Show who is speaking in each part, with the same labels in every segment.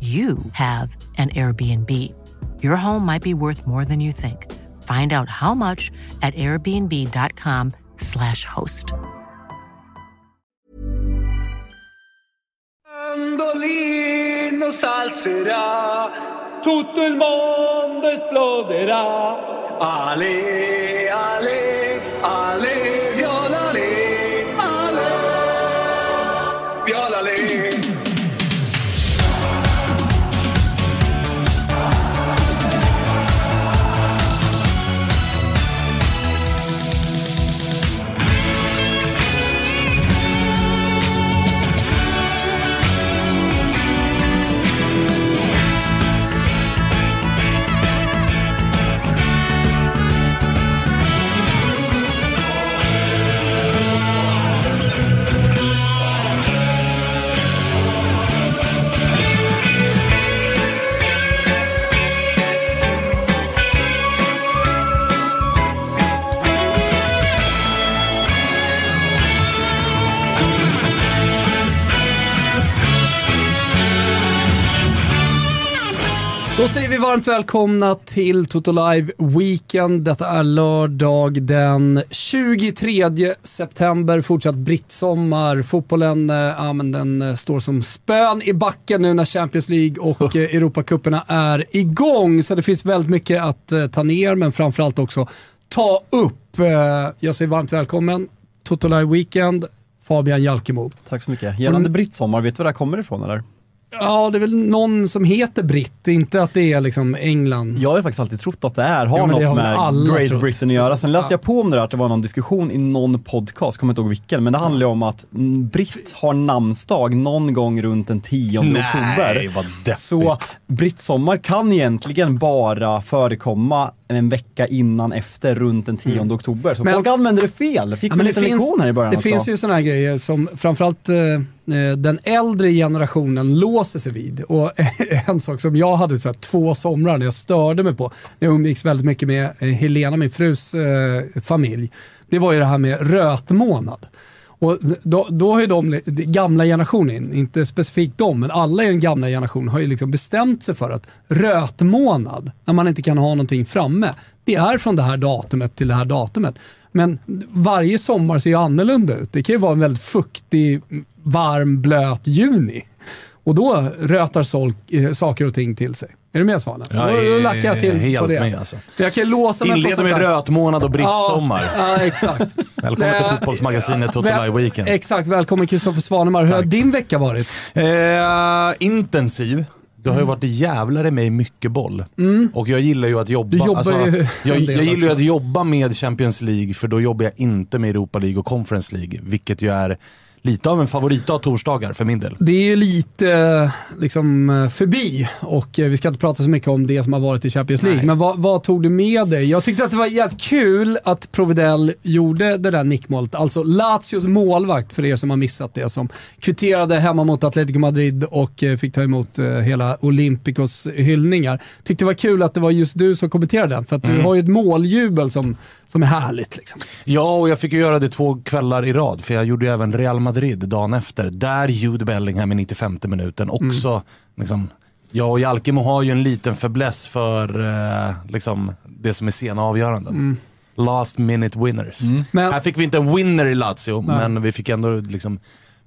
Speaker 1: you have an Airbnb. Your home might be worth more than you think. Find out how much at airbnb.com/slash host.
Speaker 2: S'alzerà, tutto il mondo esploderà. Ale, ale, ale,
Speaker 3: Då säger vi varmt välkomna till Toto Live Weekend. Detta är lördag den 23 september. Fortsatt brittsommar. Fotbollen eh, ja, men den eh, står som spön i backen nu när Champions League och eh, Europacuperna är igång. Så det finns väldigt mycket att ta ner, men framförallt också ta upp. Jag säger varmt välkommen. Toto Live Weekend. Fabian Jalkemo.
Speaker 4: Tack så mycket. Gällande brittsommar, vet du var det här kommer ifrån eller?
Speaker 3: Ja, det är väl någon som heter britt, inte att det är liksom England.
Speaker 4: Jag har ju faktiskt alltid trott att det är, har
Speaker 3: Ja,
Speaker 4: något
Speaker 3: har
Speaker 4: med Great
Speaker 3: trott.
Speaker 4: Britain att göra. Sen läste
Speaker 3: Ja.
Speaker 4: jag på om det där att det var någon diskussion i någon podcast, kommer inte ihåg vilken, men det handlar ju om att mm, britt har namnsdag någon gång runt den 10 oktober.
Speaker 5: vad deppigt.
Speaker 4: Så brittsommar kan egentligen bara förekomma en vecka innan efter runt den 10 oktober. Så
Speaker 3: Mm. Men-
Speaker 4: folk använder det fel. Fick
Speaker 3: Ja, men
Speaker 4: en liten lektion här i början
Speaker 3: det
Speaker 4: också.
Speaker 3: finns ju sådana här grejer som framförallt eh, eh, den äldre generationen låser sig vid. Och en sak som jag hade så här, två somrar när jag störde mig på, när jag umgicks väldigt mycket med eh, Helena, min frus eh, familj, det var ju det här med rötmånad. Och då, då har ju de, de gamla generationen, inte specifikt de, men alla i den gamla generationen har ju liksom bestämt sig för att rötmånad, när man inte kan ha någonting framme, det är från det här datumet till det här datumet. Men varje sommar ser ju annorlunda ut. Det kan ju vara en väldigt fuktig, varm, blöt juni. Och då rötar sol, eh, saker och ting till sig. Är du med Svanen?
Speaker 5: Jag
Speaker 3: då, då lackar jag till
Speaker 5: helt
Speaker 3: på det.
Speaker 5: med, alltså.
Speaker 3: Jag kan låsa mig
Speaker 5: Inleder med rötmånad och brittsommar.
Speaker 3: Ja, ja exakt.
Speaker 5: Välkommen till fotbollsmagasinet Toto Live Weekend.
Speaker 3: Exakt, välkommen Kristoffer Svanemar. Hur har din vecka varit?
Speaker 5: Eh, intensiv. Det har ju varit jävlare med mycket boll. Och jag gillar ju att jobba.
Speaker 3: Mm. Jobbar ju
Speaker 5: jag, jag gillar ju att jobba med Champions League för då jobbar jag inte med Europa League och Conference League. Vilket ju är lite av en favorit av torsdagar för min del.
Speaker 3: Det är ju lite eh, liksom, eh, förbi och eh, vi ska inte prata så mycket om det som har varit i Champions League.
Speaker 5: Nej.
Speaker 3: Men vad, vad tog du med dig? Jag tyckte att det var jävligt kul att Providel gjorde det där nickmålet. Alltså Lazios målvakt, för er som har missat det, som kvitterade hemma mot Atletico Madrid och fick ta emot hela Olympicos hyllningar. Tyckte det var kul att det var just du som kommenterade den, för att du har ju ett måljubel som, som är härligt. Liksom.
Speaker 5: Ja, och jag fick ju göra det två kvällar i rad, för jag gjorde ju även Real Madrid dagen efter. Där Jude Bellingham i 95 minuten också. Liksom, jag och Jalkemo har ju en liten fäbless för eh, liksom, det som är sena avgöranden. Last minute winners.
Speaker 3: Men-
Speaker 5: Här fick vi inte en winner i Lazio, men vi fick ändå liksom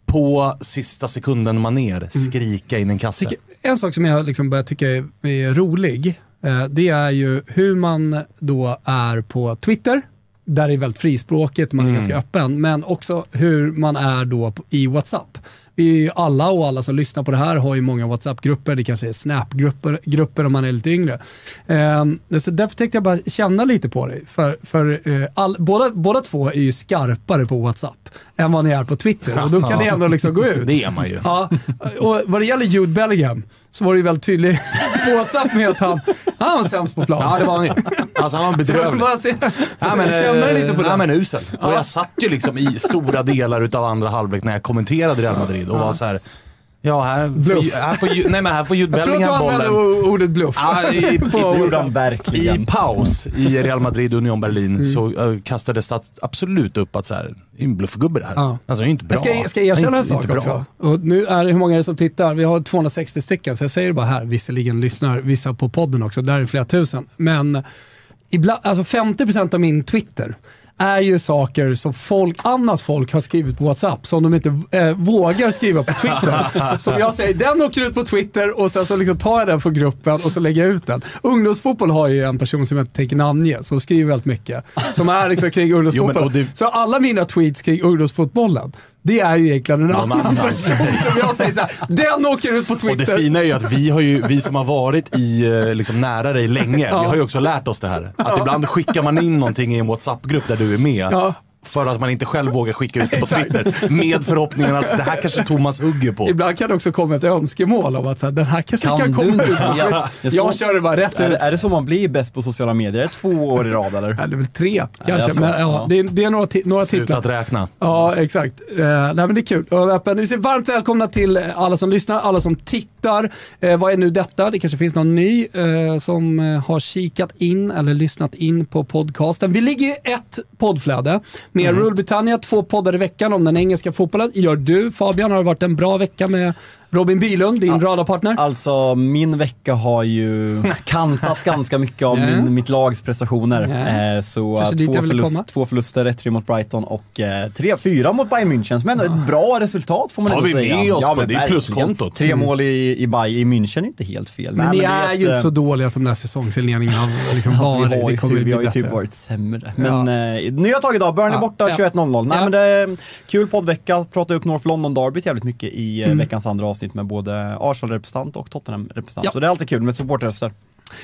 Speaker 5: på sista sekunden maner skrika in en kasse.
Speaker 3: Tycker- En sak som jag liksom börjar tycka är, är rolig, eh, det är ju hur man då är på Twitter, där är väldigt frispråkigt, man är ganska öppen, men också hur man är då i WhatsApp. Vi alla och alla som lyssnar på det här har ju många WhatsApp-grupper, det kanske är Snap-grupper grupper om man är lite yngre. Ehm, så därför tänkte jag bara känna lite på dig, för, för eh, all, båda, båda två är ju skarpare på WhatsApp än vad ni är på Twitter och då kan det ändå liksom gå ut.
Speaker 5: Det är man ju.
Speaker 3: Ja, och vad det gäller Jude Bellingham så var det ju väldigt tydligt på WhatsApp med att han, han var sämst på plan.
Speaker 5: Ja, det var han ju. Alltså han var
Speaker 3: Jag
Speaker 5: bedrövlig.
Speaker 3: se,
Speaker 5: Ja, men,
Speaker 3: känner lite på
Speaker 5: ja,
Speaker 3: det.
Speaker 5: men usel. Och jag satt ju liksom i stora delar utav andra halvlek när jag kommenterade Real Madrid och var så här. Ja, här
Speaker 3: Bluff.
Speaker 5: ju- här får, ju- nej, men här får Jude
Speaker 3: jag tror att du
Speaker 5: Bellingham
Speaker 3: använde
Speaker 5: bollen.
Speaker 3: ordet bluff.
Speaker 5: Ja, i,
Speaker 3: WhatsApp.
Speaker 4: han verkligen.
Speaker 5: I paus i Real Madrid Union Berlin
Speaker 3: Mm.
Speaker 5: så uh, kastade Stats absolut upp att så här, en bluffgubbe det här.
Speaker 3: Ja.
Speaker 5: Alltså är inte bra.
Speaker 3: Jag ska, jag ska erkänna en sak också. Och nu är hur många är det som tittar? Vi har 260 stycken, så jag säger det bara här. Visserligen lyssnar vissa på podden också, där är det flera tusen. Men ibland, alltså 50% av min Twitter är ju saker som folk, annat folk har skrivit på WhatsApp som de inte eh, vågar skriva på Twitter. som jag säger, den åker ut på Twitter och sen så liksom tar jag den från gruppen och så lägger jag ut den. Ungdomsfotboll har ju en person som jag inte tänker namnge, som skriver väldigt mycket. Som är liksom kring ungdomsfotboll.
Speaker 5: Jo, det-
Speaker 3: Så alla mina tweets kring ungdomsfotbollen, det är ju egentligen en annan
Speaker 5: annan.
Speaker 3: person som jag säger såhär, den åker ut på
Speaker 5: Och
Speaker 3: Twitter.
Speaker 5: det fina är ju att vi, har ju, vi som har varit i, eh, liksom, nära dig länge, vi har ju också lärt oss det här. Att ibland skickar man in någonting i en WhatsApp-grupp där du är med.
Speaker 3: Ja.
Speaker 5: För att man inte själv vågar skicka ut det på Twitter. Med förhoppningen att det här kanske Thomas hugger på.
Speaker 3: Ibland kan det också komma ett önskemål om att så här, den här kanske kan,
Speaker 4: Kan
Speaker 3: komma
Speaker 4: du?
Speaker 3: ut. på
Speaker 4: Ja, det är
Speaker 3: jag kör det bara rätt
Speaker 4: Är,
Speaker 3: ut.
Speaker 4: det- är det så man blir bäst på sociala medier? Är det två år i rad eller?
Speaker 3: Ja, det är väl tre
Speaker 4: det är
Speaker 3: kanske,
Speaker 4: så.
Speaker 3: men ja,
Speaker 4: Ja.
Speaker 3: det, är, det är några, några
Speaker 5: Sluta
Speaker 3: titlar.
Speaker 5: att räkna.
Speaker 3: Ja, exakt. Eh, nej, men det är kul. Öppen. Vi säger varmt välkomna till alla som lyssnar, alla som tittar. Eh, vad är nu detta? Det kanske finns någon ny eh, som har kikat in eller lyssnat in på podcasten. Vi ligger i ett poddflöde med
Speaker 4: Mm.
Speaker 3: Rule Britannia, två poddar i veckan om den engelska fotbollen. Gör du Fabian? Har det varit en bra vecka med Robin Bylund, din radarpartner?
Speaker 4: Alltså min vecka har ju kantats ganska mycket av
Speaker 3: Ja.
Speaker 4: min, mitt lags prestationer.
Speaker 3: Ja.
Speaker 4: Eh, så eh, två, förlust, två förluster, 1-3 mot Brighton och eh, 3-4 mot Bayern München ändå är ett bra resultat får man
Speaker 5: Tar
Speaker 4: ändå
Speaker 5: vi
Speaker 4: säga.
Speaker 5: med oss på
Speaker 4: men
Speaker 5: det? Det är pluskontot.
Speaker 4: Tre mål i, i, Bayern, i München är inte helt fel.
Speaker 3: Men
Speaker 4: Nej,
Speaker 3: ni
Speaker 4: det
Speaker 3: är
Speaker 4: ett,
Speaker 3: ju inte
Speaker 4: eh,
Speaker 3: så dåliga som den här säsongsinledningen har liksom
Speaker 4: Alltså,
Speaker 3: varit.
Speaker 4: vi har
Speaker 3: det
Speaker 4: ju,
Speaker 3: kommer
Speaker 4: typ,
Speaker 3: bli
Speaker 4: vi har ju typ varit sämre. Men eh, nya tag idag, Burnley
Speaker 3: Ja,
Speaker 4: borta
Speaker 3: ja.
Speaker 4: 21.00. Nej
Speaker 3: Ja.
Speaker 4: men det är kul poddvecka, prata upp North London Derbyt jävligt mycket i
Speaker 3: Mm.
Speaker 4: eh, veckans andra avsnitt med både Arsenal-representant och Tottenham-representant.
Speaker 3: Ja.
Speaker 4: Så det är alltid kul med supporterröster.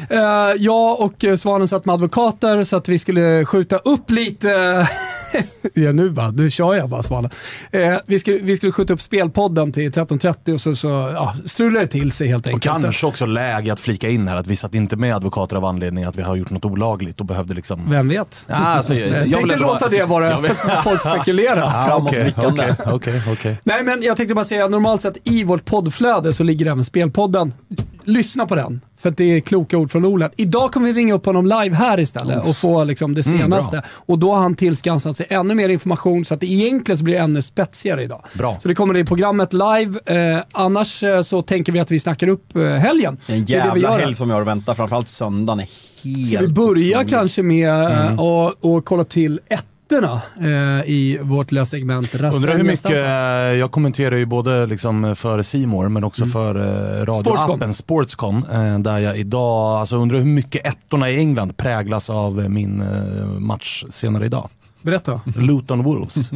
Speaker 3: Eh, jag och eh, Svanen satt med advokater så att vi skulle skjuta upp lite... ja, nu bara, nu kör jag bara Svanen. Eh, vi, skulle, vi skulle skjuta upp spelpodden till 13.30 och så, så ja, strulade det till sig helt
Speaker 5: Och
Speaker 3: enkelt.
Speaker 5: kanske också läge att flika in här att vi satt inte med advokater av anledning att vi har gjort något olagligt och behövde liksom...
Speaker 3: Vem vet?
Speaker 5: Ja, alltså, jag,
Speaker 3: Jag tänkte
Speaker 5: ändå-
Speaker 3: låta det vara öppet så folk spekulera.
Speaker 5: Ah,
Speaker 4: Framåtblickande.
Speaker 5: Okej, okej, okej.
Speaker 3: Nej men jag tänkte bara säga, normalt sett i vårt poddflöde så ligger även spelpodden. Lyssna på den, för att det är kloka ord från Olen. Idag kommer vi ringa upp honom live här istället och få liksom det senaste. och då har han tillskansat sig ännu mer information så att det egentligen så blir det ännu spetsigare idag.
Speaker 5: Bra.
Speaker 3: Så det kommer i programmet live. Eh, annars eh, så tänker vi att vi snackar upp eh, helgen.
Speaker 4: En
Speaker 3: Det är det vi
Speaker 4: jävla
Speaker 3: gör.
Speaker 4: helg som vi har att vänta, framförallt söndagen är helt
Speaker 3: Ska vi börja
Speaker 4: otrolig.
Speaker 3: kanske med eh, och, och kolla till ettorna eh, i vårt lilla segment
Speaker 5: Undrar hur mycket, eh, jag kommenterar ju både liksom för Simor men också för eh, radioappen Sportscom. eh, där jag idag, alltså undrar hur mycket ettorna i England präglas av eh, min eh, match senare idag.
Speaker 3: Berätta.
Speaker 5: Luton Wolves.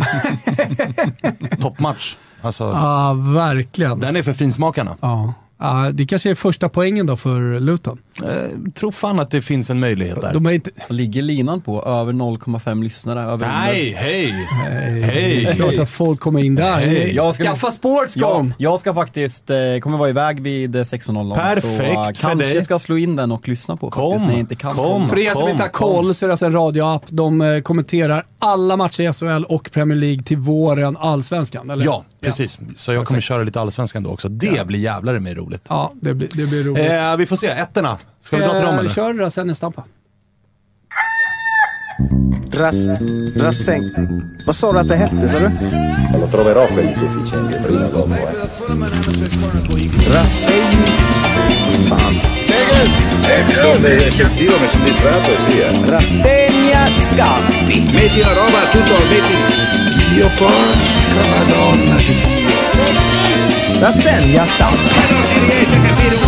Speaker 5: Toppmatch. Alltså,
Speaker 3: Ja, verkligen.
Speaker 5: Den är för finsmakarna.
Speaker 3: Ja. Ja, det kanske är första poängen då för Luton.
Speaker 5: Eh, tror fan att det finns en möjlighet där.
Speaker 3: De är inte...
Speaker 4: Ligger linan på över 0,5 lyssnare? Över
Speaker 5: Nej, hej!
Speaker 3: Det är
Speaker 5: Hej!
Speaker 3: klart att folk kommer in där.
Speaker 5: Nej,
Speaker 4: jag ska-
Speaker 3: Skaffa
Speaker 4: Ja,
Speaker 3: Sportscom!
Speaker 4: jag ska faktiskt, eh, kommer vara iväg vid eh, 16.00
Speaker 5: Perfekt
Speaker 4: så eh,
Speaker 5: för
Speaker 4: kanske
Speaker 5: dig.
Speaker 4: jag ska slå in den och lyssna på
Speaker 5: Kom,
Speaker 4: faktiskt när jag inte kan
Speaker 5: kom.
Speaker 4: komma.
Speaker 3: För er som inte har koll så är det alltså en radioapp. De eh, kommenterar alla matcher i SHL och Premier League till våren, allsvenskan. Eller?
Speaker 5: Ja, precis. Så jag kommer köra lite allsvenskan då också. Det blir jävlar med roligt.
Speaker 3: Ja, det blir, det blir roligt.
Speaker 5: Eh, vi får se, ettorna. Ska vi dra till dem eller?
Speaker 3: Kör Rasenni Stampa.
Speaker 6: Ras, Rasseng. Vad sa du att det hette, sa du?
Speaker 7: Lo troverò prima dopo, eh.
Speaker 6: Rasseng. Fan.
Speaker 7: Sono eccessivo, ma sono disperato sì, eh.
Speaker 6: Rastegna Scampi.
Speaker 7: Metti la roba, tutto, metti...
Speaker 8: Dio porca madonna di Dio.
Speaker 6: Rassegna stampa.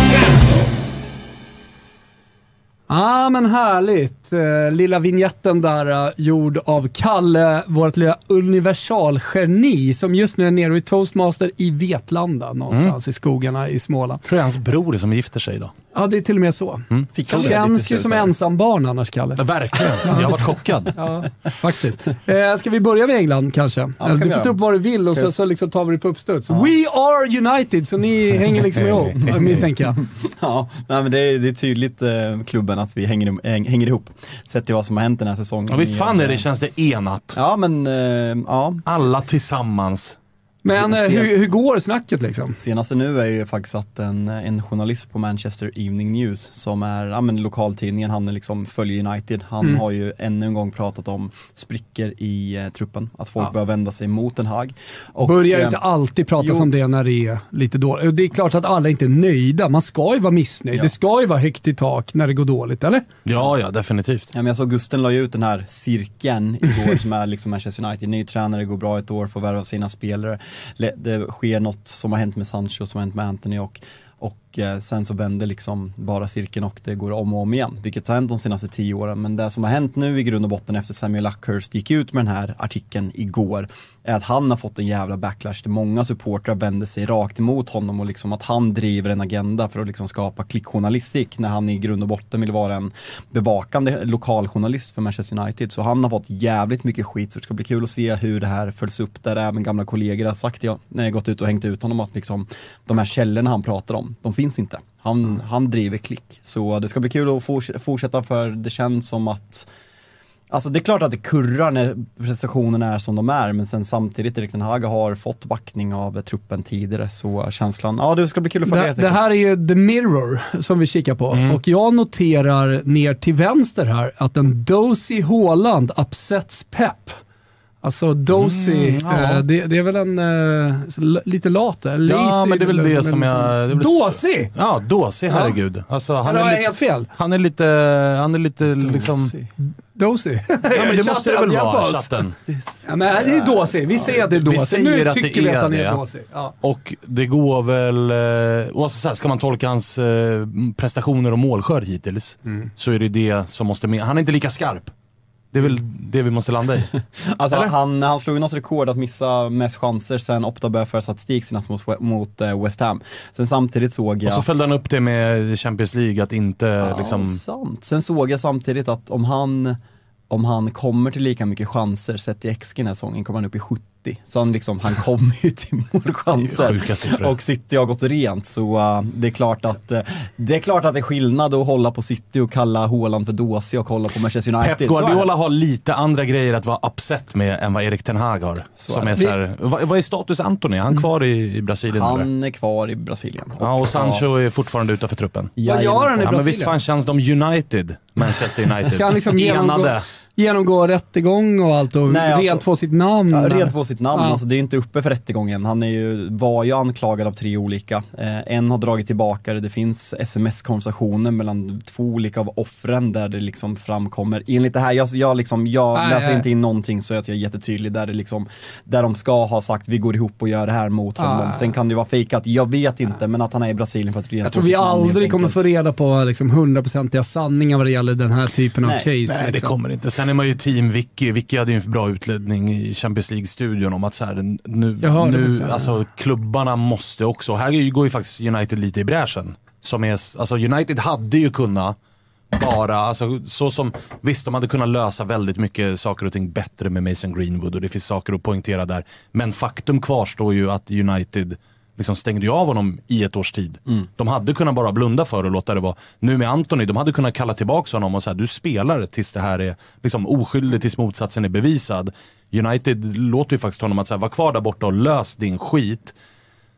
Speaker 3: Ja, men härligt. Eh, lilla vignetten där, eh, gjord av Kalle, vårt lilla universalgeni som just nu är nere i Toastmaster i Vetlanda, någonstans i skogarna i Småland.
Speaker 5: Jag tror är hans bror som gifter sig idag.
Speaker 3: Ja, det är till och med så.
Speaker 4: Fick han det
Speaker 3: Känns ju som ensambarn annars, Kalle.
Speaker 5: Ja, verkligen. Jag har varit chockad.
Speaker 3: Ja, faktiskt. Eh, ska vi börja med England kanske?
Speaker 4: kan
Speaker 3: Eller,
Speaker 4: vi
Speaker 3: du får ta upp vad du vill och så, så liksom tar vi det på uppstuds. We are United, så ni hänger liksom ihop, misstänker jag.
Speaker 4: Ja, nej, men det, är, det är tydligt eh, klubben att vi hänger, häng- hänger ihop. Sett till vad som har hänt den här säsongen.
Speaker 5: Ja, visst fan är det,
Speaker 4: Eh,
Speaker 5: känns det enat.
Speaker 4: Ja men, eh, ja.
Speaker 5: Alla tillsammans.
Speaker 3: Men eh, hur, hur går snacket liksom?
Speaker 4: Senaste nu är ju faktiskt att en, en journalist på Manchester Evening News som är ja, men, lokaltidningen, han är liksom följer United. Han
Speaker 3: Mm.
Speaker 4: har ju ännu en gång pratat om sprickor i eh, truppen, att folk
Speaker 3: Ja.
Speaker 4: bör vända sig mot Den Haag. Och,
Speaker 3: Börjar
Speaker 4: eh,
Speaker 3: inte alltid pratas
Speaker 4: jo.
Speaker 3: om det när det är lite dåligt. Det är klart att alla inte är nöjda. Man ska ju vara missnöjd.
Speaker 4: Ja.
Speaker 3: Det ska ju vara högt i tak när det går dåligt, eller?
Speaker 5: Ja, ja, definitivt.
Speaker 4: Ja, men jag såg Gusten la ju ut den här cirkeln igår som är liksom Manchester United, ny tränare, går bra ett år, får värva sina spelare. Det sker något som har hänt med Sancho, som har hänt med Anthony och, och Eh, sen så vänder liksom bara cirkeln och det går om och om igen. Vilket har hänt de senaste tio åren. Men det som har hänt nu i grund och botten efter Samuel Luckhurst gick ut med den här artikeln igår är att han har fått en jävla backlash där många supportrar vänder sig rakt emot honom och liksom att han driver en agenda för att liksom skapa klickjournalistik när han i grund och botten vill vara en bevakande lokaljournalist för Manchester United. Så han har fått jävligt mycket skit så det ska bli kul att se hur det här följs upp där även gamla kollegor har sagt när jag gått ut och hängt ut honom att liksom de här källorna han pratar om, de finns inte. Han, han driver klick. Så det ska bli kul att forts- fortsätta för det känns som att Alltså det är klart att det kurrar när prestationerna är som de är men sen samtidigt Erik Ten Hag har fått backning av truppen tidigare så känslan, ja det ska bli kul att följa
Speaker 3: Det, det här är ju The Mirror som vi kikar på
Speaker 4: Mm.
Speaker 3: och jag noterar ner till vänster här att en Dozy Haaland upsets Pep. Alltså Dozy,
Speaker 5: Mm, ja.
Speaker 3: eh, det, det är väl en eh, lite lat, lazy.
Speaker 5: Ja, men det är väl det
Speaker 3: en-
Speaker 5: som jag... det väl-
Speaker 3: Dåsig!
Speaker 5: Ja, dåsig, herregud. Alltså, han, är lite,
Speaker 3: helt fel?
Speaker 5: han är lite, han är lite liksom...
Speaker 3: Dozy.
Speaker 5: Ja, men det måste det väl vara, chatten.
Speaker 3: Ja, men det är dåsig. Vi säger att det är
Speaker 5: Vi
Speaker 3: dåsig.
Speaker 5: säger
Speaker 3: Nu
Speaker 5: att det
Speaker 3: tycker vi
Speaker 5: är
Speaker 3: att han är
Speaker 5: det.
Speaker 3: dåsig. Ja.
Speaker 5: Och det går väl, eh, och alltså så här, ska man tolka hans prestationer och målskörd hittills,
Speaker 3: Mm.
Speaker 5: så är det det som måste med. Han är inte lika skarp. Det är väl det vi måste landa i.
Speaker 4: Alltså
Speaker 5: Eller?
Speaker 4: han, han slog något rekord att missa mest chanser sen Opta började föra statistik senast mot, mot eh, West Ham. Sen samtidigt såg jag...
Speaker 5: Och så följde han upp det med Champions League, att inte
Speaker 4: Ja,
Speaker 5: liksom...
Speaker 4: sant. Sen såg jag samtidigt att om han, om han kommer till lika mycket chanser sett i XG den här säsongen kommer han upp i 70. Så han, liksom, han kommer ju till målchanser. Och City har gått rent så uh, det, är klart att, uh, det är klart att det är skillnad att hålla på City och kalla Haaland för dåsig och hålla på Manchester United.
Speaker 5: Pep. Guardiola har lite andra grejer att vara upset med än vad Erik Ten Hag har.
Speaker 4: Så
Speaker 5: som
Speaker 4: är
Speaker 5: är så här, vad, vad är status Anthony? Är han kvar i, i Brasilien? eller?
Speaker 4: Han är kvar i Brasilien.
Speaker 5: Ja, och Sancho är fortfarande utanför truppen.
Speaker 3: Vad gör han i
Speaker 4: Jajamensan.
Speaker 5: Ja, men
Speaker 3: Brasilien?
Speaker 5: visst fan känns de United, Manchester United,
Speaker 3: Ska han liksom genomgå,
Speaker 5: enade.
Speaker 3: Genomgå rättegång och allt och
Speaker 4: Nej, alltså-
Speaker 3: rent få sitt namn?
Speaker 4: Ja, rent få sitt namn,
Speaker 3: Ja.
Speaker 4: alltså det är inte uppe för rättegången. Han är ju, var ju anklagad av tre olika. Eh, en har dragit tillbaka det, det finns sms-konversationer mellan två olika av offren där det liksom framkommer, enligt det här, jag, jag, liksom, jag
Speaker 3: Nej,
Speaker 4: läser
Speaker 3: nej.
Speaker 4: inte in någonting så att jag är jättetydlig, där det liksom, där de ska ha sagt vi går ihop och gör det här mot honom.
Speaker 3: Ah.
Speaker 4: Sen kan det ju vara fejkat, jag vet inte, men att han är i Brasilien för att rent
Speaker 3: Jag tror vi
Speaker 4: namn,
Speaker 3: aldrig kommer få reda på liksom, hundraprocentiga sanningar vad det gäller den här typen av
Speaker 4: Nej,
Speaker 3: case.
Speaker 5: Nej, det
Speaker 3: liksom.
Speaker 5: kommer inte. Sen är man ju team Vicky. Vicky hade ju en bra utledning i Champions League-studion om att så här, nu,
Speaker 3: hörde
Speaker 5: nu alltså, klubbarna måste också, här går ju faktiskt United lite i bräschen. Som är, alltså United hade ju kunnat bara, alltså, så som, visst de hade kunnat lösa väldigt mycket saker och ting bättre med Mason Greenwood och det finns saker att poängtera där. Men faktum kvarstår ju att United liksom stängde ju av honom i ett års tid. De hade kunnat bara blunda för och låta det vara. Nu med Anthony, de hade kunnat kalla tillbaka honom och säga du spelar tills det här är liksom oskyldig tills motsatsen är bevisad. United låter ju faktiskt honom att säga var kvar där borta och lös din skit.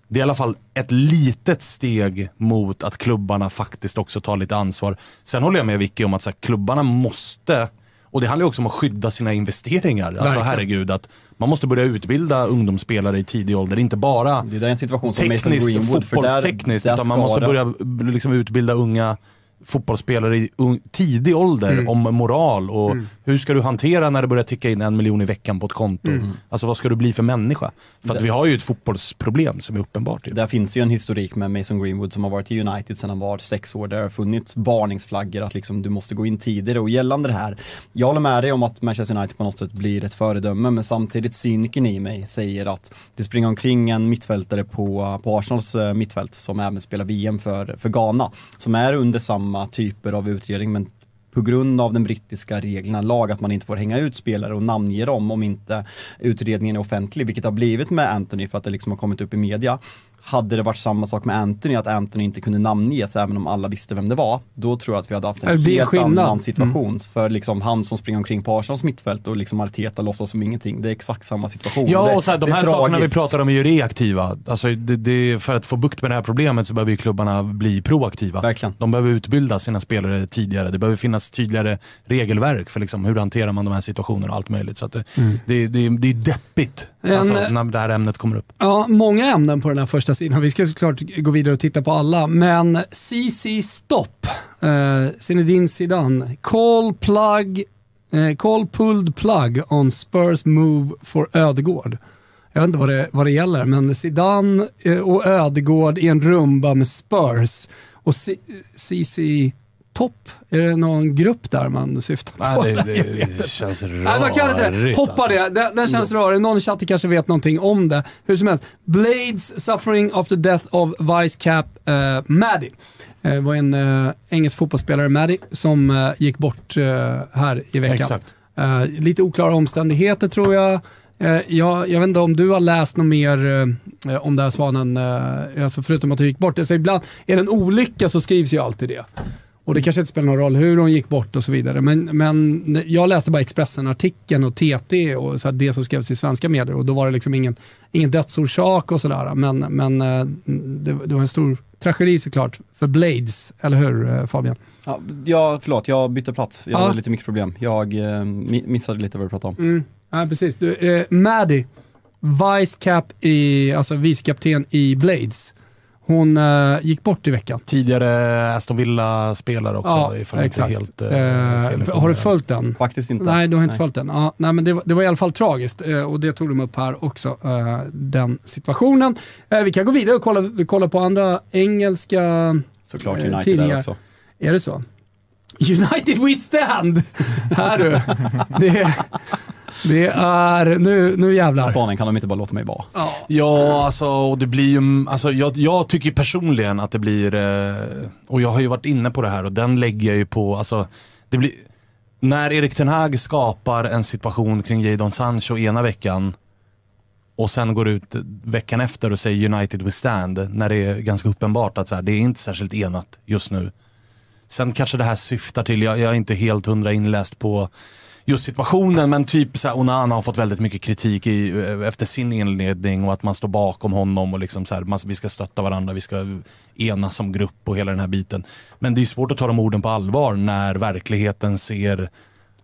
Speaker 5: Det är i alla fall ett litet steg mot att klubbarna faktiskt också tar lite ansvar. Sen håller jag med Vicky om att så här, klubbarna måste, och det handlar ju också om att skydda sina investeringar. Alltså
Speaker 3: Verkligen.
Speaker 5: herregud, att man måste börja utbilda ungdomsspelare i tidig ålder. Inte bara
Speaker 4: Det är en situation som Mason
Speaker 5: tekniskt,
Speaker 4: Greenwood, för där,
Speaker 5: fotbollstekniskt,
Speaker 4: där
Speaker 5: utan man måste börja liksom utbilda unga fotbollsspelare i tidig ålder
Speaker 3: Mm.
Speaker 5: om moral och hur ska du hantera när det börjar ticka in en miljon i veckan på ett konto?
Speaker 3: Mm.
Speaker 5: Alltså vad ska du bli för människa? För att vi har ju ett fotbollsproblem som är uppenbart. Ju.
Speaker 4: Där finns ju en historik med Mason Greenwood som har varit i United sedan han var sex år. Där det har funnits varningsflaggor att liksom du måste gå in tidigare och gällande det här. Jag håller med dig om att Manchester United på något sätt blir ett föredöme men samtidigt cynikern i mig säger att det springer omkring en mittfältare på, på Arsenals eh, mittfält som även spelar VM för, för Ghana. Som är under samma typer av utredning men på grund av den brittiska reglerna lag att man inte får hänga ut spelare och namnge dem om inte utredningen är offentlig, vilket har blivit med Anthony för att det liksom har kommit upp i media. Hade det varit samma sak med Anthony, att Anthony inte kunde namnges även om alla visste vem det var, då tror jag att vi hade haft en helt
Speaker 3: skillnad. Mm.
Speaker 4: annan situation. För liksom han som springer omkring på Arsenals mittfält och liksom Arteta låtsas som ingenting, det är exakt samma situation.
Speaker 5: Ja,
Speaker 4: det,
Speaker 5: och så här, de här sakerna vi pratar om är ju reaktiva. Alltså, det, det, för att få bukt med det här problemet så behöver ju klubbarna bli proaktiva.
Speaker 4: Verkligen.
Speaker 5: De behöver utbilda sina spelare tidigare. Det behöver finnas tydligare regelverk för liksom, hur hanterar man de här situationerna och allt möjligt. Så att det, det, det, det är deppigt
Speaker 3: En-
Speaker 5: alltså, när det här ämnet kommer upp.
Speaker 3: Ja, många ämnen på den här första sidan. Vi ska såklart gå vidare och titta på alla, men CC Stopp, eh, Zinedine Zidane, call plug, eh, call pulled plug on Spurs move for Ödegård. Jag vet inte vad det, vad det gäller, men Zidane eh, och Ödegård i en rumba med Spurs och CC Topp, är det någon grupp där man syftar på?
Speaker 5: Nej, det, det, det känns rörigt.
Speaker 3: Nej, man kan inte. Hoppa
Speaker 5: alltså.
Speaker 3: det. Den, den känns rörig. Någon i chatten kanske vet någonting om det. Hur som helst. Blades suffering after death of Vice Cap uh, Maddie. Eh, Det var en uh, engelsk fotbollsspelare, Maddie, som eh, gick bort här i veckan.
Speaker 5: Exakt.
Speaker 3: Lite oklara omständigheter tror jag. Jag. Jag vet inte om du har läst något mer om det här Svanen, alltså förutom att du gick bort. Alltså ibland, är det en olycka så skrivs ju alltid det. Och det kanske inte spelar någon roll hur hon gick bort och så vidare. Men, men jag läste bara Expressen-artikeln och TT och så det som skrevs i svenska medier och då var det liksom ingen, ingen dödsorsak och sådär. Men, men eh, det, det var en stor tragedi såklart för Blades, eller hur eh, Fabian?
Speaker 4: Ja, förlåt, jag bytte plats. Jag
Speaker 3: Ja.
Speaker 4: hade lite mikrobleem. Jag eh, mi- missade lite vad du pratade om.
Speaker 3: Mm. Ja, precis. Du, eh, Maddie, vice cap i, alltså vicekapten i Blades. Hon eh, gick bort i veckan.
Speaker 5: Tidigare Aston Villa-spelare också,
Speaker 3: Ja,
Speaker 5: ifall
Speaker 3: exakt.
Speaker 5: helt Eh, fel
Speaker 3: har du följt den?
Speaker 4: Faktiskt inte.
Speaker 3: Nej, du har inte följt den. Ja, nej, men det, var, det var i alla fall tragiskt och det tog de upp här också, den situationen. Vi kan gå vidare och kolla, vi kollar på andra engelska
Speaker 4: Såklart United
Speaker 3: tidningar.
Speaker 4: där också.
Speaker 3: Är det så? United we stand! här du. Det, det är, nu, nu jävlar.
Speaker 4: Svanen, kan de inte bara låta mig vara?
Speaker 5: Ja, alltså och det blir ju, alltså, jag, jag tycker personligen att det blir, eh, och jag har ju varit inne på det här och den lägger jag ju på, alltså, det blir, när Erik Ten Hag skapar en situation kring Jadon Sancho ena veckan och sen går ut veckan efter och säger United we stand, när det är ganska uppenbart att så här, det är inte särskilt enat just nu. Sen kanske det här syftar till, jag, jag är inte helt hundra inläst på just situationen, men typ så här, Onana har fått väldigt mycket kritik i, eh, efter sin inledning och att man står bakom honom och liksom så här, man, vi ska stötta varandra, vi ska enas som grupp och hela den här biten. Men det är svårt att ta de orden på allvar när verkligheten ser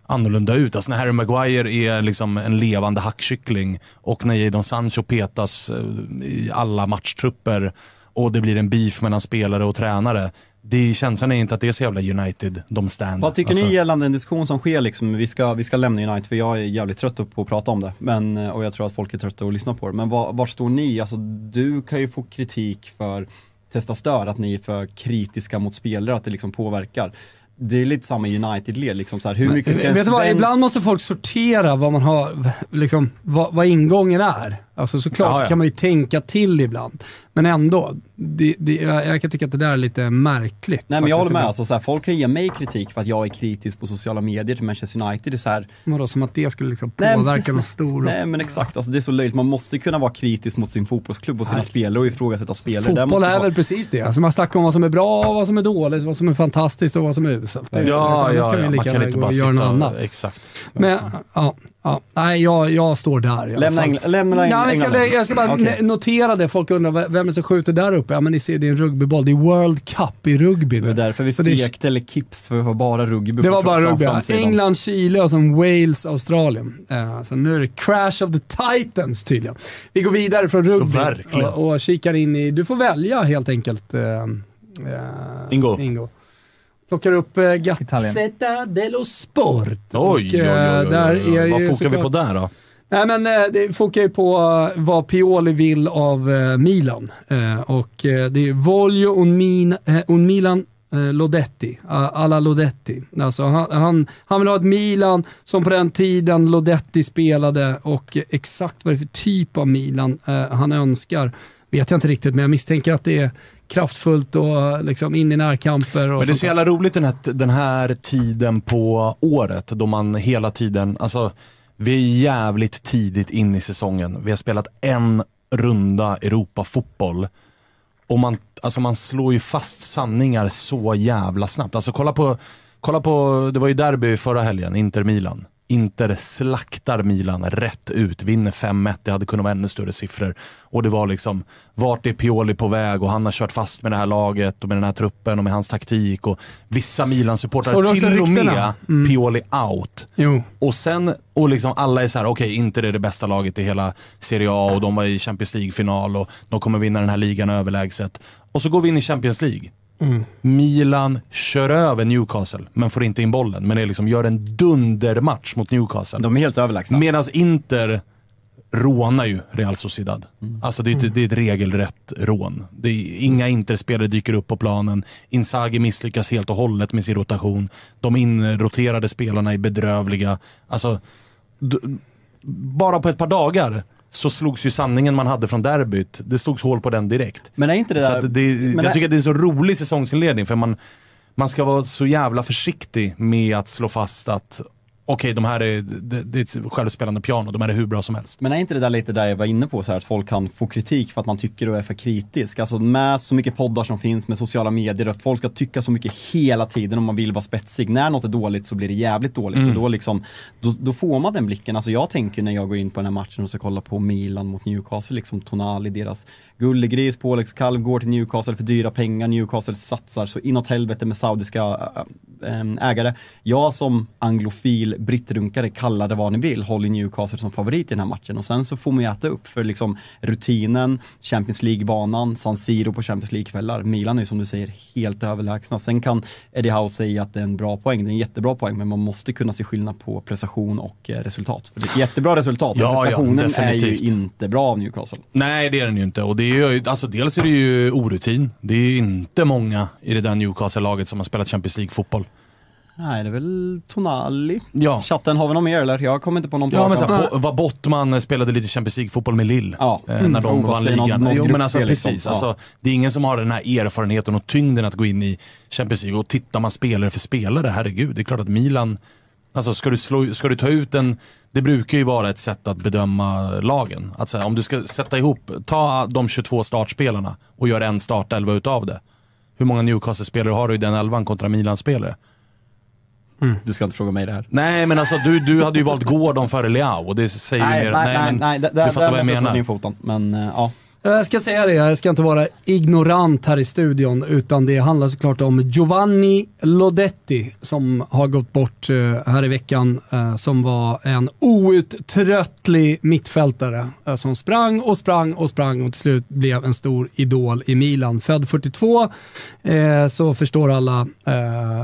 Speaker 5: annorlunda ut. Alltså när Harry Maguire är liksom en levande hackkyckling och när Jadon Sancho petas eh, i alla matchtrupper och det blir en beef mellan spelare och tränare. Det, känslan är inte att det är så jävla United de stand.
Speaker 4: Vad tycker
Speaker 5: Alltså-
Speaker 4: ni gällande en diskussion som sker liksom, vi ska, vi ska lämna United för jag är jävligt trött på att prata om det. Men, och jag tror att folk är trötta att lyssna på det. Men var, var står ni? Alltså du kan ju få kritik för testa stör, att ni är för kritiska mot spelare, att det liksom påverkar. Det är lite samma United-led, liksom så här, hur mycket ska en
Speaker 3: Vet du vad,
Speaker 4: svensk-
Speaker 3: ibland måste folk sortera vad man har, liksom, vad, vad ingången är. Alltså såklart
Speaker 5: Ja, ja.
Speaker 3: kan man ju tänka till ibland. Men ändå, det, det, jag, jag kan tycka att det där är lite märkligt.
Speaker 4: Nej men jag håller med, alltså, så här, folk kan ge mig kritik för att jag är kritisk på sociala medier till Manchester United. Det är så här,
Speaker 3: Vadå, som att det skulle liksom påverka någon stor...
Speaker 4: nej men exakt, alltså, det är så löjligt. Man måste kunna vara kritisk mot sin fotbollsklubb och sina
Speaker 3: Nej.
Speaker 4: spelare och ifrågasätta spelare.
Speaker 3: Fotboll
Speaker 4: måste
Speaker 3: är
Speaker 4: vara-
Speaker 3: väl precis det. Alltså man snackar om vad som är bra, vad som är dåligt, vad som är fantastiskt och vad som är uselt.
Speaker 5: Ja,
Speaker 3: annars
Speaker 5: ja, ja. man kan inte bara
Speaker 3: och göra något annat.
Speaker 5: sitta... Exakt.
Speaker 3: Men, ja, ja, nej, jag, jag står där i alla
Speaker 4: Lämna
Speaker 3: fall.
Speaker 4: England, lämna
Speaker 3: Ja, jag, ska,
Speaker 4: England.
Speaker 3: jag ska bara ne- notera det, folk undrar vem är det som skjuter där uppe? Ja men ni ser, det är en rugbyboll. Det är World Cup i rugby
Speaker 4: Det
Speaker 3: nu.
Speaker 4: var därför vi
Speaker 3: det-
Speaker 4: skrek eller kips, för det var bara rugby
Speaker 3: Det var bara rugby. ja. England, Chile och sen Wales, Australien. Eh, så nu är det Crash of the Titans tydligen. Vi går vidare från rugby
Speaker 5: Verkligen.
Speaker 3: och, och kikar in i, du får välja helt enkelt. Eh, eh,
Speaker 5: Ingo.
Speaker 3: Ingo. Plockar upp eh. Gazzetta dello Sport.
Speaker 5: Oj,
Speaker 3: Och,
Speaker 5: oj, oj,
Speaker 3: eh,
Speaker 5: oj, oj,
Speaker 3: där
Speaker 5: oj.
Speaker 3: är
Speaker 5: Vad fokar vi på där då?
Speaker 3: Nej men eh, det fokar ju på vad Pioli vill av Milan. Och det är Voglio un, min, un Milan Lodetti, alla Lodetti. Alltså han, han, han vill ha ett Milan som på den tiden Lodetti spelade och exakt vad det är för typ av Milan han önskar vet jag inte riktigt, men jag misstänker att det är kraftfullt och liksom in i närkamper. Och
Speaker 5: Men det är så jävla roligt den här, den här tiden på året då man hela tiden, alltså vi är jävligt tidigt in i säsongen. Vi har spelat en runda Europa-fotboll och man, alltså man slår ju fast sanningar så jävla snabbt. Alltså kolla på, kolla på det var ju derby förra helgen, Inter-Milan. Inter slaktar Milan rätt ut, vinner 5-1, det hade kunnat vara ännu större siffror. Och det var liksom, vart är Pioli på väg? Och han har kört fast med det här laget och med den här truppen och med hans taktik. Och vissa Milan-supportrar till och med Pioli out.
Speaker 3: Jo.
Speaker 5: Och sen, och liksom alla är så här: okej Inter är det bästa laget i hela Serie A och de var i Champions League-final och de kommer vinna den här ligan överlägset. Och så går vi in i Champions League. Milan kör över Newcastle, men får inte in bollen. Men är liksom, gör en dundermatch mot Newcastle.
Speaker 4: De är helt överlägsna.
Speaker 5: Medan Inter rånar ju Real Sociedad. Alltså det är, ett- det är ett regelrätt rån. Det är, inga Interspelare dyker upp på planen. Inzaghi misslyckas helt och hållet med sin rotation. De inroterade spelarna är bedrövliga. Alltså, bara på ett par dagar så slogs ju sanningen man hade från derbyt, det slogs hål på den direkt.
Speaker 4: Men är inte det
Speaker 5: Så
Speaker 4: där...
Speaker 5: det, jag tycker att det är en så rolig säsongsinledning för man, man ska vara så jävla försiktig med att slå fast att okej, de här är, det, det är ett självspelande piano, de här är hur bra som helst.
Speaker 4: Men är inte det där lite där jag var inne på, så här, att folk kan få kritik för att man tycker och är för kritisk? Alltså med så mycket poddar som finns, med sociala medier, att folk ska tycka så mycket hela tiden om man vill vara spetsig. När något är dåligt så blir det jävligt dåligt
Speaker 5: Mm.
Speaker 4: och då, liksom, då, då får man den blicken. Alltså jag tänker när jag går in på den här matchen och ska kolla på Milan mot Newcastle, liksom Tonali, deras gullegris, Polex Kalv går till Newcastle för dyra pengar, Newcastle satsar så inåt helvete med saudiska äh, äh, ägare. Jag som anglofil brittrunkare, kalla det vad ni vill, håller Newcastle som favorit i den här matchen och sen så får man ju äta upp för liksom rutinen, Champions League-banan, San Siro på Champions League-kvällar. Milan är ju som du säger helt överlägsna. Sen kan Eddie Howe säga att det är en bra poäng, det är en jättebra poäng, men man måste kunna se skillnad på prestation och eh, resultat. För det är ett jättebra resultat, men
Speaker 5: Ja, ja,
Speaker 4: prestationen är ju inte bra av Newcastle.
Speaker 5: Nej, det är den ju inte. Och det är ju, alltså, dels är det ju orutin. Det är inte många i det där Newcastle-laget som har spelat Champions League-fotboll.
Speaker 4: Nej, det är väl Tonali.
Speaker 5: Ja.
Speaker 4: Chatten, har vi något mer eller? Jag kommer inte på någon
Speaker 5: Ja men så här, vad Bottman spelade lite Champions League-fotboll med Lille.
Speaker 4: Ja.
Speaker 5: Eh,
Speaker 4: Mm.
Speaker 5: när de
Speaker 4: Jo, fast
Speaker 5: vann
Speaker 4: det är någon-
Speaker 5: ligan.
Speaker 4: någon
Speaker 5: jo men alltså
Speaker 4: liksom.
Speaker 5: precis.
Speaker 4: Ja.
Speaker 5: Alltså, det är ingen som har den här erfarenheten och tyngden att gå in i Champions League. Och tittar man spelare för spelare, herregud. Det är klart att Milan, alltså ska du, slå, ska du ta ut en, det brukar ju vara ett sätt att bedöma lagen. Att säga, om du ska sätta ihop, ta de 22 startspelarna och gör en startelva utav det. Hur många Newcastle-spelare har du i den elvan kontra Milan-spelare?
Speaker 4: Du ska inte fråga mig det här.
Speaker 5: Nej men alltså du, du hade ju valt Gordon före Leao och det säger
Speaker 4: Nej,
Speaker 5: mer,
Speaker 4: nej, nej, nej, där,
Speaker 5: du fattar vad jag menar.
Speaker 4: in foten. Men eh, ja.
Speaker 3: Eh, jag ska säga det, jag ska inte vara ignorant här i studion, utan det handlar såklart om Giovanni Lodetti som har gått bort eh, här i veckan, eh, som var en outtröttlig mittfältare som sprang och sprang och sprang och till slut blev en stor idol i Milan. Född 42, så förstår alla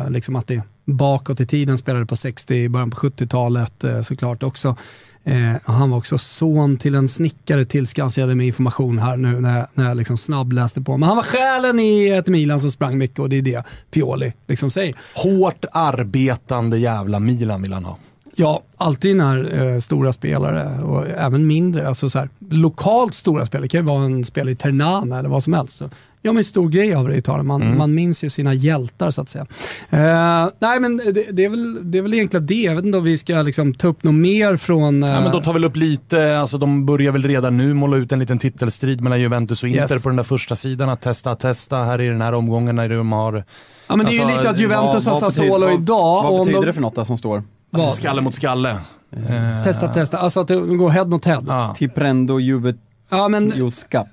Speaker 3: liksom att det bakåt i tiden spelade på 60, början på 70-talet såklart också. Eh, han var också son till en snickare tillskansade jag med information här nu när jag, när jag liksom snabbläste på. Men han var själen i ett Milan som sprang mycket och det är det Pioli liksom säger.
Speaker 5: Hårt arbetande jävla Milan vill han ha.
Speaker 3: Ja, alltid när eh, stora spelare och även mindre, alltså så här, lokalt stora spelare, det kan ju vara en spelare i Ternana eller vad som helst. Så gör man en stor grej av det i Italien, man, man minns ju sina hjältar så att säga. Eh, nej men det, det, är väl, det är väl egentligen det, jag vet inte om vi ska liksom, ta upp något mer från... Eh,
Speaker 5: Ja, men de tar väl upp lite, alltså de börjar väl redan nu måla ut en liten titelstrid mellan Juventus och Inter
Speaker 3: Yes.
Speaker 5: på den där första sidan. Att testa, testa här i den här omgången när de har
Speaker 3: ja, men det är ju
Speaker 5: alltså,
Speaker 3: lite att Juventus
Speaker 4: Vad-
Speaker 3: har Sassuolo idag.
Speaker 4: Vad, vad betyder
Speaker 3: de,
Speaker 4: det för något där som står?
Speaker 5: alltså, skalle mot skalle. Eh,
Speaker 3: Testa, testa. Alltså att de går head mot head.
Speaker 5: Ja.
Speaker 4: Tiprendo Juve
Speaker 3: Ja, men.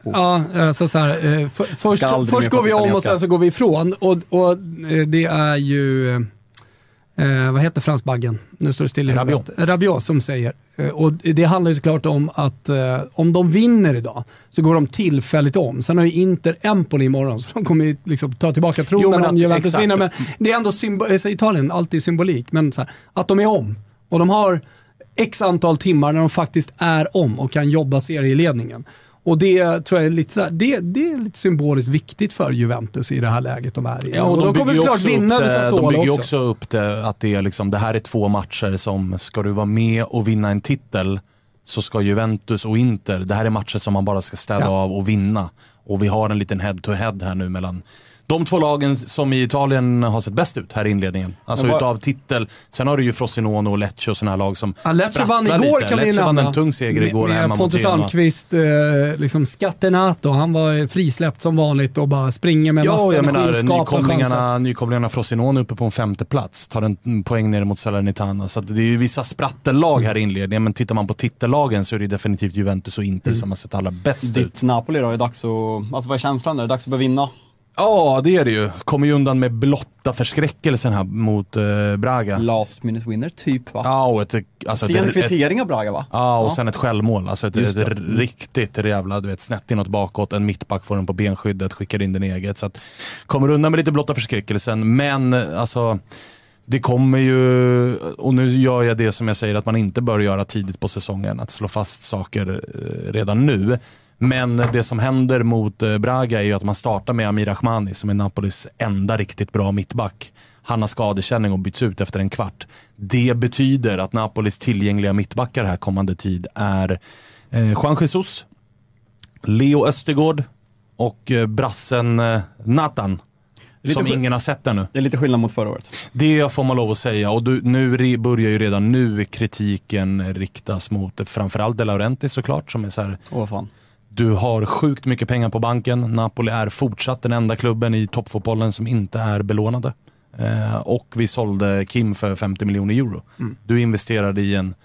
Speaker 3: Ja, alltså så här, eh, för, först, först går vi om och sen så går vi ifrån. Och, och eh, det är ju... eh, vad heter fransbaggen? Nu står det still i
Speaker 5: Rabiot.
Speaker 3: Rabiot som säger. Och det handlar ju såklart om att eh, om de vinner idag så går de tillfälligt om. Sen har ju Inter Empoli imorgon så de kommer ju liksom ta tillbaka tronen om Juventus vinner. Men det är ändå symbo- så Italien, alltid symbolik. Men så här, att de är om. Och de har x antal timmar när de faktiskt är om och kan jobba serieledningen. Och det tror jag är lite, det, det är lite symboliskt viktigt för Juventus i det här läget de är i.
Speaker 5: Ja, och de,
Speaker 3: kommer
Speaker 5: bygger ju
Speaker 3: såklart
Speaker 5: också
Speaker 3: vinna över
Speaker 5: det, de
Speaker 3: Sassuolo
Speaker 5: bygger
Speaker 3: också.
Speaker 5: också upp det att det, är liksom, det här är två matcher som, ska du vara med och vinna en titel så ska Juventus och Inter, det här är matcher som man bara ska städa
Speaker 3: Ja.
Speaker 5: av och vinna. Och vi har en liten head-to-head här nu mellan de två lagen som i Italien har sett bäst ut här i inledningen. Alltså
Speaker 4: vad-
Speaker 5: utav titel. Sen har du ju Frosinone och Lecce och sådana här lag som
Speaker 3: Ja, Lecce vann igår
Speaker 5: lite.
Speaker 3: kan vi
Speaker 5: Lecce vann
Speaker 3: nämna.
Speaker 5: en tung seger igår
Speaker 3: med,
Speaker 5: hemma
Speaker 3: med
Speaker 5: mot
Speaker 3: Pontus
Speaker 5: Genoa.
Speaker 3: Almqvist, eh, liksom Scattenato. Han var frisläppt som vanligt och bara springer med
Speaker 5: Ja,
Speaker 3: massa
Speaker 5: jag
Speaker 3: energi
Speaker 5: menar nykomlingarna, nykomlingarna Frosinone uppe på en femte plats tar en mm, poäng ner mot Salernitana. Så att det är ju vissa sprattellag här i inledningen, men tittar man på titellagen så är det definitivt Juventus och Inter
Speaker 3: Mm.
Speaker 5: som har sett allra bäst ut.
Speaker 4: Ditt Napoli då, är dags att, alltså vad är känslan? Är det dags att börja vinna?
Speaker 5: Ja, det är det ju. Kommer ju undan med blotta förskräckelsen här mot eh, Braga.
Speaker 4: Last minute winner, typ va?
Speaker 5: Ja, och ett, alltså,
Speaker 4: Sen
Speaker 5: ett,
Speaker 4: kvittering av Braga va?
Speaker 5: Ja, och
Speaker 4: Ja.
Speaker 5: sen ett självmål. Alltså ett, ett.
Speaker 4: Mm.
Speaker 5: riktigt jävla, du vet, snett inåt bakåt. En mittback får den på benskyddet, skickar in den eget. Så att, kommer undan med lite blotta förskräckelsen, men alltså det kommer ju, och nu gör jag det som jag säger att man inte bör göra tidigt på säsongen, att slå fast saker eh, redan nu. Men det som händer mot eh, Braga är ju att man startar med Amir Rahmani som är Napolis enda riktigt bra mittback. Han har skadekänning och byts ut efter en kvart. Det betyder att Napolis tillgängliga mittbackar här kommande tid är eh, Juan Jesus, Leo Östergård och eh, brassen eh, Nathan. Som ingen har sett ännu.
Speaker 4: Det är lite skillnad mot förra året.
Speaker 5: Det får man lov att säga och du, nu börjar ju redan nu kritiken riktas mot framförallt De Laurentiis såklart som är så här,
Speaker 4: Åh fan.
Speaker 5: Du har sjukt mycket pengar på banken. Napoli är fortsatt den enda klubben i toppfotbollen som inte är belånade. Eh, och vi sålde Kim för 50 miljoner euro. Du investerade i en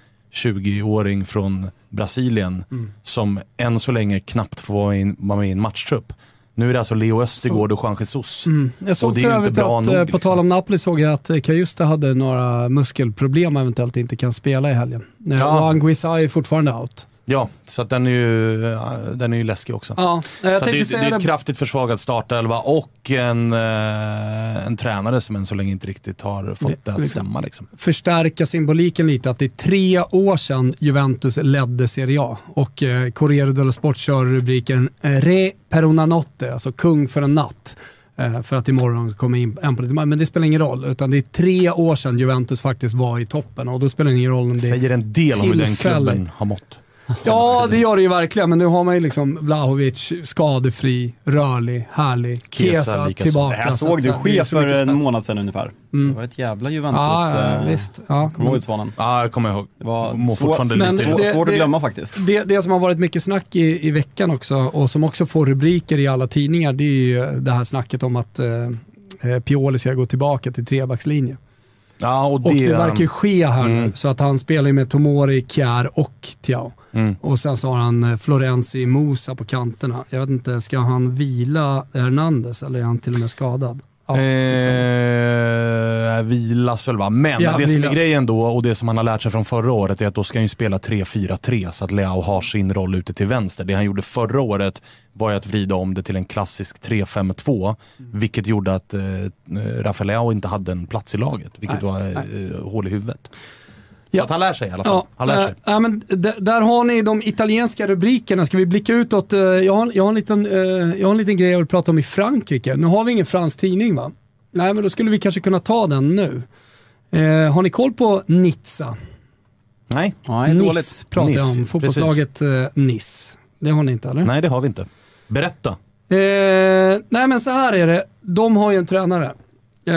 Speaker 5: 20-åring från Brasilien som än så länge knappt får vara in- vara med i en matchtrupp. Nu är det alltså Leo Östergård och Juan Jesus.
Speaker 3: Jag
Speaker 5: Och
Speaker 3: såg
Speaker 5: det är
Speaker 3: för
Speaker 5: inte bra
Speaker 3: att,
Speaker 5: nog,
Speaker 3: eh, på
Speaker 5: liksom.
Speaker 3: tal om Napoli såg jag att eh, Kajusta hade några muskelproblem och eventuellt inte kan spela i helgen. Ja.
Speaker 5: Ja.
Speaker 3: Och Anguissa är fortfarande out.
Speaker 5: Ja, så den är ju, ja, den är ju läskig också.
Speaker 3: Ja, jag
Speaker 5: så det, det är
Speaker 3: det.
Speaker 5: ett kraftigt försvagat startelva och en, eh, en tränare som än så länge inte riktigt har fått det att
Speaker 3: liksom-
Speaker 5: stämma. Liksom.
Speaker 3: förstärka symboliken lite att det är tre år sedan Juventus ledde Serie A och eh, Corriere dello Sport kör rubriken eh, Re per una notte, alltså kung för en natt. Eh, för att imorgon kommer in en på det. Men det spelar ingen roll, utan det är tre år sedan Juventus faktiskt var i toppen och då spelar det ingen roll om det
Speaker 5: Säger en del om hur den klubben har mått.
Speaker 3: Ja, det gör det ju verkligen, men nu har man ju liksom Vlahovic skadefri, rörlig, härlig. Kesa tillbaka.
Speaker 4: Det här
Speaker 3: så
Speaker 4: såg du ske för en månad sedan ungefär. Det var ett jävla Juventus.
Speaker 3: Ja, ja,
Speaker 4: eh,
Speaker 3: visst. Ja,
Speaker 4: Kommer du ihåg Svanen?
Speaker 5: Ja, jag kommer ihåg.
Speaker 4: Det var
Speaker 5: Mår fortfarande
Speaker 3: men
Speaker 5: lite
Speaker 3: det-
Speaker 4: svårt, att
Speaker 3: det-
Speaker 4: glömma faktiskt.
Speaker 3: Det, det som har varit mycket snack i, i veckan också och som också får rubriker i alla tidningar det är ju det här snacket om att eh, eh, Pioli ska gå tillbaka till trebackslinje.
Speaker 5: Ja, och det,
Speaker 3: Och det verkar ju ske här nu
Speaker 5: Mm.
Speaker 3: så att han spelar med Tomori, Kjär och Tiao.
Speaker 5: Mm.
Speaker 3: Och sen så har han eh, Florenzi, Mosa på kanterna. Jag vet inte, ska han vila Hernandez eller är han till och med skadad? Ja, liksom.
Speaker 5: Eh, vilas väl va? Men
Speaker 3: Ja,
Speaker 5: det som är
Speaker 3: vilas.
Speaker 5: grejen då och det som han har lärt sig från förra året är att då ska han ju spela 3-4-3 så att Leao har sin roll ute till vänster. Det han gjorde förra året var ju att vrida om det till en klassisk 3-5-2 vilket gjorde att eh, Rafael Leao inte hade en plats i laget vilket
Speaker 3: Nej,
Speaker 5: var eh, hål i huvudet. Så
Speaker 3: Ja.
Speaker 5: att han lär sig i alla fall.
Speaker 3: Ja,
Speaker 5: han lär
Speaker 3: äh,
Speaker 5: sig.
Speaker 3: ja, men d- där har ni de italienska rubrikerna. Ska vi blicka utåt? Eh, Jag har, jag, har en liten, eh, jag har en liten grej jag vill prata om i Frankrike. Nu har vi ingen fransk tidning va? Nej, men då skulle vi kanske kunna ta den nu. Eh, har ni koll på Nizza?
Speaker 5: Nej.
Speaker 4: Nej,
Speaker 3: Nice
Speaker 4: dåligt.
Speaker 3: pratar jag
Speaker 5: Nice,
Speaker 3: om. Fotbollslaget eh, Nice. Det har ni inte eller?
Speaker 5: Nej, det har vi inte. Berätta.
Speaker 3: Eh, nej men så här är det. De har ju en tränare. Eh,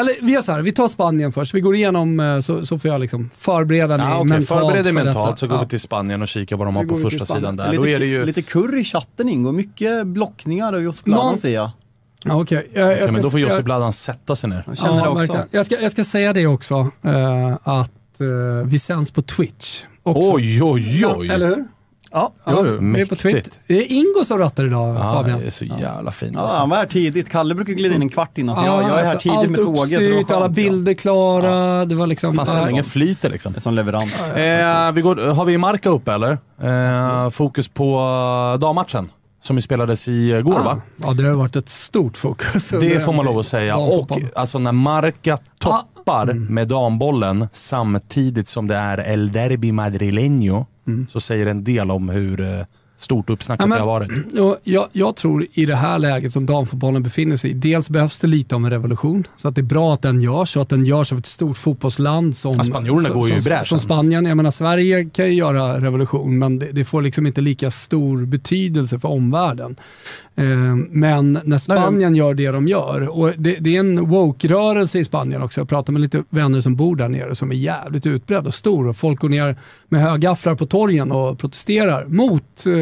Speaker 3: eller vi gör så här, vi tar Spanien först. Vi går igenom eh, så, så får jag liksom förbereda mig
Speaker 5: Ja, okay.
Speaker 3: mentalt
Speaker 5: Förbered dig
Speaker 3: för
Speaker 5: mentalt
Speaker 3: detta.
Speaker 5: så går
Speaker 3: Ja.
Speaker 5: vi till Spanien och kikar vad de har på första sidan där.
Speaker 4: Lite,
Speaker 5: Då är det ju...
Speaker 4: lite kurr i chatten Ingo, mycket blockningar och Josip Bladan
Speaker 3: Någon-
Speaker 4: ser jag.
Speaker 3: Ja, Okej, jag, jag
Speaker 5: Ja,
Speaker 3: ska-
Speaker 5: men då får
Speaker 3: jag-
Speaker 5: Josip Bladan sätta sig ner.
Speaker 4: Jag känner det också.
Speaker 3: verkligen. Jag ska, jag ska säga det också, eh, att eh, vi sänds på Twitch. Också.
Speaker 5: Oj, oj, oj.
Speaker 3: Ja, eller hur? Ja,
Speaker 5: Ja,
Speaker 3: jo, vi är på. Twitter. Det är Ingo som rattar idag,
Speaker 5: Ja,
Speaker 3: Fabian.
Speaker 5: det är så jävla fint.
Speaker 4: Ja,
Speaker 5: alltså.
Speaker 4: han var här tidigt. Kalle brukar glida in en kvart innan, så jag, jag är här
Speaker 3: alltså,
Speaker 4: tidigt
Speaker 3: allt
Speaker 4: med tåget. var
Speaker 3: uppstyrt, alla
Speaker 4: ja.
Speaker 3: bilder klara. Det var liksom...
Speaker 5: Fan,
Speaker 3: ja,
Speaker 5: sändningen flyter liksom.
Speaker 4: Det är som leverans.
Speaker 5: Eh, vi går, har vi Marka upp eller? Eh, fokus på eh, dammatchen som ju spelades igår va?
Speaker 3: Ja, det har varit ett stort fokus.
Speaker 5: Det får man lov att säga. Och alltså när Marca toppar
Speaker 3: Mm.
Speaker 5: med dambollen samtidigt som det är El Derby Madrileño
Speaker 3: Mm.
Speaker 5: så säger det en del om hur eh, stort uppsnackat
Speaker 3: Ja, men-
Speaker 5: det har varit.
Speaker 3: Och jag, jag tror i det här läget som damfotbollen befinner sig i, dels behövs det lite av en revolution. Så att det är bra att den görs och att den görs av ett stort fotbollsland som,
Speaker 5: Ja, spanjorerna går ju i
Speaker 3: som,
Speaker 5: bräschen.
Speaker 3: som Spanien. Jag menar, Sverige kan ju göra revolution, men det, det får liksom inte lika stor betydelse för omvärlden. Eh, men när Spanien gör det de gör, och det, det är en woke-rörelse i Spanien också. Jag pratar med lite vänner som bor där nere som är jävligt utbredd och stor och folk går ner med högafflar på torgen och protesterar mot eh,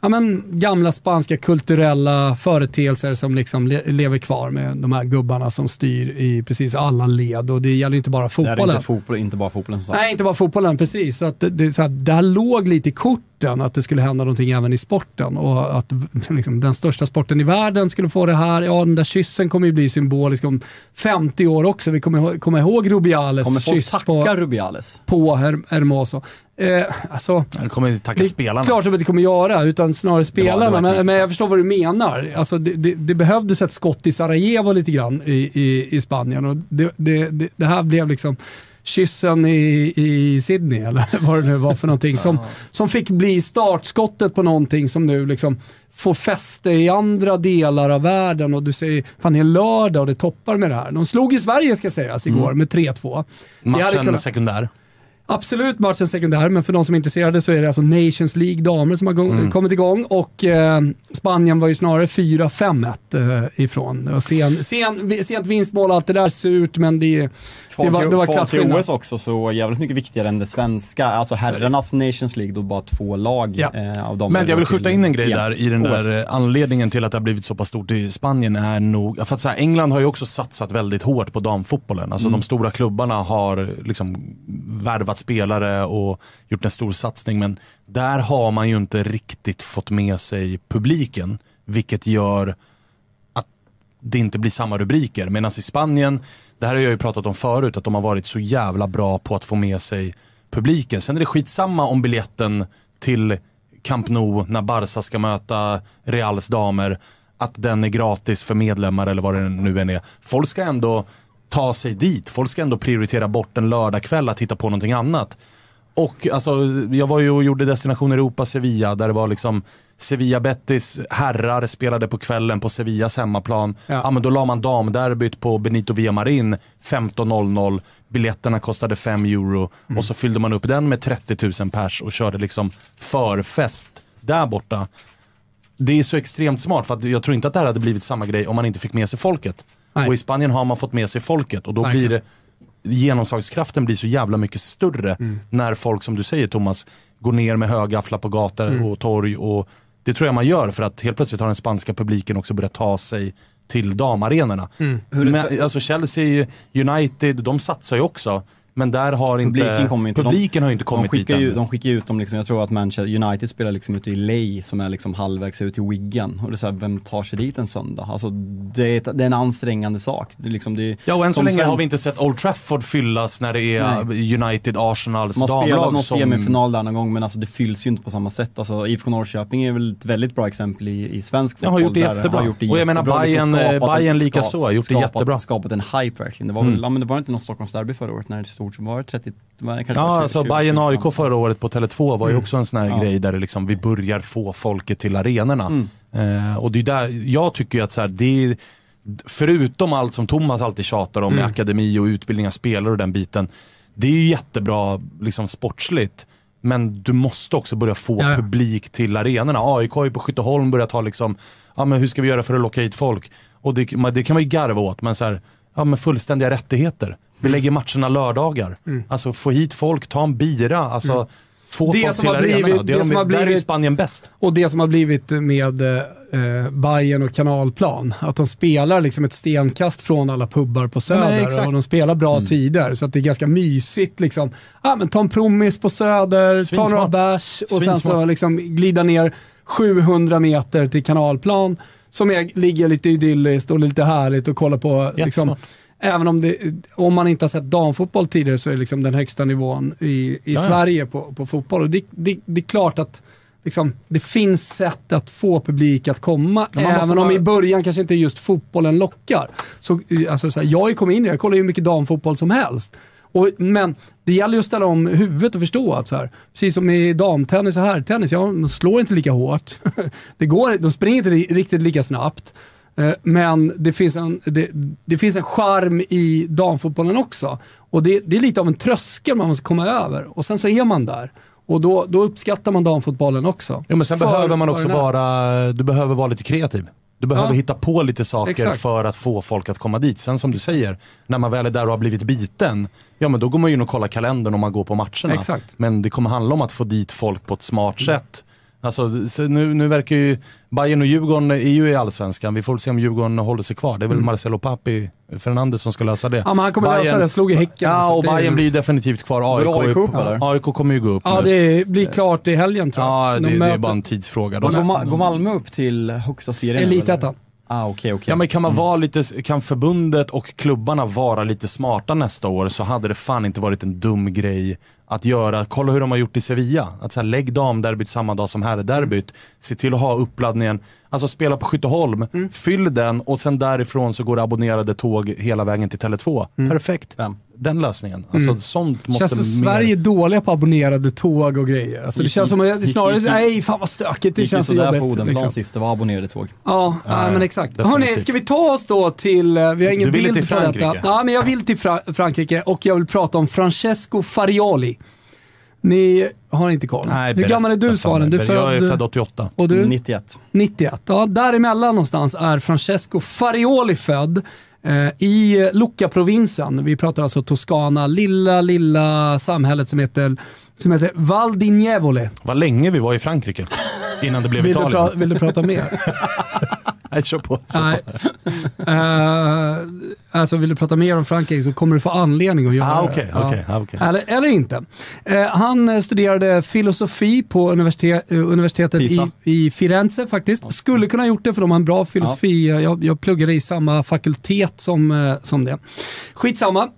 Speaker 3: ja, men, gamla spanska kulturella företeelser som liksom le lever kvar med de här gubbarna som styr i precis alla led. Och det gäller inte bara
Speaker 4: Det här är
Speaker 3: fotbollen.
Speaker 4: inte, fotboll, inte bara fotbollen som sagt.
Speaker 3: Nej, inte bara fotbollen, precis. Så att det, det, så här, där låg lite i korten att det skulle hända någonting även i sporten och att liksom, den största sporten i världen skulle få det här. Ja, den där kyssen kommer ju bli symbolisk om 50 år också. Vi kommer ihåg- komma ihåg Rubiales
Speaker 4: Kommer folk
Speaker 3: kyss
Speaker 4: tacka
Speaker 3: på,
Speaker 4: Rubiales?
Speaker 3: på Her Hermoso. Eh, alltså,
Speaker 5: Det kommer inte tacka
Speaker 3: det
Speaker 5: spelarna.
Speaker 3: klart att det kommer göra, utan snarare spelarna.
Speaker 4: det var
Speaker 3: men, men jag förstår vad du menar. Alltså, det, det, det behövdes ett skott i Sarajevo lite grann i, i, i Spanien och det, det, det, det här blev liksom kyssen i, i Sydney, eller vad det nu var för någonting, som, som fick bli startskottet på någonting som nu liksom får fäste i andra delar av världen och du säger, fan det är lördag och det toppar med det här. De slog i Sverige ska sägas igår med 3-2. Det hade
Speaker 5: Matchen
Speaker 3: kunnat-
Speaker 5: sekundär.
Speaker 3: Absolut matchen sekundär, men för de som är intresserade så är det alltså Nations League damer som har go- kommit igång och eh, Spanien var ju snarare 4-5-1 eh, ifrån. Och sen, sen, sent vinstmål, allt det där surt, men det, det var,
Speaker 4: till-
Speaker 3: det var
Speaker 4: kval till
Speaker 3: klasskillnad.
Speaker 4: OS också, så jävligt mycket viktigare än det svenska. Alltså herrarnas Nations League, då bara två lag
Speaker 3: Ja.
Speaker 4: eh, av dem.
Speaker 5: Men jag vill
Speaker 4: till
Speaker 5: skjuta in en grej där i den
Speaker 4: OS.
Speaker 5: där eh, anledningen till att det har blivit så pass stort i Spanien är nog, för att så här, England har ju också satsat väldigt hårt på damfotbollen. Alltså de stora klubbarna har liksom värvat spelare och gjort en stor satsning men där har man ju inte riktigt fått med sig publiken vilket gör att det inte blir samma rubriker. Medan i Spanien, det här har jag ju pratat om förut, att de har varit så jävla bra på att få med sig publiken. Sen är det skitsamma om biljetten till Camp Nou när Barca ska möta Reals damer, att den är gratis för medlemmar eller vad det nu än är. Folk ska ändå ta sig dit, folk ska ändå prioritera bort en lördagkväll att hitta på någonting annat. Och alltså, jag var ju och gjorde Destination Europa Sevilla där det var liksom Sevilla Betis herrar spelade på kvällen på Sevillas hemmaplan. Ja.
Speaker 3: Ja.
Speaker 5: men då la man damderbyt på Benito Villamarin 15.00. Biljetterna kostade 5 euro och så fyllde man upp den med 30 000 pers och körde liksom förfest där borta. Det är så extremt smart för jag tror inte att det här hade blivit samma grej om man inte fick med sig folket.
Speaker 3: Nej.
Speaker 5: Och i Spanien har man fått med sig folket och då
Speaker 3: Verkligen.
Speaker 5: blir det genomslagskraften blir så jävla mycket större
Speaker 3: Mm.
Speaker 5: när folk, som du säger Thomas, går ner med högafflar på gator
Speaker 3: Mm.
Speaker 5: och torg. Och det tror jag man gör för att helt plötsligt har den spanska publiken också börjat ta sig till damarenorna.
Speaker 3: Mm.
Speaker 5: Men, alltså Chelsea, United, de satsar ju också. Men där har inte,
Speaker 4: Publiken kommer inte.
Speaker 5: publiken har ju inte
Speaker 4: de
Speaker 5: kommit dit
Speaker 4: skickar ju,
Speaker 5: än.
Speaker 4: De skickar ut dem, liksom, jag tror att Manchester United spelar liksom ute i Ley som är liksom halvvägs ut till Wigan. Och det är så här, vem tar sig dit en söndag? Alltså det är, ett, det är en ansträngande sak. Det är liksom, det är,
Speaker 5: Ja och än så
Speaker 4: som
Speaker 5: länge har
Speaker 4: svensk-
Speaker 5: vi inte sett Old Trafford fyllas när det är United, Arsenals
Speaker 4: Man har spelat
Speaker 5: damlag
Speaker 4: någon
Speaker 5: som...
Speaker 4: semifinal där någon gång men alltså det fylls ju inte på samma sätt. Alltså IFK Norrköping är väl ett väldigt bra exempel i, i svensk fotboll.
Speaker 5: har gjort det jättebra.
Speaker 4: har gjort det
Speaker 5: Och jag menar,
Speaker 4: jättebra, liksom
Speaker 5: Bayern, eh,
Speaker 4: skapat
Speaker 5: Bayern
Speaker 4: en-
Speaker 5: lika
Speaker 4: ska-
Speaker 5: så, har gjort det
Speaker 4: skapat,
Speaker 5: jättebra.
Speaker 4: Skapat en hype verkligen. Det var, väl, ja, men det var inte någon Stockholmsderby förra året när det stod var 30, det var kanske var
Speaker 5: Ja,
Speaker 4: 20,
Speaker 5: alltså
Speaker 4: 20,
Speaker 5: Bayern
Speaker 4: 20,
Speaker 5: AIK förra året på Tele2 var ju också en sån här
Speaker 4: Mm. Ja.
Speaker 5: grej där det liksom, vi börjar få folket till arenorna.
Speaker 4: Mm.
Speaker 5: Eh, och det är där, jag tycker ju att så här, det är, förutom allt som Thomas alltid tjatar om med
Speaker 4: Mm.
Speaker 5: akademi och utbildning av spelare och den biten. Det är ju jättebra liksom sportsligt. Men du måste också börja få
Speaker 3: Ja.
Speaker 5: publik till arenorna. AIK har ju på Skytteholm börjat ha liksom, ja men hur ska vi göra för att locka hit folk? Och det, det kan man ju garva åt, men så här, ja men fullständiga rättigheter. Vi lägger matcherna lördagar. Alltså få hit folk, ta en bira. Alltså, Få
Speaker 3: Det
Speaker 5: folk
Speaker 3: som
Speaker 5: till
Speaker 3: har
Speaker 5: arenorna.
Speaker 3: blivit-
Speaker 5: Det är
Speaker 3: det
Speaker 5: de,
Speaker 3: som har
Speaker 5: Där är
Speaker 3: blivit-
Speaker 5: Spanien bäst.
Speaker 3: Och det som har blivit med eh, Bayern och kanalplan, att de spelar liksom ett stenkast från alla pubbar på Söder
Speaker 5: exakt.
Speaker 3: och de spelar bra tider. Så att det är ganska mysigt. Liksom. Ja, men ta en promis på Söder, ta
Speaker 5: Svinsmart.
Speaker 3: några bärs och sen så
Speaker 5: Svinsmart.
Speaker 3: liksom glida ner 700 meter till kanalplan som är, ligger lite idylliskt och lite härligt att kolla på. Liksom. Även om, det, om man inte har sett damfotboll tidigare så är det liksom den högsta nivån i, i
Speaker 5: Ja, ja.
Speaker 3: Sverige på, på fotboll. Och det, det, det är klart att liksom, det finns sätt att få publik att komma,
Speaker 5: Ja,
Speaker 3: även om
Speaker 5: bara-
Speaker 3: i början kanske inte just fotbollen lockar. Så, alltså, så här, jag kommit in i det, jag kollar hur mycket damfotboll som helst. Och, men det gäller ju att ställa om huvudet och förstå att så här, precis som i damtennis och herrtennis, ja, de slår inte lika hårt. det går, de springer inte riktigt lika snabbt. Eh, Men det finns, en, det, det finns en charm i damfotbollen också. Och det, det är lite av en tröskel man måste komma över. Och sen så är man där. Och då, då uppskattar man damfotbollen också.
Speaker 5: Jo, men sen
Speaker 3: För
Speaker 5: behöver man också vara, du behöver vara lite kreativ. Du behöver
Speaker 3: Ja.
Speaker 5: hitta på lite saker
Speaker 3: Exakt.
Speaker 5: för att få folk att komma dit. Sen som du säger, när man väl är där och har blivit biten, ja men då går man ju in och kollar kalendern om man går på matcherna.
Speaker 3: Exakt.
Speaker 5: Men det kommer handla om att få dit folk på ett smart sätt. Alltså, så nu, nu verkar ju Bayern och Djurgården är ju i Allsvenskan. Vi får väl se om Djurgården håller sig kvar. Det är väl Marcelo Papi Fernandes som ska lösa det.
Speaker 3: Mm. Ja, men han kommer lösa det. Slog i Häcken.
Speaker 5: Ja, och Bayern blir ju definitivt kvar. AIK,
Speaker 4: AIK upp, eller?
Speaker 5: AIK kommer ju gå upp
Speaker 3: Ja,
Speaker 5: nu.
Speaker 3: det blir klart i helgen tror jag.
Speaker 5: Ja,
Speaker 3: De
Speaker 5: det, det är bara en tidsfråga.
Speaker 4: Går,
Speaker 5: De,
Speaker 4: Ma- går Malmö upp till högsta serien?
Speaker 3: Elitettan.
Speaker 4: Ah, okej, okej.
Speaker 5: Ja men kan man vara lite, kan förbundet och klubbarna vara lite smarta nästa år så hade det fan inte varit en dum grej att göra. Kolla hur de har gjort i Sevilla. Att så här, lägg damderbyt samma dag som herrderbyt. Se till att ha uppladdningen, alltså spela på Skytteholm,
Speaker 3: Mm.
Speaker 5: fyll den och sen därifrån så går det abonnerade tåg hela vägen till Tele2. Perfekt.
Speaker 4: Ja.
Speaker 5: Den lösningen. Alltså sånt måste
Speaker 3: Mm. Känns som
Speaker 5: mer...
Speaker 3: Sverige är dåliga på abonnerade tåg och grejer. Alltså, det
Speaker 4: Gick-
Speaker 3: känns som att
Speaker 4: gick-
Speaker 3: snarare,
Speaker 4: gick-
Speaker 3: nej fan vad stökigt, det
Speaker 4: Det gick
Speaker 3: känns så
Speaker 4: sådär
Speaker 3: jobbigt.
Speaker 4: på
Speaker 3: liksom.
Speaker 4: sist, det var abonnerade tåg.
Speaker 3: Ja, ja,
Speaker 5: ja,
Speaker 3: men exakt. Hörni, ska vi ta oss då till, eh, vi har ingen
Speaker 5: Du ville
Speaker 3: bild
Speaker 5: till
Speaker 3: på detta.
Speaker 5: Frankrike.
Speaker 3: Ja, men jag vill till Fra- Frankrike och jag vill prata om Francesco Farioli. Ni har inte koll.
Speaker 5: Nej,
Speaker 3: Hur gammal är du Svaren? Du är
Speaker 5: Jag är
Speaker 3: född...
Speaker 5: född 88.
Speaker 3: Och du?
Speaker 4: 91.
Speaker 3: 91. Ja, däremellan någonstans är Francesco Farioli född. Eh, I Lucca-provinsen. Vi pratar alltså Toscana, lilla, lilla samhället som heter, som heter Val di Nievole.
Speaker 5: Vad länge vi var i Frankrike innan det blev
Speaker 3: Vill du,
Speaker 5: Italien.
Speaker 3: pra- vill du prata mer?
Speaker 5: Nej, kör på.
Speaker 3: Nej. Eh, alltså vill du prata mer om Frankrike så kommer du få anledning att göra
Speaker 5: Ah,
Speaker 3: det.
Speaker 5: okej,
Speaker 3: Ja.
Speaker 5: okej, ah.
Speaker 3: Eller, eller inte. Eh, han eh, studerade filosofi på universitet, universitetet i, i Firenze faktiskt. Skulle kunna ha gjort det för de har en bra filosofi. Jag, jag pluggade i samma fakultet som, som det. Skitsamma.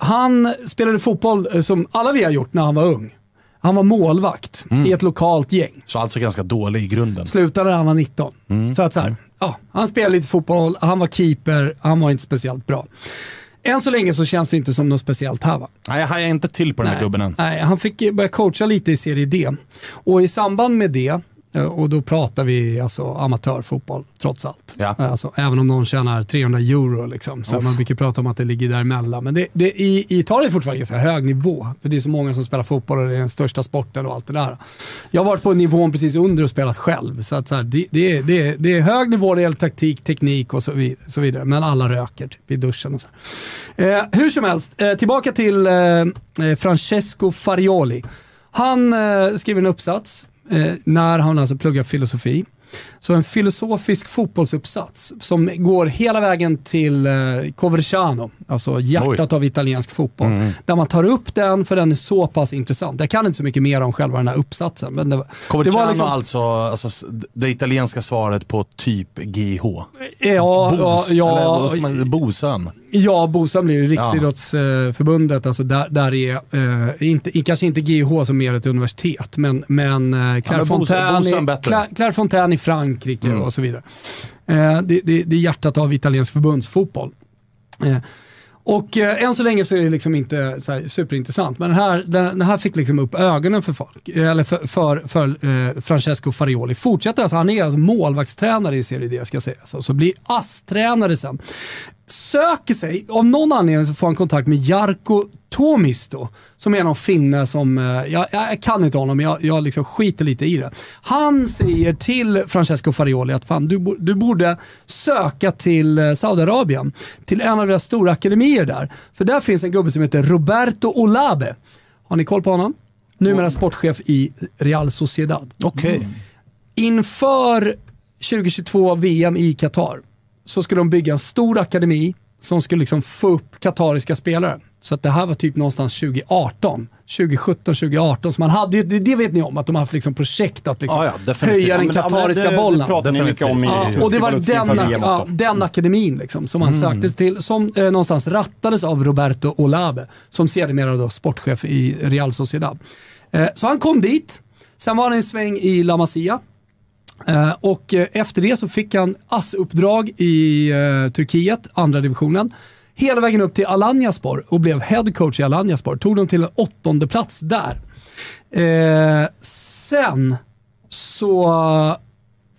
Speaker 3: Han spelade fotboll som alla vi har gjort när han var ung. Han var målvakt
Speaker 5: Mm.
Speaker 3: i ett lokalt gäng
Speaker 5: Så alltså ganska dålig i grunden.
Speaker 3: slutade när han var 19.
Speaker 5: Mm.
Speaker 3: Så att så här, ja, han spelade lite fotboll, han var keeper, han var inte speciellt bra. Än så länge så känns det inte som något speciellt här va?
Speaker 5: Nej, jag hajar inte till på den här gubben än.
Speaker 3: Nej, han fick börja coacha lite i Serie D. Och i samband med det, och då pratar vi alltså amatörfotboll trots allt.
Speaker 5: Ja.
Speaker 3: Alltså, även om någon tjänar 300 euro. Liksom, så man brukar prata om att det ligger däremellan. Men det, det, i, i Italien är det fortfarande ganska hög nivå. För det är så många som spelar fotboll och det är den största sporten och allt det där. Jag har varit på nivån precis under och spelat själv. Så, att, så här, det, det, är- det, är- det är hög nivå när det gäller taktik, teknik och så vidare. Så vidare. Men alla röker typ, i duschen och så. Eh, hur som helst, eh, tillbaka till eh, eh, Francesco Farioli. Han eh, skriver en uppsats eh, Eh, när han alltså pluggar filosofi. Så en filosofisk fotbollsuppsats som går hela vägen till eh, Coverciano, alltså hjärtat av italiensk fotboll. Där man tar upp den för den är så pass intressant. Jag kan inte så mycket mer om själva den här uppsatsen. Men det, var- det
Speaker 5: Coverciano
Speaker 3: var liksom,
Speaker 5: alltså, alltså det italienska svaret på typ GH.
Speaker 3: ja, ja,
Speaker 5: Bos,
Speaker 3: ja,
Speaker 5: eller ska man- Bosön.
Speaker 3: Ja, Bosön blir Riksidrottsförbundet. Alltså där, där är, eh, inte, kanske inte GH som mer ett universitet, men, men eh,
Speaker 5: Ja, men
Speaker 3: Clairefontaine,
Speaker 5: Bosön- Bosön
Speaker 3: i-
Speaker 5: bättre.
Speaker 3: I Frankrike
Speaker 5: Mm.
Speaker 3: och så vidare. Eh, det, det, det är hjärtat av italiensk förbundsfotboll. Eh, och eh, än så länge så är det liksom inte här superintressant, men den här, den, den här fick liksom upp ögonen för folk, eh, eller för, för, för eh, Francesco Farioli. Fortsätter alltså, han är alltså målvaktstränare i Serie D ska sägas, så, så blir ASS-tränare sen. Söker sig, av någon anledning så får han kontakt med Jarkko Tomisto, som är någon finne som, eh, jag, jag kan inte honom, men jag, jag liksom skiter lite i det. Han säger till Francesco Farioli att fan, du, du borde söka till eh, Saudiarabien, till en av deras stora akademier där. För där finns en gubbe som heter Roberto Olabe. Har ni koll på honom? Numera sportchef i Real Sociedad.
Speaker 5: Okej.
Speaker 3: Inför 2022 VM i Qatar så skulle de bygga en stor akademi som skulle liksom få upp qatariska spelare. Så att det här var typ någonstans 2018. 2017, 2018. Så man hade, det, det vet ni om, att de har haft liksom projekt att liksom
Speaker 4: Ja, ja,
Speaker 3: höja den
Speaker 4: men- ja, men
Speaker 3: qatariska
Speaker 4: det-
Speaker 3: bollen.
Speaker 4: Det pratar ni mycket om i
Speaker 3: Ja, och det var den, ja, den akademin liksom, som han söktes till, som eh, någonstans rattades av Roberto Olabe, som sedermera då sportchef i Real Sociedad. Eh, så han kom dit, sen var han en sväng i La Masia. Eh, och eh, efter det så fick han ASS-uppdrag i eh, Turkiet, andra divisionen. Hela vägen upp till Alanyaspor och blev head coach i Alanyaspor. Tog dem till en åttonde plats där. Sen så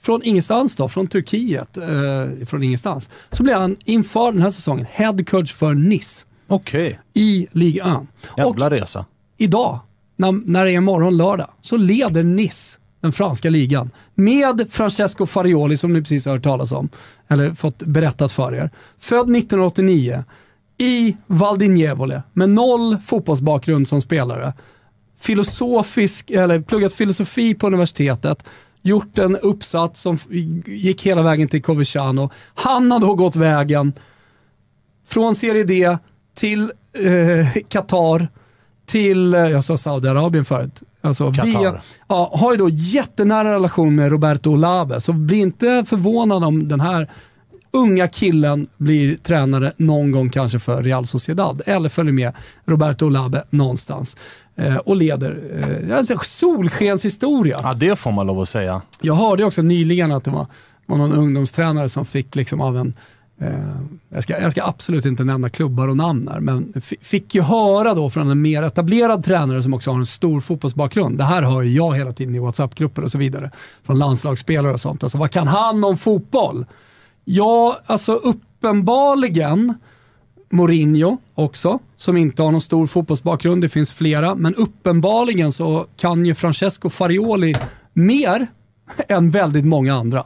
Speaker 3: från ingenstans då, från Turkiet, eh, från ingenstans, så blev han inför den här säsongen head coach för Nice
Speaker 5: Okej.
Speaker 3: i Ligue 1. Och
Speaker 5: Jävla resa.
Speaker 3: idag, när, när det är morgon lördag, så leder Nice den franska ligan med Francesco Farioli som ni precis har hört talas om, eller fått berättat för er. Född 1989 i Val med noll fotbollsbakgrund som spelare. Filosofisk, eller pluggat filosofi på universitetet, gjort en uppsats som gick hela vägen till Coverciano. Han har då gått vägen från Serie D till eh, Qatar, till, eh, jag sa Saudiarabien förut. Alltså,
Speaker 5: Qatar.
Speaker 3: via- ja, har ju då jättenära relation med Roberto Olabe, så bli inte förvånad om den här unga killen blir tränare någon gång kanske för Real Sociedad eller följer med Roberto Olabe någonstans eh, och leder. Eh, alltså, solskenshistoria.
Speaker 5: Ja, det får man lov att säga.
Speaker 3: Jag hörde också nyligen att det var, var någon ungdomstränare som fick liksom av en, Eh, jag, ska, jag ska absolut inte nämna klubbar och namn här, men fick ju höra då från en mer etablerad tränare som också har en stor fotbollsbakgrund. Det här hör ju jag hela tiden i WhatsApp-grupper och så vidare. Från landslagsspelare och sånt. Alltså vad kan han om fotboll? Ja, alltså uppenbarligen Mourinho också, som inte har någon stor fotbollsbakgrund. Det finns flera, men uppenbarligen så kan ju Francesco Farioli mer än väldigt många andra.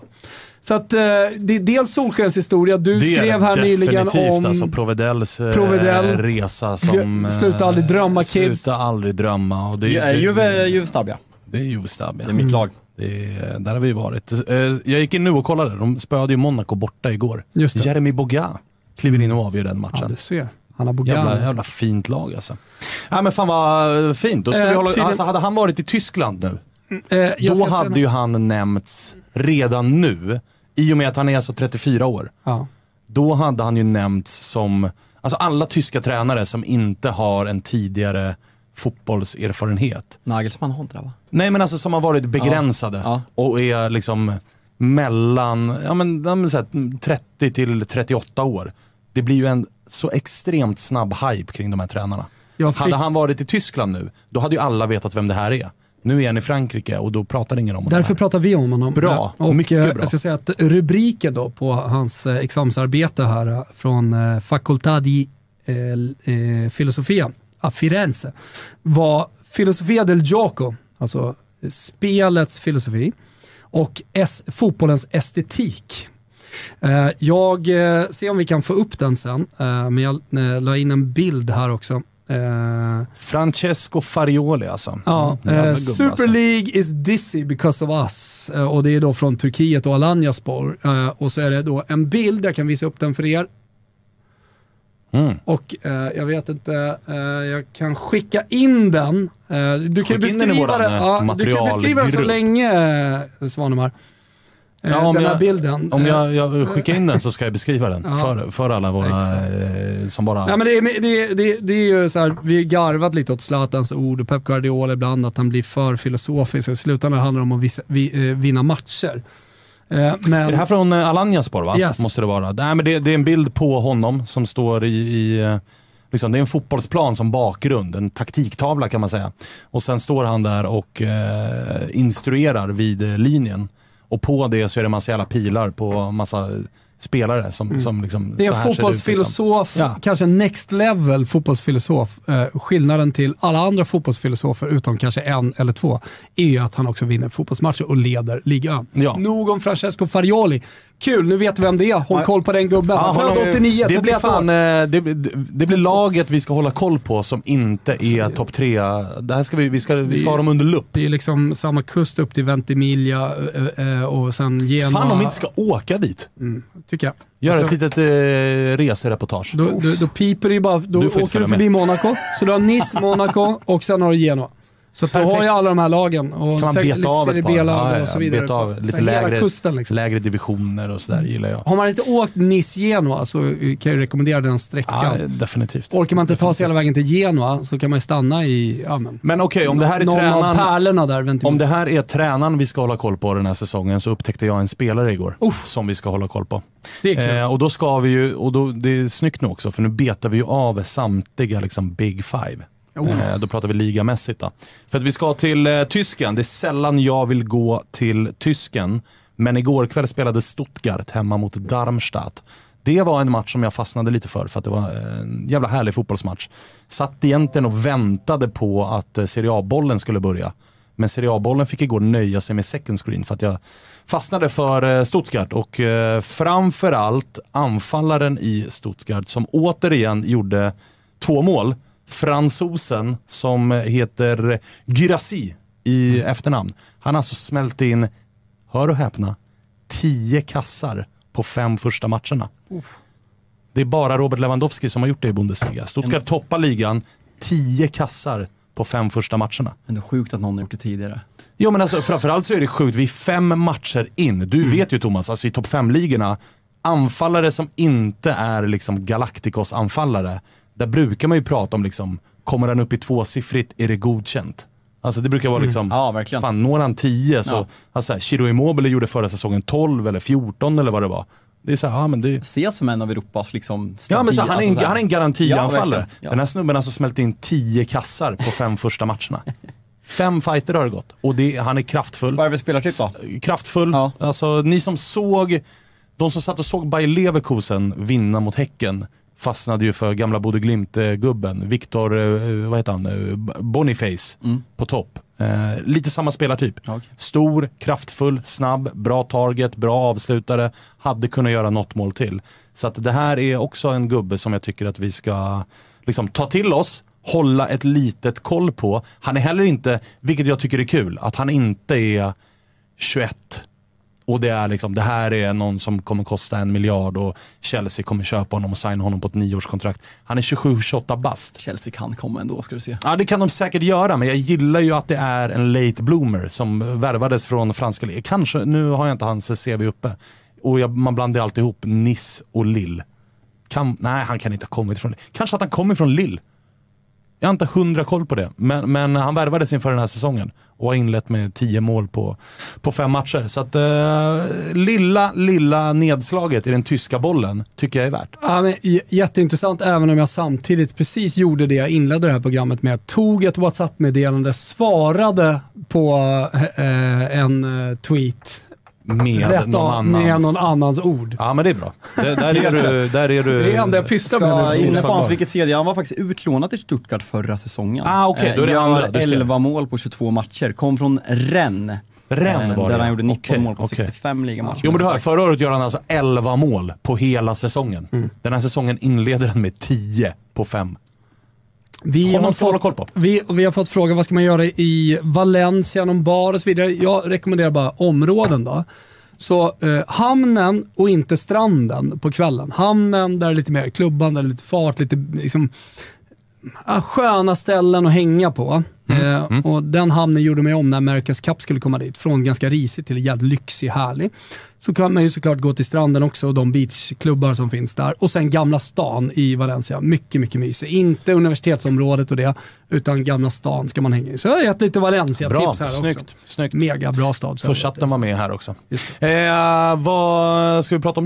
Speaker 3: Så att eh, det är dels solskenshistoria. Du
Speaker 5: det
Speaker 3: skrev här nyligen om...
Speaker 5: alltså Provedells eh,
Speaker 3: Provedel.
Speaker 5: resa som... eh,
Speaker 3: Sluta aldrig drömma, kids.
Speaker 5: Sluta aldrig drömma. Och det,
Speaker 4: Det är Juve, Juve Stabia.
Speaker 5: Det är Juve Stabia.
Speaker 4: Det är mitt lag.
Speaker 5: Det är, där har vi varit. Eh, Jag gick in nu och kollade, de spöade ju Monaco borta igår.
Speaker 3: Just det.
Speaker 5: Jeremy Boga kliver in och avgör den
Speaker 3: Ja,
Speaker 5: matchen.
Speaker 3: du ser. Han har Bogan.
Speaker 5: Jävla, jävla fint lag alltså. Ja, men fan vad fint. Då skulle
Speaker 3: Eh,
Speaker 5: vi hålla,
Speaker 3: tydligen-
Speaker 5: alltså, hade han varit i Tyskland nu,
Speaker 3: Eh, jag
Speaker 5: då
Speaker 3: ska
Speaker 5: hade ju han nämnts redan nu, i och med att han är alltså 34 år.
Speaker 3: Ja.
Speaker 5: Då hade han ju nämnts som, alltså alla tyska tränare som inte har en tidigare fotbollserfarenhet.
Speaker 4: Nagelsmann har inte det va?
Speaker 5: Nej men alltså som har varit begränsade
Speaker 4: Ja.
Speaker 5: och är liksom mellan ja, men, ja, men, så här, 30 till 38 år. Det blir ju en så extremt snabb hype kring de här tränarna.
Speaker 3: Fick-
Speaker 5: Hade han varit i Tyskland nu, då hade ju alla vetat vem det här är. Nu är han i Frankrike och då pratar ingen om det
Speaker 3: Därför
Speaker 5: här.
Speaker 3: pratar vi om honom.
Speaker 5: Bra,
Speaker 3: och
Speaker 5: mycket
Speaker 3: eh,
Speaker 5: bra.
Speaker 3: Jag ska säga att rubriken då på hans eh, examensarbete här eh, från Facultà di eh, Filosofia a Firenze var Filosofia del Gioco, alltså spelets filosofi och es, fotbollens estetik. Jag ser om vi kan få upp den sen, men jag la in en bild här också. Eh,
Speaker 5: Francesco Farioli alltså.
Speaker 3: Ja,
Speaker 5: gubbe,
Speaker 3: Super
Speaker 5: alltså.
Speaker 3: League is dizzy because of us. Eh, och det är då från Turkiet och Alanyaspor. Och så är det då en bild, jag kan visa upp den för er.
Speaker 5: Mm.
Speaker 3: Och jag vet inte, jag kan skicka in den. Du kan
Speaker 5: Skicka in den
Speaker 3: beskriva den, ja, du kan beskriva den så länge, Svanemar. Eh,
Speaker 5: Ja, om
Speaker 3: den här
Speaker 5: jag-
Speaker 3: bilden.
Speaker 5: Om
Speaker 3: Eh,
Speaker 5: jag, jag skickar in den så ska jag beskriva den
Speaker 3: Ja.
Speaker 5: för, för alla våra eh, som bara...
Speaker 3: Ja, men det, är, det, det, det är ju så här, vi har garvat lite åt Zlatans ord och Pep Guardiola ibland, att han blir för filosofisk. I slutändan handlar det om att visa, vi, eh, vinna matcher. Eh, men,
Speaker 5: Är det här från eh, Alanyaspor va?
Speaker 3: Yes.
Speaker 5: Måste det vara. Nej, men det, det är en bild på honom som står i, i eh, liksom, det är en fotbollsplan som bakgrund, en taktiktavla kan man säga. Och sen står han där och eh, instruerar vid eh, linjen. Och på det så är det massa jävla pilar på massa spelare som, som liksom,
Speaker 3: Det är en
Speaker 5: ut, liksom.
Speaker 3: fotbollsfilosof,
Speaker 5: Ja.
Speaker 3: kanske next level fotbollsfilosof. Eh, skillnaden till alla andra fotbollsfilosofer, utom kanske en eller två, är ju att han också vinner fotbollsmatcher och leder ligan.
Speaker 5: Ja.
Speaker 3: Nog om Francesco Farioli. Kul, nu vet vi vem det är. Håll koll på den gubben.
Speaker 5: Ja,
Speaker 3: Född
Speaker 5: honom-
Speaker 3: 89,
Speaker 5: det, blir
Speaker 3: 31
Speaker 5: fan, eh, det, det blir laget vi ska hålla koll på som inte är topp tre. Det här ska vi, vi, ska, vi ska ha dem under lupp.
Speaker 3: Det är liksom samma kust upp till Ventimiglia eh, eh, och sen Genoa.
Speaker 5: Fan om vi inte ska åka dit.
Speaker 3: Tycker jag.
Speaker 5: Göra
Speaker 3: Så-
Speaker 5: ett litet eh, resereportage.
Speaker 3: Då, då, då piper det ju bara, då
Speaker 5: Du
Speaker 3: åker du förbi
Speaker 5: med.
Speaker 3: Monaco, så du har Nice, Monaco och sen har du Genoa. Så
Speaker 5: Perfekt.
Speaker 3: har ju alla de här lagen. Och
Speaker 5: kan man beta av ett par. Ja, ja,
Speaker 3: och så vidare.
Speaker 5: Beta av lite lägre,
Speaker 3: kusten liksom.
Speaker 5: lägre divisioner och sådär gillar jag.
Speaker 3: Har man inte åkt Nice-Genoa så kan jag rekommendera den sträckan.
Speaker 5: Ja, definitivt.
Speaker 3: Orkar man inte ta sig hela vägen till Genoa så kan man ju stanna i ja, men,
Speaker 5: Men okej, om det här är tränaren,
Speaker 3: pärlorna där.
Speaker 5: Om det här är tränaren vi ska hålla koll på den här säsongen så upptäckte jag en spelare igår som vi ska hålla koll på.
Speaker 3: Det är kul.
Speaker 5: Eh, och då ska vi ju, och då, det är snyggt nu också, för nu betar vi ju av samtliga liksom big five. Oh. Eh, då pratar vi ligamässigt då. För att vi ska till eh, tysken. Det är sällan jag vill gå till tysken. Men igår kväll spelade Stuttgart hemma mot Darmstadt. Det var en match som jag fastnade lite för, för att det var en jävla härlig fotbollsmatch. Satt egentligen och väntade på att eh, Serie A-bollen skulle börja. Men Serie A-bollen fick igår nöja sig med second screen för att jag fastnade för eh, Stuttgart och framförallt anfallaren i Stuttgart som återigen gjorde två mål. Fransosen som heter Gyrassi i efternamn. Han har alltså smält in, hör och häpna, tio kassar på fem första matcherna. Det är bara Robert Lewandowski som har gjort det i Bundesliga. Stuttgart toppar ligan, tio kassar på fem första matcherna.
Speaker 4: Men det är sjukt att någon har gjort det tidigare.
Speaker 5: Jo men alltså framförallt så är det sjukt, vi är fem matcher in. Du vet ju Thomas, alltså i topp fem ligorna anfallare som inte är liksom Galacticos anfallare, där brukar man ju prata om liksom, kommer han upp i tvåsiffrigt, är det godkänt? Alltså det brukar vara liksom,
Speaker 4: Ja, verkligen.
Speaker 5: fan når han 10 så,
Speaker 4: Ja.
Speaker 5: alltså Chiro Immobile gjorde förra säsongen 12 eller 14 eller vad det var. Det är så här, ja men det
Speaker 4: Ses som en av Europas liksom
Speaker 5: Ja men så,
Speaker 4: stabil-
Speaker 5: han, är en,
Speaker 4: alltså så här-
Speaker 5: han är en garantianfallare.
Speaker 4: Ja.
Speaker 5: Den här snubben har alltså smält in 10 kassar på fem första matcherna. Fem fighter har det gått och det, han är kraftfull.
Speaker 4: Vad är det för spelartyp då?
Speaker 5: Kraftfull.
Speaker 4: Ja.
Speaker 5: Alltså ni som såg, de som satt och såg Bayer Leverkusen vinna mot Häcken fastnade ju för gamla Bodø Glimt-gubben. Victor, eh, vad heter han, Boniface på topp. Eh, lite samma spelartyp.
Speaker 4: Okej.
Speaker 5: Stor, kraftfull, snabb, bra target, bra avslutare. Hade kunnat göra något mål till. Så att det här är också en gubbe som jag tycker att vi ska liksom, ta till oss, hålla ett litet koll på. Han är heller inte, vilket jag tycker är kul, att han inte är 21 och det är liksom, det här är någon som kommer kosta en miljard och Chelsea kommer köpa honom och signa honom på ett nioårskontrakt. Han är 27-28 bast.
Speaker 4: Chelsea kan komma ändå ska du se.
Speaker 5: Ja det kan de säkert göra, men jag gillar ju att det är en late bloomer som värvades från franska ligan. Kanske, nu har jag inte hans CV uppe. Och jag, man blandar alltid ihop Nice och Lille. Kan, nej, han kan inte ha kommit från Kanske att han kommer från Lille. Jag har inte hundra koll på det, men, men han värvades inför den här säsongen och har inlett med tio mål på, på fem matcher. Så att eh, lilla, lilla nedslaget i den tyska bollen tycker jag är värt.
Speaker 3: Ja, men, jätteintressant, även om jag samtidigt precis gjorde det jag inledde det här programmet med. Tog ett WhatsApp-meddelande, svarade på eh, eh en eh, tweet
Speaker 5: med
Speaker 3: rätt
Speaker 5: någon
Speaker 3: av,
Speaker 5: annans.
Speaker 3: med någon annans ord.
Speaker 5: Ja men det är bra. Det, där, är du, där är du...
Speaker 3: Det är det enda jag pysslar med nu.
Speaker 4: inne på hans Wikipedia, han var faktiskt utlånad till Stuttgart förra säsongen.
Speaker 5: Ah, okej, då är det
Speaker 4: Gör
Speaker 5: andra, du ser.
Speaker 4: 11 mål på 22 matcher, kom från Rennes.
Speaker 5: Rennes
Speaker 4: Eh,
Speaker 5: var
Speaker 4: Där
Speaker 5: det,
Speaker 4: han gjorde 19
Speaker 5: okej,
Speaker 4: mål på
Speaker 5: okej.
Speaker 4: 65 ligamatcher.
Speaker 5: Jo men du hör, förra året gör han alltså 11 mål på hela säsongen.
Speaker 3: Mm.
Speaker 5: Den här säsongen inleder han med 10 på 5.
Speaker 3: Vi har,
Speaker 5: hålla koll
Speaker 3: fått,
Speaker 5: på.
Speaker 3: vi, vi har fått fråga vad ska man göra i Valencia, någon bar och så vidare. Jag rekommenderar bara områden då. Så eh, hamnen och inte stranden på kvällen. Hamnen där är lite mer klubban, där det är lite fart, lite liksom, sköna ställen att hänga på. Eh, Och Den hamnen gjorde mig om när America's Cup skulle komma dit. Från ganska risig till jävligt lyxig, härlig. Så kan man ju såklart gå till stranden också och de beachklubbar som finns där. Och sen Gamla stan i Valencia. Mycket, mycket mysig. Inte universitetsområdet och det, utan Gamla stan ska man hänga i. Så jag har gett lite Valencia-tips här
Speaker 5: snyggt.
Speaker 3: också.
Speaker 5: snyggt.
Speaker 3: Mega bra stad. så
Speaker 5: chatten var med här också. Eh, vad ska vi prata om?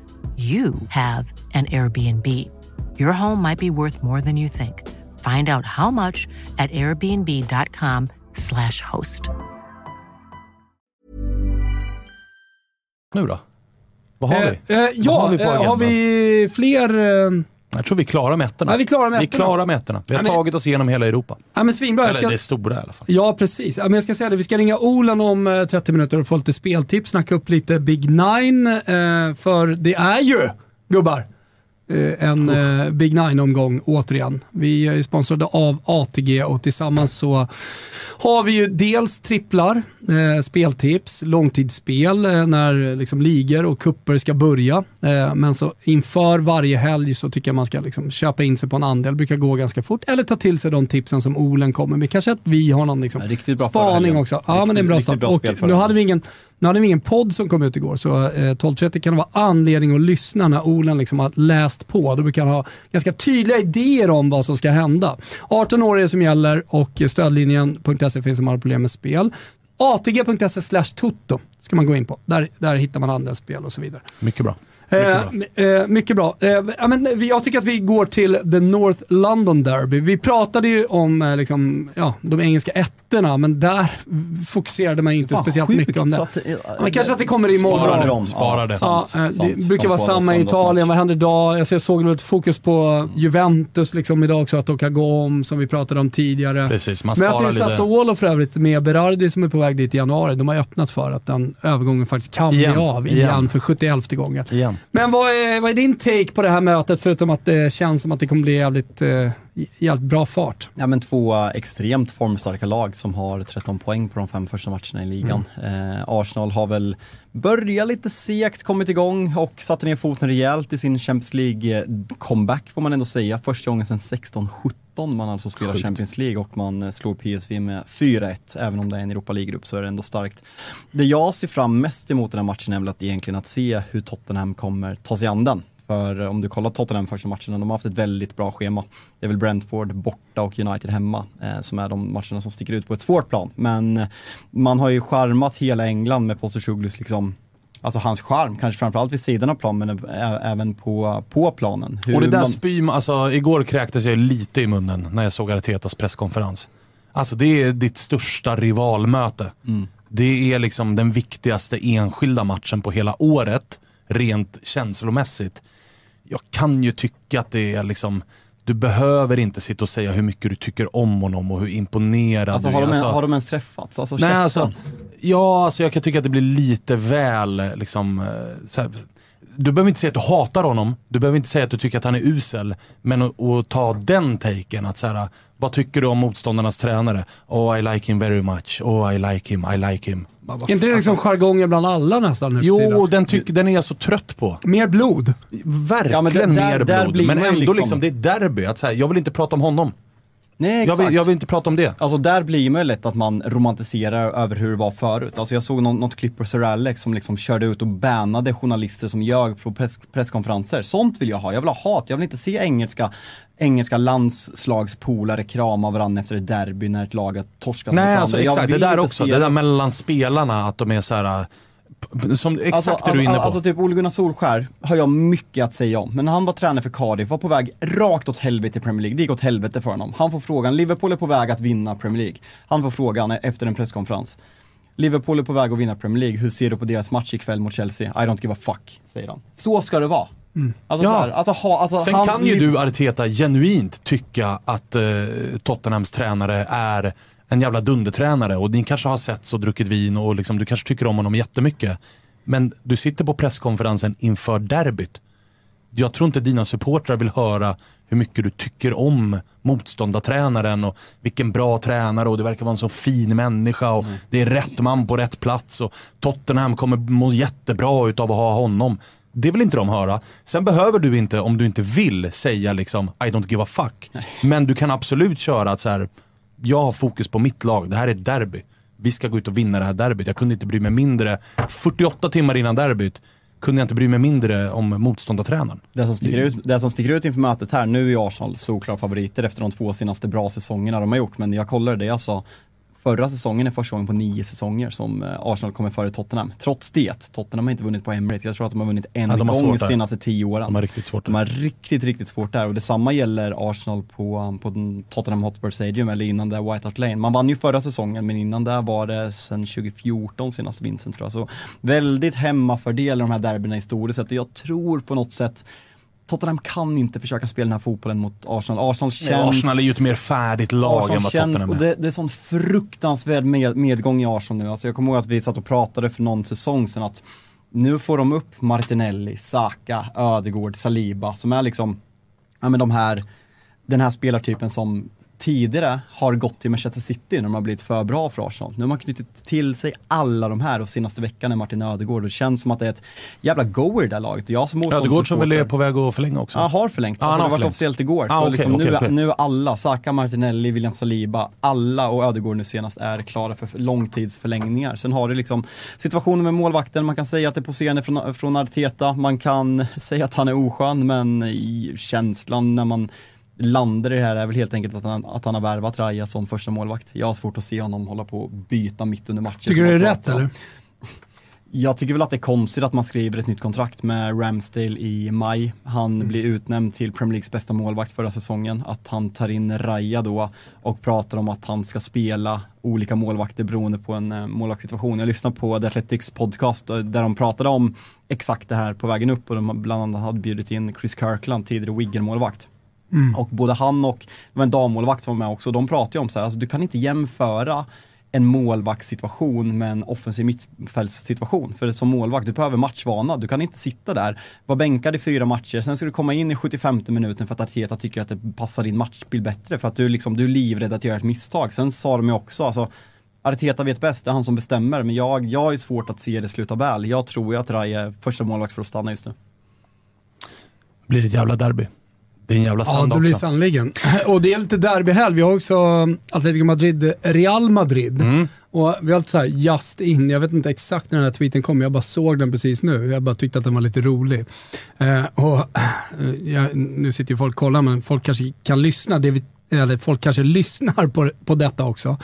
Speaker 1: you have an Airbnb. Your home might be worth more than you think. Find out how much at airbnb.com/slash host.
Speaker 5: Nu då? Vad har
Speaker 3: Eh,
Speaker 5: vi?
Speaker 3: eh,
Speaker 5: Vad
Speaker 3: ja,
Speaker 5: har vi på
Speaker 3: eh, har vi fler... Eh,
Speaker 5: Jag tror vi klarar med ettorna.
Speaker 3: Ja, vi klarar med
Speaker 5: Vi klarar med ettorna. Vi har
Speaker 3: Ja, men-
Speaker 5: tagit oss igenom hela Europa.
Speaker 3: ja, men svinbra.
Speaker 5: Eller
Speaker 3: ska,
Speaker 5: det stora i alla fall.
Speaker 3: Ja, precis. Ja, men jag ska säga det, vi ska ringa Olan om eh, 30 minuter och få lite speltips, snacka upp lite Big Nine. Eh, för det är ju, gubbar, eh, en eh, Big Nine-omgång återigen. Vi är sponsrade av ATG och tillsammans så har vi ju dels tripplar, eh, speltips, långtidsspel eh, när liksom, ligor och kupper ska börja. Eh, men så inför varje helg så tycker jag man ska liksom, köpa in sig på en andel, brukar gå ganska fort. Eller ta till sig de tipsen som Olen kommer med. Kanske att vi har någon liksom,
Speaker 4: riktigt
Speaker 3: spaning också. Ja, men det är en bra
Speaker 4: Riktigt-
Speaker 3: start.
Speaker 4: riktigt
Speaker 3: och nu hade, vi ingen, nu hade vi ingen podd som kom ut igår, så eh, 12.30 kan det vara anledning att lyssna när Olan liksom har läst på. Då brukar han ha ganska tydliga idéer om vad som ska hända. 18 år är det som gäller och stödlinjen.se finns om man har problem med spel. ATG.se slash toto ska man gå in på. Där, där hittar man andelsspel och så vidare.
Speaker 5: Mycket bra.
Speaker 3: Eh, eh, mycket bra. Eh, ja, men jag tycker att vi går till the North London Derby. Vi pratade ju om eh, liksom, ja, de engelska ettorna, men där fokuserade man ju inte
Speaker 4: Fan,
Speaker 3: speciellt
Speaker 4: sjukt,
Speaker 3: mycket om det.
Speaker 4: att det-
Speaker 3: Ja, men kanske att det kommer imorgon.
Speaker 5: Det. Sparar det.
Speaker 3: Ja,
Speaker 4: sant,
Speaker 3: eh,
Speaker 4: sant.
Speaker 3: det brukar
Speaker 4: Kom
Speaker 3: vara samma i. Italien. Vad händer idag? Jag ser- såg väl ett fokus på Juventus liksom idag också, att de kan gå om, som vi pratade om tidigare.
Speaker 5: Precis, man
Speaker 3: Möter
Speaker 5: sparar
Speaker 3: ju
Speaker 5: lite.
Speaker 3: Sassuolo för övrigt med Berardi som är på väg dit i januari. De har öppnat för att den övergången faktiskt kan
Speaker 5: Igen.
Speaker 3: bli av igen,
Speaker 5: Igen.
Speaker 3: för 71 gången.
Speaker 5: Igen.
Speaker 3: Men vad är, vad är din take på det här mötet, förutom att det känns som att det kommer bli jävligt, eh, jävligt bra fart?
Speaker 4: Ja, men två extremt formstarka lag som har 13 poäng på de fem första matcherna i ligan. Eh, Arsenal har väl börjat lite segt, kommit igång och satte ner foten rejält i sin Champions League-comeback får man ändå säga. Första gången sedan 16-17 man alltså spelar
Speaker 5: Sjukt.
Speaker 4: Champions League och man eh, slår PSV med 4-1. Även om det är en Europa League-grupp så är det ändå starkt. Det jag ser fram mest emot den här matchen är väl att egentligen att se hur Tottenham kommer ta sig an den. För eh, om du kollar Tottenham första matcherna, de har haft ett väldigt bra schema. Det är väl Brentford borta och United hemma eh, som är de matcherna som sticker ut på ett svårt plan. Men eh, man har ju charmat hela England med Postecoglous liksom Alltså hans charm, kanske framförallt vid sidan av planen men även på, på planen. Hur
Speaker 5: Och det där
Speaker 4: man-
Speaker 5: spym, alltså igår kräktes jag lite i munnen när jag såg Artetas presskonferens. Alltså det är ditt största rivalmöte.
Speaker 4: Mm.
Speaker 5: Det är liksom den viktigaste enskilda matchen på hela året, rent känslomässigt. Jag kan ju tycka att det är liksom, du behöver inte sitta och säga hur mycket du tycker om honom och hur imponerad
Speaker 4: Alltså
Speaker 5: du
Speaker 4: har
Speaker 5: är.
Speaker 4: de,
Speaker 5: Alltså,
Speaker 4: har de ens träffats? Alltså,
Speaker 5: Nej, alltså, ja, alltså jag kan tycka att det blir lite väl liksom, eh, så här, du behöver inte säga att du hatar honom, du behöver inte säga att du tycker att han är usel, men att, ta den taken, att så här, vad tycker du om motståndarnas tränare? Oh I like him very much, oh I like him, I like him. Bara,
Speaker 3: Är inte det liksom jargonger bland alla nästan nu
Speaker 5: Jo, den, tyck, den är jag så trött på.
Speaker 3: Mer blod.
Speaker 5: Verkligen
Speaker 4: Ja, men det- där-
Speaker 5: mer
Speaker 4: där
Speaker 5: blod.
Speaker 4: blir
Speaker 5: Men ändå
Speaker 4: liksom-
Speaker 5: liksom, det är derby. Att så här, jag vill inte prata om honom.
Speaker 4: Nej,
Speaker 5: Jag
Speaker 4: exakt.
Speaker 5: vill, jag vill inte prata om det.
Speaker 4: Alltså där blir man ju lätt att man romantiserar över hur det var förut. Alltså jag såg någon, något klipp på Sir Alex som liksom körde ut och bannade journalister som ljög på press, presskonferenser. Sånt vill jag ha. Jag vill ha hat. Jag vill inte se engelska, engelska landslagspolare krama varandra efter ett derby när ett lag har torskat
Speaker 5: Nej, alltså
Speaker 4: Jag
Speaker 5: exakt. Det där också. Det där mellan spelarna, att de är så här. Som, exakt
Speaker 4: alltså,
Speaker 5: det du är inne på.
Speaker 4: Alltså, alltså typ Ole Gunnar Solskär har jag mycket att säga om. Men när han var tränare för Cardiff, var på väg rakt åt helvete i Premier League. Det gick åt helvete för honom. Han får frågan, Liverpool är på väg att vinna Premier League. Han får frågan efter en presskonferens. Liverpool är på väg att vinna Premier League, hur ser du på deras match ikväll mot Chelsea? I don't give a fuck, säger han. Så ska det vara. Alltså,
Speaker 5: Ja.
Speaker 4: så här, alltså, ha, alltså,
Speaker 5: Sen kan ju du Arteta genuint tycka att eh, Tottenhams tränare är en jävla dundertränare och ni kanske har sett och druckit vin och liksom, du kanske tycker om honom jättemycket. Men du sitter på presskonferensen inför derbyt. Jag tror inte dina supportrar vill höra hur mycket du tycker om motståndartränaren och vilken bra tränare och det verkar vara en så fin människa och det är rätt man på rätt plats och Tottenham kommer må jättebra utav att ha honom. Det vill inte de höra. Sen behöver du inte, om du inte vill, säga liksom I don't give a fuck. Men du kan absolut köra att så här, jag har fokus på mitt lag, det här är ett derby. Vi ska gå ut och vinna det här derbyt. Jag kunde inte bry mig mindre. 48 timmar innan derbyt kunde jag inte bry mig mindre om motståndartränaren.
Speaker 4: Det som, sticker ut, det som sticker ut inför mötet här, nu är Arsenal solklara favoriter efter de två senaste bra säsongerna de har gjort, men jag kollade det jag sa. Förra säsongen är första gången på nio säsonger som eh, Arsenal kommer före Tottenham. Trots det, Tottenham har inte vunnit på Emirates. Jag tror att de har vunnit en
Speaker 5: Ja, de
Speaker 4: gång de
Speaker 5: där.
Speaker 4: senaste tio åren.
Speaker 5: De har riktigt svårt
Speaker 4: De har riktigt, riktigt svårt där och detsamma gäller Arsenal på, på den Tottenham Hotspur Stadium eller innan det White Hart Lane. Man vann ju förra säsongen men innan det var det sen 2014 senaste vinsten tror jag. Så väldigt hemmafördel i de här derbyna historiskt sett och jag tror på något sätt Tottenham kan inte försöka spela den här fotbollen mot Arsenal. Arsenal känns...
Speaker 5: Nej, Arsenal är ju ett mer färdigt lag
Speaker 4: Arsenal
Speaker 5: än vad
Speaker 4: känns,
Speaker 5: Tottenham
Speaker 4: och
Speaker 5: är.
Speaker 4: det, det är sån fruktansvärd med, medgång i Arsenal nu. Alltså jag kommer ihåg att vi satt och pratade för någon säsong sedan att nu får de upp Martinelli, Saka, Ödegård, Saliba som är liksom, ja men de här, den här spelartypen som tidigare har gått till Manchester City när de har blivit för bra för Arsenal. Nu har man knutit till sig alla de här och senaste veckan är Martin Ödegård och det känns som att det är ett jävla goer i det här laget. Jag som
Speaker 5: Ödegård som väl är på väg att förlänga också?
Speaker 4: Ja, har förlängt.
Speaker 5: Ja, han
Speaker 4: alltså,
Speaker 5: har
Speaker 4: det var
Speaker 5: förlängt.
Speaker 4: officiellt igår.
Speaker 5: Ah,
Speaker 4: så
Speaker 5: okej,
Speaker 4: liksom
Speaker 5: okej,
Speaker 4: nu,
Speaker 5: okej.
Speaker 4: nu är alla, Saka, Martinelli, William Saliba, alla och Ödegård nu senast är klara för långtidsförlängningar. Sen har du liksom situationen med målvakten, man kan säga att det är poserande från, från Arteta, man kan säga att han är oskön, men i känslan när man landar i det här är väl helt enkelt att han, att han har värvat Raja som första målvakt. Jag har svårt att se honom hålla på och byta mitt under matchen.
Speaker 3: Tycker du det är rätt eller?
Speaker 4: Jag tycker väl att det är konstigt att man skriver ett nytt kontrakt med Ramsdale i maj. Han
Speaker 3: Mm.
Speaker 4: blir utnämnd till Premier Leagues bästa målvakt förra säsongen. Att han tar in Raja då och pratar om att han ska spela olika målvakter beroende på en eh, målvaktssituation. Jag lyssnade på The Athletics podcast eh, där de pratade om exakt det här på vägen upp och de bland annat hade bjudit in Chris Kirkland, tidigare Wigan-målvakt.
Speaker 3: Mm.
Speaker 4: Och både han och, det var en dammålvakt som var med också, de pratade ju om så här, alltså du kan inte jämföra en målvaktssituation med en offensiv mittfältssituation. För som målvakt, du behöver matchvana. Du kan inte sitta där, vara bänkad i fyra matcher, sen ska du komma in i 75 minuten för att Arteta tycker att det passar din matchbild bättre. För att du, liksom, du är livrädd att göra ett misstag. Sen sa de ju också, alltså, Arteta vet bäst, det är han som bestämmer. Men jag, jag har ju svårt att se det sluta väl. Jag tror ju att Rai är första målvakt för att stanna just nu.
Speaker 5: blir det ett jävla derby. Det är en jävla
Speaker 3: Ja,
Speaker 5: söndag
Speaker 3: det blir sannoliken. Och det är lite derbyhelg. Vi har också Atletico Madrid, Real Madrid.
Speaker 5: Mm.
Speaker 3: Och vi har alltid så här just in, jag vet inte exakt när den här tweeten kom, jag bara såg den precis nu. Jag bara tyckte att den var lite rolig. Eh, och, eh, jag, nu sitter ju folk och kollar, men folk kanske kan lyssna. Det vi, eller folk kanske lyssnar på, på detta också.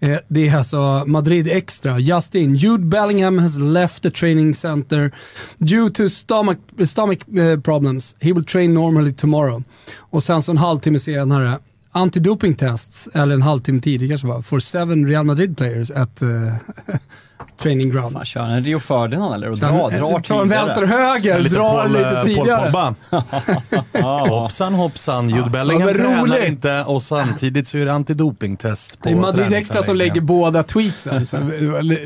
Speaker 3: Eh, det är alltså Madrid Extra, Justin. Jude Bellingham has left the training center due to stomach, stomach eh, problems. He will train normally tomorrow. Och sen så en halvtimme senare, antidoping tests, eller en halvtimme tidigare kanske var, for seven Real Madrid players at uh, training ground.
Speaker 4: Man kör en Rio Ferdinand eller? Och dra, drar
Speaker 3: tar en
Speaker 4: tidigare.
Speaker 3: vänster-höger,
Speaker 5: Lite
Speaker 3: drar
Speaker 5: Paul,
Speaker 3: lite
Speaker 5: eh,
Speaker 3: tidigare.
Speaker 5: Pogba. hoppsan hoppsan, Jude Bellingham
Speaker 3: Ja,
Speaker 5: tränar
Speaker 3: roligt.
Speaker 5: inte och samtidigt så är det antidopingtest på
Speaker 3: Det är Madrid Extra som lägger båda tweetsen.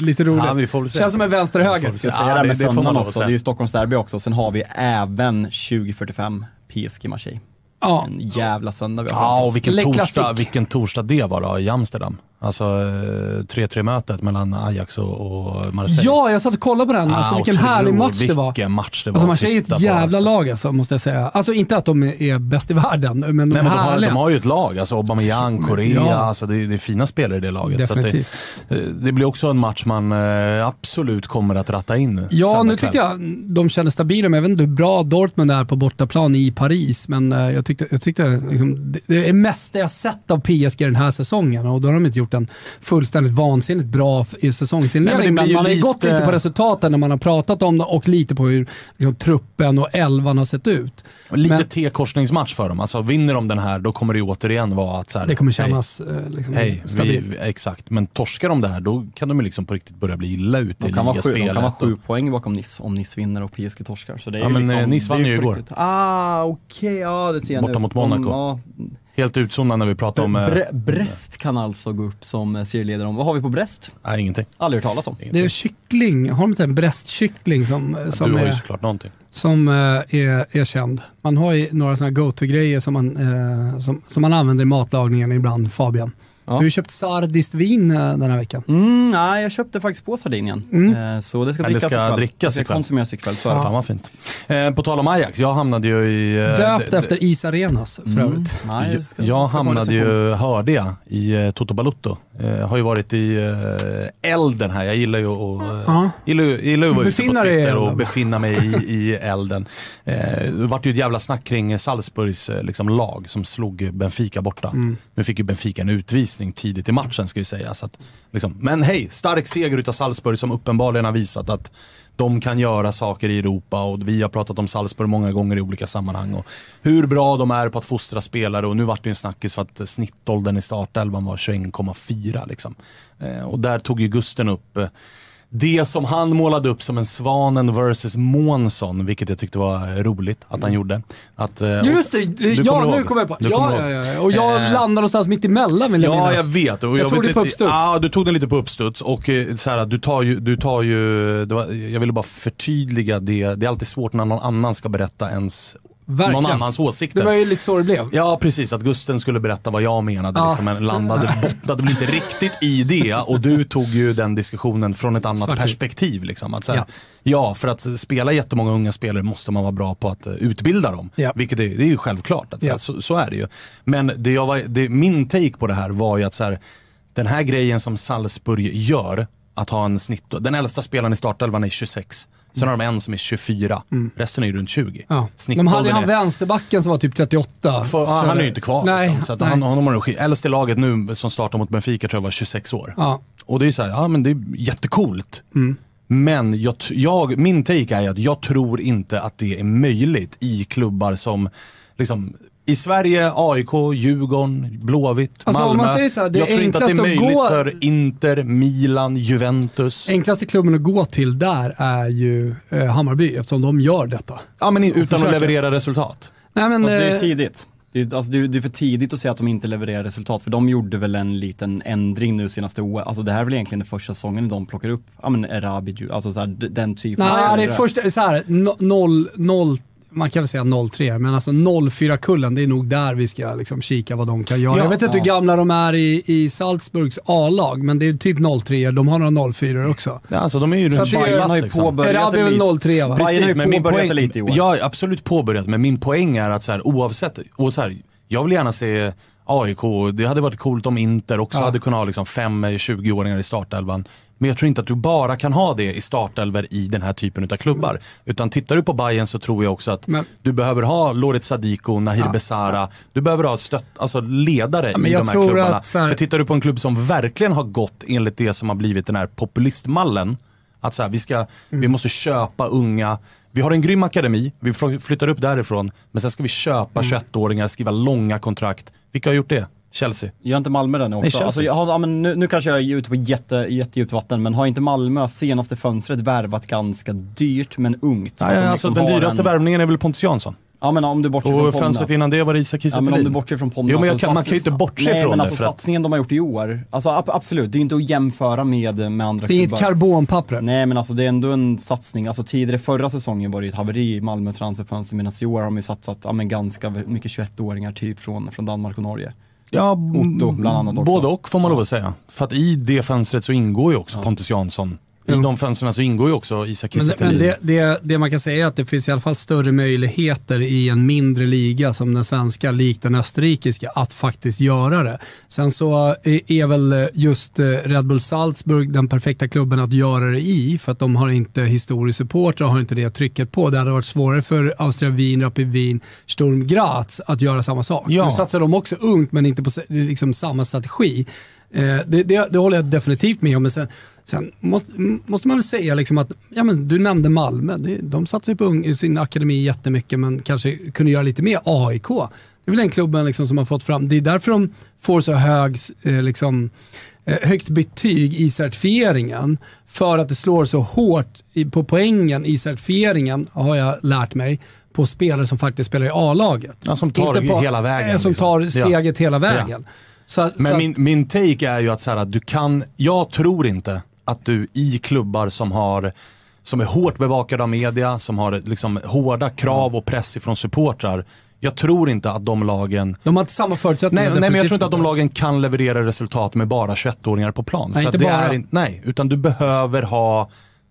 Speaker 3: Lite roligt.
Speaker 5: Ja, vi får väl se.
Speaker 3: Känns som en vänster-höger.
Speaker 4: Jag ska
Speaker 5: Ja,
Speaker 4: säga det här
Speaker 5: det-
Speaker 4: med
Speaker 5: det får man
Speaker 4: söndagen också,
Speaker 5: säga.
Speaker 4: det är ju Stockholms derby också. Sen har vi även 2045 PSG Marseille.
Speaker 3: Ja.
Speaker 4: En jävla söndag vi har
Speaker 5: Ja, och vilken torsdag, vilken torsdag det var då i Amsterdam. Alltså eh, 3-3 mötet mellan Ajax och, och Marseille.
Speaker 3: Ja, jag satt och kollade på den. Alltså,
Speaker 5: Ah,
Speaker 3: vilken härlig match det var.
Speaker 5: Vilken match det var
Speaker 3: Alltså Marseille är ett jävla
Speaker 5: alltså.
Speaker 3: lag alltså, måste jag säga. Alltså inte att de är- bäst i världen, men de
Speaker 5: Nej, men de, har, de har ju ett lag, alltså Aubameyang, Korea,
Speaker 3: Ja.
Speaker 5: alltså det, är- det är fina spelare i det laget.
Speaker 3: Definitivt.
Speaker 5: det, eh, det blir också en match man eh, absolut kommer att ratta in
Speaker 3: Ja, nu tyckte jag de kändes stabila, men jag vet inte hur bra Dortmund är på bortaplan i Paris. Men eh, jag tyckte, jag tyckte liksom, det- det är mest det jag sett av PSG den här säsongen och då har de inte gjort en fullständigt vansinnigt bra säsongsinledning.
Speaker 5: Men
Speaker 3: man har ju gått
Speaker 5: lite-
Speaker 3: på resultaten när man har pratat om det och lite på hur liksom, truppen och elvan har sett ut.
Speaker 5: Lite
Speaker 3: Men-
Speaker 5: T-korsningsmatch för dem. Alltså vinner de den här, då kommer det ju återigen vara att så här,
Speaker 3: Det kommer
Speaker 5: hej,
Speaker 3: kännas eh, liksom,
Speaker 5: Hej,
Speaker 3: stabilt.
Speaker 5: vi, exakt. Men torskar de det här, då kan de ju liksom på riktigt börja bli illa ute i
Speaker 4: De kan, vara sju, de
Speaker 5: ligaspelet.
Speaker 4: kan vara
Speaker 5: och-
Speaker 4: sju poäng bakom Nice om Nice vinner och PSG torskar. Så det är
Speaker 5: Ja,
Speaker 4: ju
Speaker 5: men,
Speaker 4: liksom,
Speaker 5: eh, Nice vann ju igår.
Speaker 4: Ah, okej, ja det ser jag
Speaker 5: Borta
Speaker 4: nu.
Speaker 5: mot Monaco.
Speaker 4: Om,
Speaker 5: Helt utsonad när vi pratar
Speaker 4: ja,
Speaker 5: om... eh,
Speaker 4: Bre- Brest kan alltså gå upp som eh, serieledare. Vad har vi på Brest?
Speaker 5: Nej, ingenting.
Speaker 4: Aldrig hört talas om.
Speaker 3: Det är kyckling, har de inte en bröstkyckling som, som,
Speaker 5: du har
Speaker 3: är,
Speaker 5: ju såklart någonting.
Speaker 3: som eh, är, är känd? Man har ju några sådana go-to-grejer som man, eh, som, som man använder i matlagningen ibland, Fabian.
Speaker 4: Ja.
Speaker 3: Du har köpt sardiskt vin eh, den här veckan.
Speaker 4: Mm, nej, jag köpte faktiskt på Sardinien. Eh, så det ska
Speaker 5: det
Speaker 4: drickas
Speaker 5: ska
Speaker 4: ikväll.
Speaker 5: drickas
Speaker 4: det ska konsumeras ikväll. Så är det.
Speaker 5: Fan vad fint. Eh, på tal om Ajax, jag hamnade ju i... eh,
Speaker 3: Döpt efter Is Arenas för
Speaker 4: Mm.
Speaker 3: övrigt.
Speaker 4: Nej, det ska-
Speaker 5: jag
Speaker 4: ska
Speaker 5: hamnade ju, hörde jag, i eh, Toto Balutto. Eh, har ju varit i eh, elden här. Jag gillar ju att, eh,
Speaker 3: Ja.
Speaker 5: gillar, gillar vara ute på Twitter och befinna mig i, i elden. Det vart ju ett jävla snack kring Salzburgs liksom, lag som slog Benfica borta.
Speaker 3: Mm.
Speaker 5: Nu fick ju Benfica en utvisning tidigt i matchen ska ju sägas. Att, liksom, men hej, stark seger utav Salzburg som uppenbarligen har visat att de kan göra saker i Europa och vi har pratat om Salzburg många gånger i olika sammanhang. Och hur bra de är på att fostra spelare och nu vart det en snackis för att snittåldern i startelvan var 21,4 liksom. Eh, och där tog ju Gusten upp eh, det som han målade upp som en Svanen versus Månsson, vilket jag tyckte var roligt att han gjorde. Att, eh,
Speaker 3: Just det,
Speaker 5: du
Speaker 3: ja
Speaker 5: kommer
Speaker 3: nu kommer jag på. Ja, ja, ja, och jag
Speaker 5: Eh,
Speaker 3: landar någonstans mitt emellan vill jag
Speaker 5: Ja,
Speaker 3: minnas.
Speaker 5: jag vet. Och
Speaker 3: Jag tog det på uppstuds.
Speaker 5: Ja, du tog den lite på uppstuds. Och eh, så här, du tar ju, du tar ju var, jag ville bara förtydliga det. Det är alltid svårt när någon annan ska berätta ens,
Speaker 3: Verkligen.
Speaker 5: någon annans åsikter.
Speaker 3: Det var ju lite så det blev.
Speaker 5: Ja precis, att Gusten skulle berätta vad jag menade
Speaker 3: Ja.
Speaker 5: liksom, men landade, bottnade väl inte riktigt i det och du tog ju den diskussionen från ett annat
Speaker 3: Svartvit.
Speaker 5: perspektiv. Liksom, att här,
Speaker 3: Ja.
Speaker 5: ja. för att spela jättemånga unga spelare måste man vara bra på att eh, utbilda dem.
Speaker 3: Ja.
Speaker 5: Vilket är, det är ju självklart, att, så, här, så, så är det ju. Men det jag var, det, min take på det här var ju att så här, den här grejen som Salzburg gör, att ha en snitt, den äldsta spelaren i startelvan är 26. Sen har de en som är 24, resten är ju runt 20.
Speaker 3: Mm. Ja. De hade han
Speaker 5: är-
Speaker 3: vänsterbacken som var typ 38.
Speaker 5: för, ja, han är ju inte kvar
Speaker 3: Nej,
Speaker 5: liksom. Så att
Speaker 3: nej.
Speaker 5: han, honom har. Äldst i laget nu som startar mot Benfica tror jag var 26 år.
Speaker 3: Ja.
Speaker 5: Och det är ju så här, ja men det är jättecoolt.
Speaker 3: Mm.
Speaker 5: Men jag, jag, min take är att jag tror inte att det är möjligt i klubbar som, liksom, i Sverige, AIK, Djurgården, Blåvitt,
Speaker 3: Alltså, om
Speaker 5: Malmö.
Speaker 3: man säger så här, det
Speaker 5: jag tror inte att det är
Speaker 3: att
Speaker 5: möjligt
Speaker 3: gå-
Speaker 5: för Inter, Milan, Juventus.
Speaker 3: Enklaste klubben att gå till där är ju eh, Hammarby eftersom de gör detta.
Speaker 5: Ja men i- utan att
Speaker 3: försöker.
Speaker 5: leverera resultat.
Speaker 3: Nej, men,
Speaker 4: Alltså, det är
Speaker 3: eh,
Speaker 4: tidigt. Det är, alltså, det, är, det är för tidigt att säga att de inte levererar resultat, för de gjorde väl en liten ändring nu senaste året. Alltså det här är väl egentligen den första säsongen de plockar upp, ja men Erabi, alltså så här, den typen av
Speaker 3: Nej, det är först så här, no- noll, noll, man kan väl säga 0-3, men alltså 0-4-kullen, det är nog där vi ska liksom kika vad de kan göra.
Speaker 5: Ja,
Speaker 3: jag vet inte
Speaker 4: ja.
Speaker 3: hur gamla de är i, i Salzburgs A-lag, men det är typ 0-3 de har några 0-4 också.
Speaker 5: Ja, alltså de är ju runt
Speaker 3: att det-
Speaker 5: 20
Speaker 4: Bayern har ju
Speaker 5: liksom.
Speaker 4: påbörjat
Speaker 3: är väl
Speaker 4: lit-
Speaker 3: 0-3 va?
Speaker 4: Bayern har ju
Speaker 5: men min
Speaker 4: påbörjat
Speaker 5: poäng,
Speaker 4: lite i år.
Speaker 5: Jag har absolut påbörjat, men min poäng är att så här, oavsett, och så här, jag vill gärna se AIK, det hade varit coolt om Inter också
Speaker 3: Ja.
Speaker 5: hade kunnat ha liksom fem eh, 20-åringar i startelvan. Men jag tror inte att du bara kan ha det i startelver i den här typen av klubbar. Utan tittar du på Bayern så tror jag också att
Speaker 3: Men-
Speaker 5: du behöver ha Loret Sadiko, Nahir
Speaker 3: Ja.
Speaker 5: Besara, du behöver ha stött, alltså ledare
Speaker 3: Ja,
Speaker 5: i de här klubbarna.
Speaker 3: att här-
Speaker 5: För tittar du på en klubb som verkligen har gått enligt det som har blivit den här populistmallen, att så här, vi, ska,
Speaker 3: Mm.
Speaker 5: vi måste köpa unga, vi har en grym akademi, vi fl- flyttar upp därifrån, men sen ska vi köpa
Speaker 3: Mm.
Speaker 5: 21-åringar, skriva långa kontrakt. Vilka har gjort det? Chelsea.
Speaker 4: Gör inte Malmö den också?
Speaker 5: Chelsea.
Speaker 4: alltså, jag har, ja, men nu, nu kanske jag är ute på jätte, jättedjupt vatten, men har inte Malmö senaste fönstret värvat ganska dyrt men ungt?
Speaker 5: Nej,
Speaker 4: de
Speaker 5: alltså,
Speaker 4: liksom
Speaker 5: den dyraste
Speaker 4: en-
Speaker 5: värvningen är väl Pontus Jansson.
Speaker 4: Ja men om du bortser
Speaker 5: Och
Speaker 4: från Ponda.
Speaker 5: fönstret innan det var det Isak
Speaker 4: Ja
Speaker 5: Kiese
Speaker 4: men om du bortser från Ponda.
Speaker 5: Jo men jag
Speaker 4: alltså,
Speaker 5: kan, man kan ju inte bortse
Speaker 4: Nej
Speaker 5: från
Speaker 4: men
Speaker 5: det.
Speaker 4: alltså
Speaker 5: för att,
Speaker 4: satsningen de har gjort i år, alltså ab- absolut, det är inte att jämföra med, med andra
Speaker 3: Det är
Speaker 4: klubbar.
Speaker 3: karbonpapper.
Speaker 4: Nej men alltså det är ändå en satsning, alltså tidigare förra säsongen var det ju ett haveri i Malmös transferfönster medan i år har de ju satsat ja, men ganska mycket 21-åringar typ från, från Danmark och Norge.
Speaker 5: Ja,
Speaker 4: Otto bland annat också.
Speaker 5: Både och får man lov att säga. För att i det fönstret så ingår ju också Pontus Jansson. I de fönstren så ingår ju också Isak Kiese
Speaker 3: men det, det, det man kan säga är att det finns i alla fall större möjligheter i en mindre liga som den svenska, likt den österrikiska, att faktiskt göra det. Sen så är, väl just eh, Red Bull Salzburg den perfekta klubben att göra det i, för att de har inte historisk support och har inte det trycket på. Det hade varit svårare för Austria Wien, Rapid Wien, Sturm Graz att göra samma sak.
Speaker 5: Ja.
Speaker 3: Nu satsar de också ungt, men inte på liksom samma strategi. Eh, det, det, det håller jag definitivt med om. Men sen, sen måste, måste man väl säga liksom att, ja men du nämnde Malmö, de satsar ju på ung, sin akademi jättemycket men kanske kunde göra lite mer. AIK, det är väl den klubben liksom som har fått fram, det är därför de får så hög, eh, liksom, eh, högt betyg i certifieringen. För att det slår så hårt på poängen i certifieringen, har jag lärt mig, på spelare som faktiskt spelar i A-laget.
Speaker 5: Ja, som tar
Speaker 3: Inte
Speaker 5: det hela vägen,
Speaker 3: eh, Som
Speaker 5: liksom.
Speaker 3: tar
Speaker 5: Ja.
Speaker 3: steget hela vägen. Så,
Speaker 5: Men
Speaker 3: så,
Speaker 5: min, min take är ju att, så här, att du kan, jag tror inte att du i klubbar som har som är hårt bevakade av media, som har liksom hårda krav och press ifrån supportrar. Jag tror inte att de lagen
Speaker 3: De har inte samma förutsättningar.
Speaker 5: Nej, nej men jag tror inte att de lagen kan leverera resultat med bara 21-åringar på plan.
Speaker 3: Nej, inte bara.
Speaker 5: Är nej, utan du behöver ha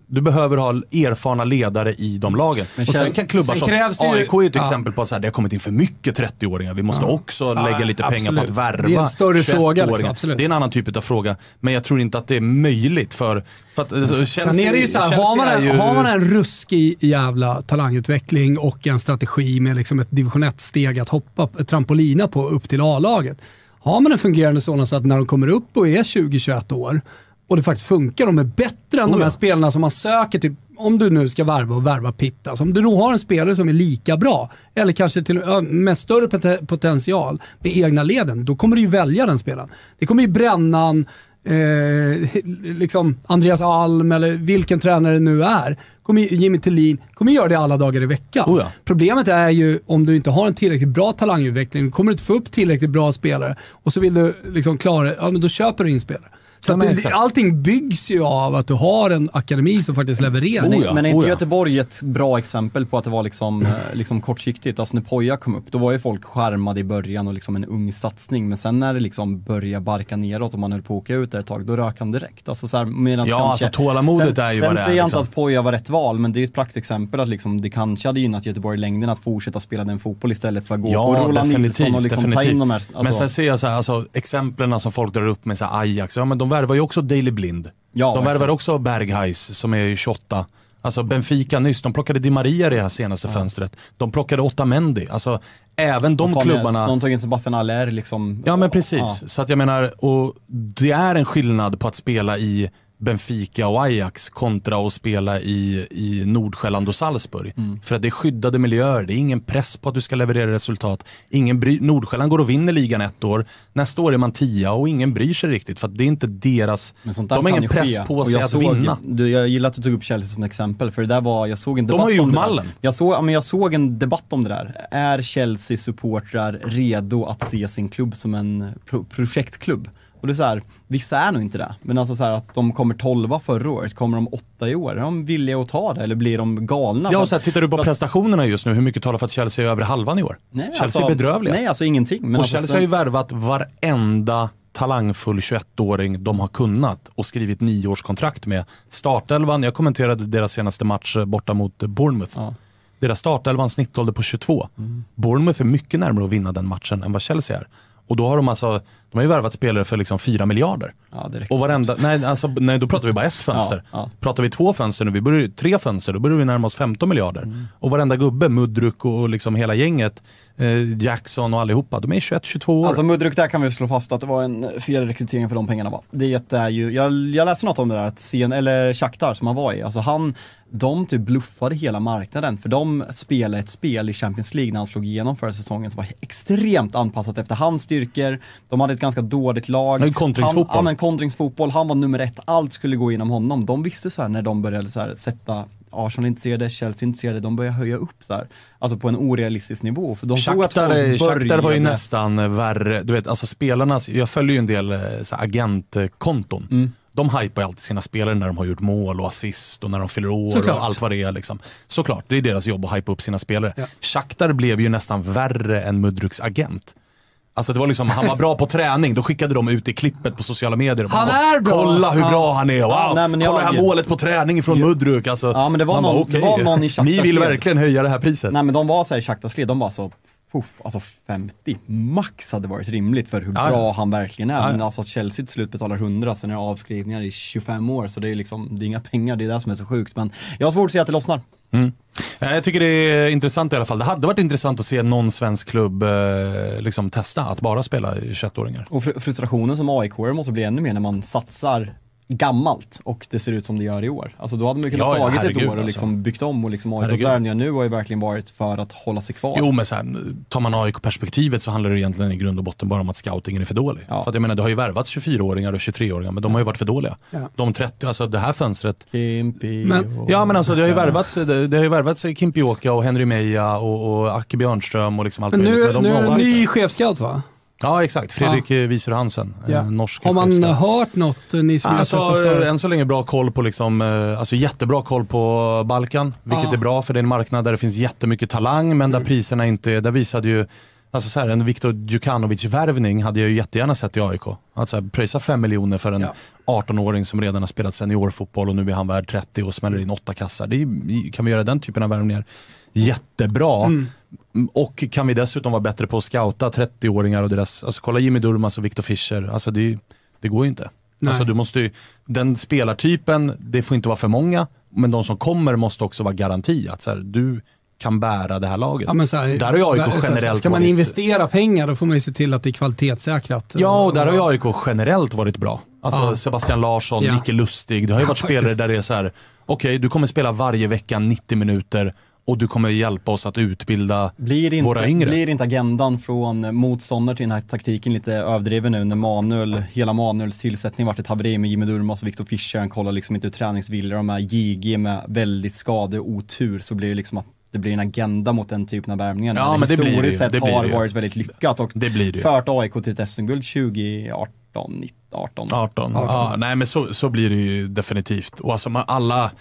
Speaker 5: du behöver ha erfarna ledare i de lagen.
Speaker 4: Men
Speaker 5: och sen kan klubbar
Speaker 3: sen
Speaker 5: som
Speaker 3: krävs ju-
Speaker 5: AIK är ju ett
Speaker 3: ja.
Speaker 5: exempel på att så här, det har kommit in för mycket 30-åringar. Vi måste också
Speaker 3: Ja,
Speaker 5: lägga lite pengar på
Speaker 3: absolut.
Speaker 5: att värva
Speaker 3: Det är en större fråga,
Speaker 5: 21-åringar.
Speaker 3: liksom, absolut.
Speaker 5: det är en annan typ av fråga. Men jag tror inte att det är möjligt för... för att, alltså, Chelsea,
Speaker 3: Sen är det ju så här, har man, en,
Speaker 5: är ju-
Speaker 3: har man en ruskig jävla talangutveckling och en strategi med liksom ett division 1-steg att hoppa, trampolina på upp till A-laget. Har man en fungerande sådan så att när de kommer upp och är 20-21 år och det faktiskt funkar, de är bättre än
Speaker 5: Oh
Speaker 3: de här
Speaker 5: ja.
Speaker 3: spelarna som man söker till, om du nu ska värva och värva Pitta, alltså om du då har en spelare som är lika bra, eller kanske till, med större poten- potential med egna leden, då kommer du ju välja den spelaren. Det kommer ju Brännan, eh, liksom Andreas Alm eller vilken tränare det nu är, kommer Jimmy Tillin, kommer göra det alla dagar i veckan.
Speaker 5: Oh ja.
Speaker 3: Problemet är ju om du inte har en tillräckligt bra talangutveckling, kommer du inte få upp tillräckligt bra spelare och så vill du liksom klara det, ja men då köper du in spelare. Så det, allting byggs ju av att du har en akademi som faktiskt levererar.
Speaker 4: Men,
Speaker 5: Oh ja,
Speaker 4: men är inte
Speaker 5: oh ja.
Speaker 4: Göteborg ett bra exempel på att det var liksom, eh, liksom kortsiktigt? Alltså när Poja kom upp, då var ju folk skärmade i början och liksom en ung satsning. Men sen när det liksom började barka neråt och man höll på att åka ut där ett tag, då rök han direkt. Alltså så här, medan
Speaker 5: Ja,
Speaker 4: kanske-
Speaker 5: alltså tålamodet
Speaker 4: sen,
Speaker 5: är ju
Speaker 4: sen
Speaker 5: vad det är,
Speaker 4: säger jag
Speaker 5: liksom.
Speaker 4: inte att Poja var rätt val, men det är ju ett praktexempel att liksom, det kanske hade gynnat Göteborg i längden att fortsätta spela den fotboll istället för att gå på
Speaker 5: Ja,
Speaker 4: Roland
Speaker 5: definitivt.
Speaker 4: Nilsson och liksom ta in de här. Alltså,
Speaker 5: Men sen ser jag så här, alltså, exemplen som folk drar upp med så här Ajax, ja men de värvar ju också Daley Blind.
Speaker 4: Ja,
Speaker 5: de värvar också Bergheis som är ju 28. Alltså Benfica nyss, de plockade Di Maria i det här senaste fönstret. De plockade Otamendi. Alltså även de klubbarna.
Speaker 4: De tog in Sebastian Aller liksom.
Speaker 5: Ja men precis.
Speaker 4: Ja.
Speaker 5: Så att jag menar, och det är en skillnad på att spela i Benfica och Ajax kontra att spela i, i Nordsjälland och Salzburg.
Speaker 4: Mm.
Speaker 5: För att det är skyddade miljöer, det är ingen press på att du ska leverera resultat. Ingen bry, Nordsjälland går och vinner ligan ett år, nästa år är man tia och ingen bryr sig riktigt för att det är inte deras, de har ingen press
Speaker 4: ske.
Speaker 5: på sig att
Speaker 4: såg,
Speaker 5: vinna.
Speaker 4: Du, jag gillar att du tog upp Chelsea som exempel, för det där var, jag såg en
Speaker 5: De
Speaker 4: debatt
Speaker 5: har ju
Speaker 4: om
Speaker 5: gjort mallen.
Speaker 4: Jag såg, ja, men jag såg en debatt om det där. Är Chelsea-supportrar redo att se sin klubb som en pro projektklubb? Och det är så här, vissa är nog inte det. Men alltså så här att de kommer 12 förra året, kommer de åtta i år? Är de villiga att ta det eller blir de galna?
Speaker 5: Ja, och så här, tittar du på prestationerna just nu, hur mycket talar för att Chelsea är över halvan i år?
Speaker 4: Nej,
Speaker 5: Chelsea
Speaker 4: alltså-
Speaker 5: är bedrövliga.
Speaker 4: Nej, alltså ingenting. Men
Speaker 5: och
Speaker 4: alltså,
Speaker 5: Chelsea har ju värvat varenda talangfull 21-åring de har kunnat och skrivit nioårskontrakt med. Startelvan, jag kommenterade deras senaste match eh, borta mot Bournemouth.
Speaker 4: Ja.
Speaker 5: Deras startelvan snittålder på 22. Bournemouth är mycket närmare att vinna den matchen än vad Chelsea är. Och då har de alltså, de har ju värvat spelare för liksom 4 miljarder.
Speaker 4: Ja.
Speaker 5: Och varenda, nej, alltså, nej då pratar vi bara ett fönster.
Speaker 4: Ja, ja.
Speaker 5: Pratar vi två fönster nu, vi börjar, tre fönster, då börjar vi närma oss 15 miljarder. Och varenda gubbe, Mudruk och liksom hela gänget, eh, Jackson och allihopa, de är 21-22 år.
Speaker 4: Alltså Mudruk, där kan vi slå fast att det var en fel rekrytering för de pengarna va. Det är ju, jag, jag läste något om det där, att sen, eller Shakhtar som han var i, alltså han, de typ bluffade hela marknaden för de spelade ett spel i Champions League när han slog igenom förra säsongen som var extremt anpassat efter hans styrkor. De hade ett ganska dåligt lag.
Speaker 5: Är kontringsfotboll.
Speaker 4: Han, ja men kontringsfotboll, han var nummer ett, allt skulle gå inom honom. De visste så här när de började så här, sätta Arsenal intresserade, Chelsea intresserade, de började höja upp så här. Alltså på en orealistisk nivå. För de
Speaker 5: Shakhtar, Shakhtar var ju nästan värre, du vet alltså spelarnas, jag följer ju en del eh, så här, agentkonton.
Speaker 4: Mm.
Speaker 5: De hypar ju alltid sina spelare när de har gjort mål och assist och när de fyller år
Speaker 3: Såklart.
Speaker 5: och allt vad det är. Liksom. Såklart, det är deras jobb att hypa upp sina spelare. Shakhtar blev ju nästan värre än Mudruks agent. Alltså det var liksom, han var bra på träning, då skickade de ut i klippet på sociala medier. och bara,
Speaker 3: Han är bra!
Speaker 5: Kolla hur
Speaker 3: Ja.
Speaker 5: bra han är! Wow!
Speaker 4: Ja, nej,
Speaker 5: Kolla det här målet på träning från Mudruk. Alltså,
Speaker 4: Ja, men det var någon-
Speaker 5: bara,
Speaker 4: det var någon i
Speaker 5: Ni vill verkligen höja det här priset.
Speaker 4: Nej men de var såhär i Shakhtar de var så, puff, alltså 50 max hade varit rimligt för hur bra han verkligen är.
Speaker 5: Ja.
Speaker 4: Men alltså att Chelsea till slut betalar 100, sen är det avskrivningar i 25 år, så det är liksom, det är inga pengar, det är det som är så sjukt. Men jag har svårt att se att det lossnar.
Speaker 5: Mm. Eh, Jag tycker det är intressant i alla fall. Det hade varit intressant att se någon svensk klubb eh, liksom testa att bara spela i 21-åringar.
Speaker 4: Och fr- frustrationen som aik måste bli ännu mer när man satsar gammalt och det ser ut som det gör i år. Alltså då hade man ju kunnat
Speaker 5: Ja,
Speaker 4: tagit
Speaker 5: herregud,
Speaker 4: ett år och
Speaker 5: alltså.
Speaker 4: liksom byggt om och liksom AIKs värvningar nu har ju verkligen varit för att hålla sig kvar.
Speaker 5: Jo men så här, tar man AIK-perspektivet så handlar det egentligen i grund och botten bara om att scoutingen är för dålig.
Speaker 4: Ja.
Speaker 5: För att jag menar det har ju värvats 24-åringar och 23-åringar men de har ju varit för dåliga.
Speaker 3: Ja.
Speaker 5: De 30, alltså det här fönstret.
Speaker 4: Kimpi
Speaker 3: Men-
Speaker 4: och...
Speaker 5: Ja men alltså det har ju värvats, det, det har ju värvats Kimpioka och Henry Meja och, och Acke Björnström och liksom allt
Speaker 3: Men nu,
Speaker 5: möjligt. Men
Speaker 3: nu
Speaker 5: de
Speaker 3: är det en ny chefscout va?
Speaker 5: Ja exakt, Fredrik ja. Wieser Hansen,
Speaker 3: Ja.
Speaker 5: norsk
Speaker 3: Har man
Speaker 5: chefscout.
Speaker 3: hört något, eh, ni som
Speaker 5: Alltså, har
Speaker 3: större?
Speaker 5: än så länge bra koll på, liksom, eh, alltså jättebra koll på Balkan, vilket
Speaker 3: Ja.
Speaker 5: är bra för det är en marknad där det finns jättemycket talang men
Speaker 3: Mm.
Speaker 5: där priserna inte, är- där visade ju Alltså så här, en Viktor Djukanovic-värvning hade jag ju jättegärna sett i AIK. Att så här, pröjsa 5 miljoner för en
Speaker 3: Ja.
Speaker 5: 18-åring som redan har spelat seniorfotboll och nu är han värd 30 och smäller in åtta kassar. Det är, kan vi göra den typen av värvningar jättebra.
Speaker 3: Mm.
Speaker 5: Och kan vi dessutom vara bättre på att scouta 30-åringar och deras, alltså kolla Jimmy Durmaz och Viktor Fischer, alltså det, det går ju inte.
Speaker 3: Nej.
Speaker 5: Alltså du måste ju, den spelartypen, det får inte vara för många, men de som kommer måste också vara garanti att så här, du kan bära det här laget.
Speaker 3: Ja, så här,
Speaker 5: där har ju AIK generellt
Speaker 3: Ska man
Speaker 5: varit,
Speaker 3: investera pengar då får man ju se till att det är kvalitetssäkrat.
Speaker 5: Ja, och där har ju AIK generellt varit bra. Alltså
Speaker 3: Ja.
Speaker 5: Sebastian Larsson,
Speaker 3: Ja.
Speaker 5: Micke Lustig, det har ju
Speaker 3: Ja,
Speaker 5: varit spelare
Speaker 3: faktiskt.
Speaker 5: där det är så här: okej du kommer spela varje vecka 90 minuter och du kommer hjälpa oss att utbilda
Speaker 4: Blir inte,
Speaker 5: våra yngre.
Speaker 4: blir inte agendan från motståndare till den här taktiken lite överdriven nu när Manuel, hela Manuels tillsättning vart ett haveri med Jimmy Durmaz och Viktor Fischer, han kollar liksom inte hur träningsvilliga de är, JG med väldigt skade och otur så blir det liksom att det blir en agenda mot den typen av värvningar.
Speaker 5: Ja, men det blir det ju.
Speaker 4: sett
Speaker 5: Det blir
Speaker 4: har
Speaker 5: det ju.
Speaker 4: varit väldigt lyckat och
Speaker 5: Det blir det ju.
Speaker 4: fört AIK till ett SM-guld 2018, 19, 18.
Speaker 5: 18. Ja, nej men så, så blir det ju definitivt. Och alltså man, alla,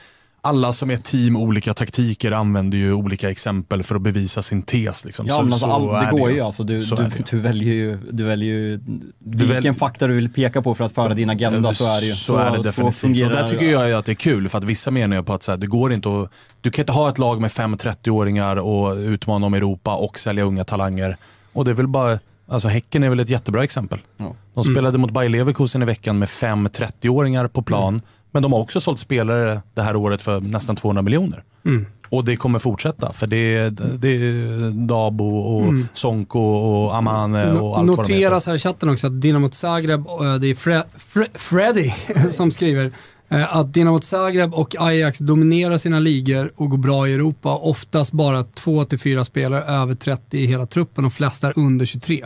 Speaker 5: alla som är team olika taktiker använder ju olika exempel för att bevisa sin tes. Liksom.
Speaker 4: Ja
Speaker 5: så,
Speaker 4: men alltså,
Speaker 5: så
Speaker 4: all, det
Speaker 5: är
Speaker 4: går
Speaker 5: ju.
Speaker 4: ju alltså, du,
Speaker 5: Så
Speaker 4: du,
Speaker 5: är det ju.
Speaker 4: du väljer ju, du väljer ju vilken
Speaker 5: väl-
Speaker 4: fakta du vill peka på för att föra din agenda, så är det ju.
Speaker 5: Så, är det definitivt.
Speaker 4: fungerar
Speaker 5: och där tycker jag ju att det är kul, för att vissa menar ju på att så här, det går inte att, du kan inte ha ett lag med fem 30-åringar och utmana om Europa och sälja unga talanger. Och det är väl bara, alltså Häcken är väl ett jättebra exempel.
Speaker 4: Ja.
Speaker 5: De spelade mot Bayer Leverkusen i veckan med fem 30-åringar på plan, men de har också sålt spelare det här året för nästan 200 miljoner.
Speaker 3: Mm.
Speaker 5: Och det kommer fortsätta, för det är, det är Dabo och Sonko och Amane och allt vad de.
Speaker 3: Noteras här i chatten också att Dinamo Zagreb, eh, det är Fre Fre Freddy som skriver, eh, att Dinamo Zagreb och Ajax dominerar sina ligor och går bra i Europa. Oftast bara två till fyra spelare över 30 i hela truppen och flesta är under 23.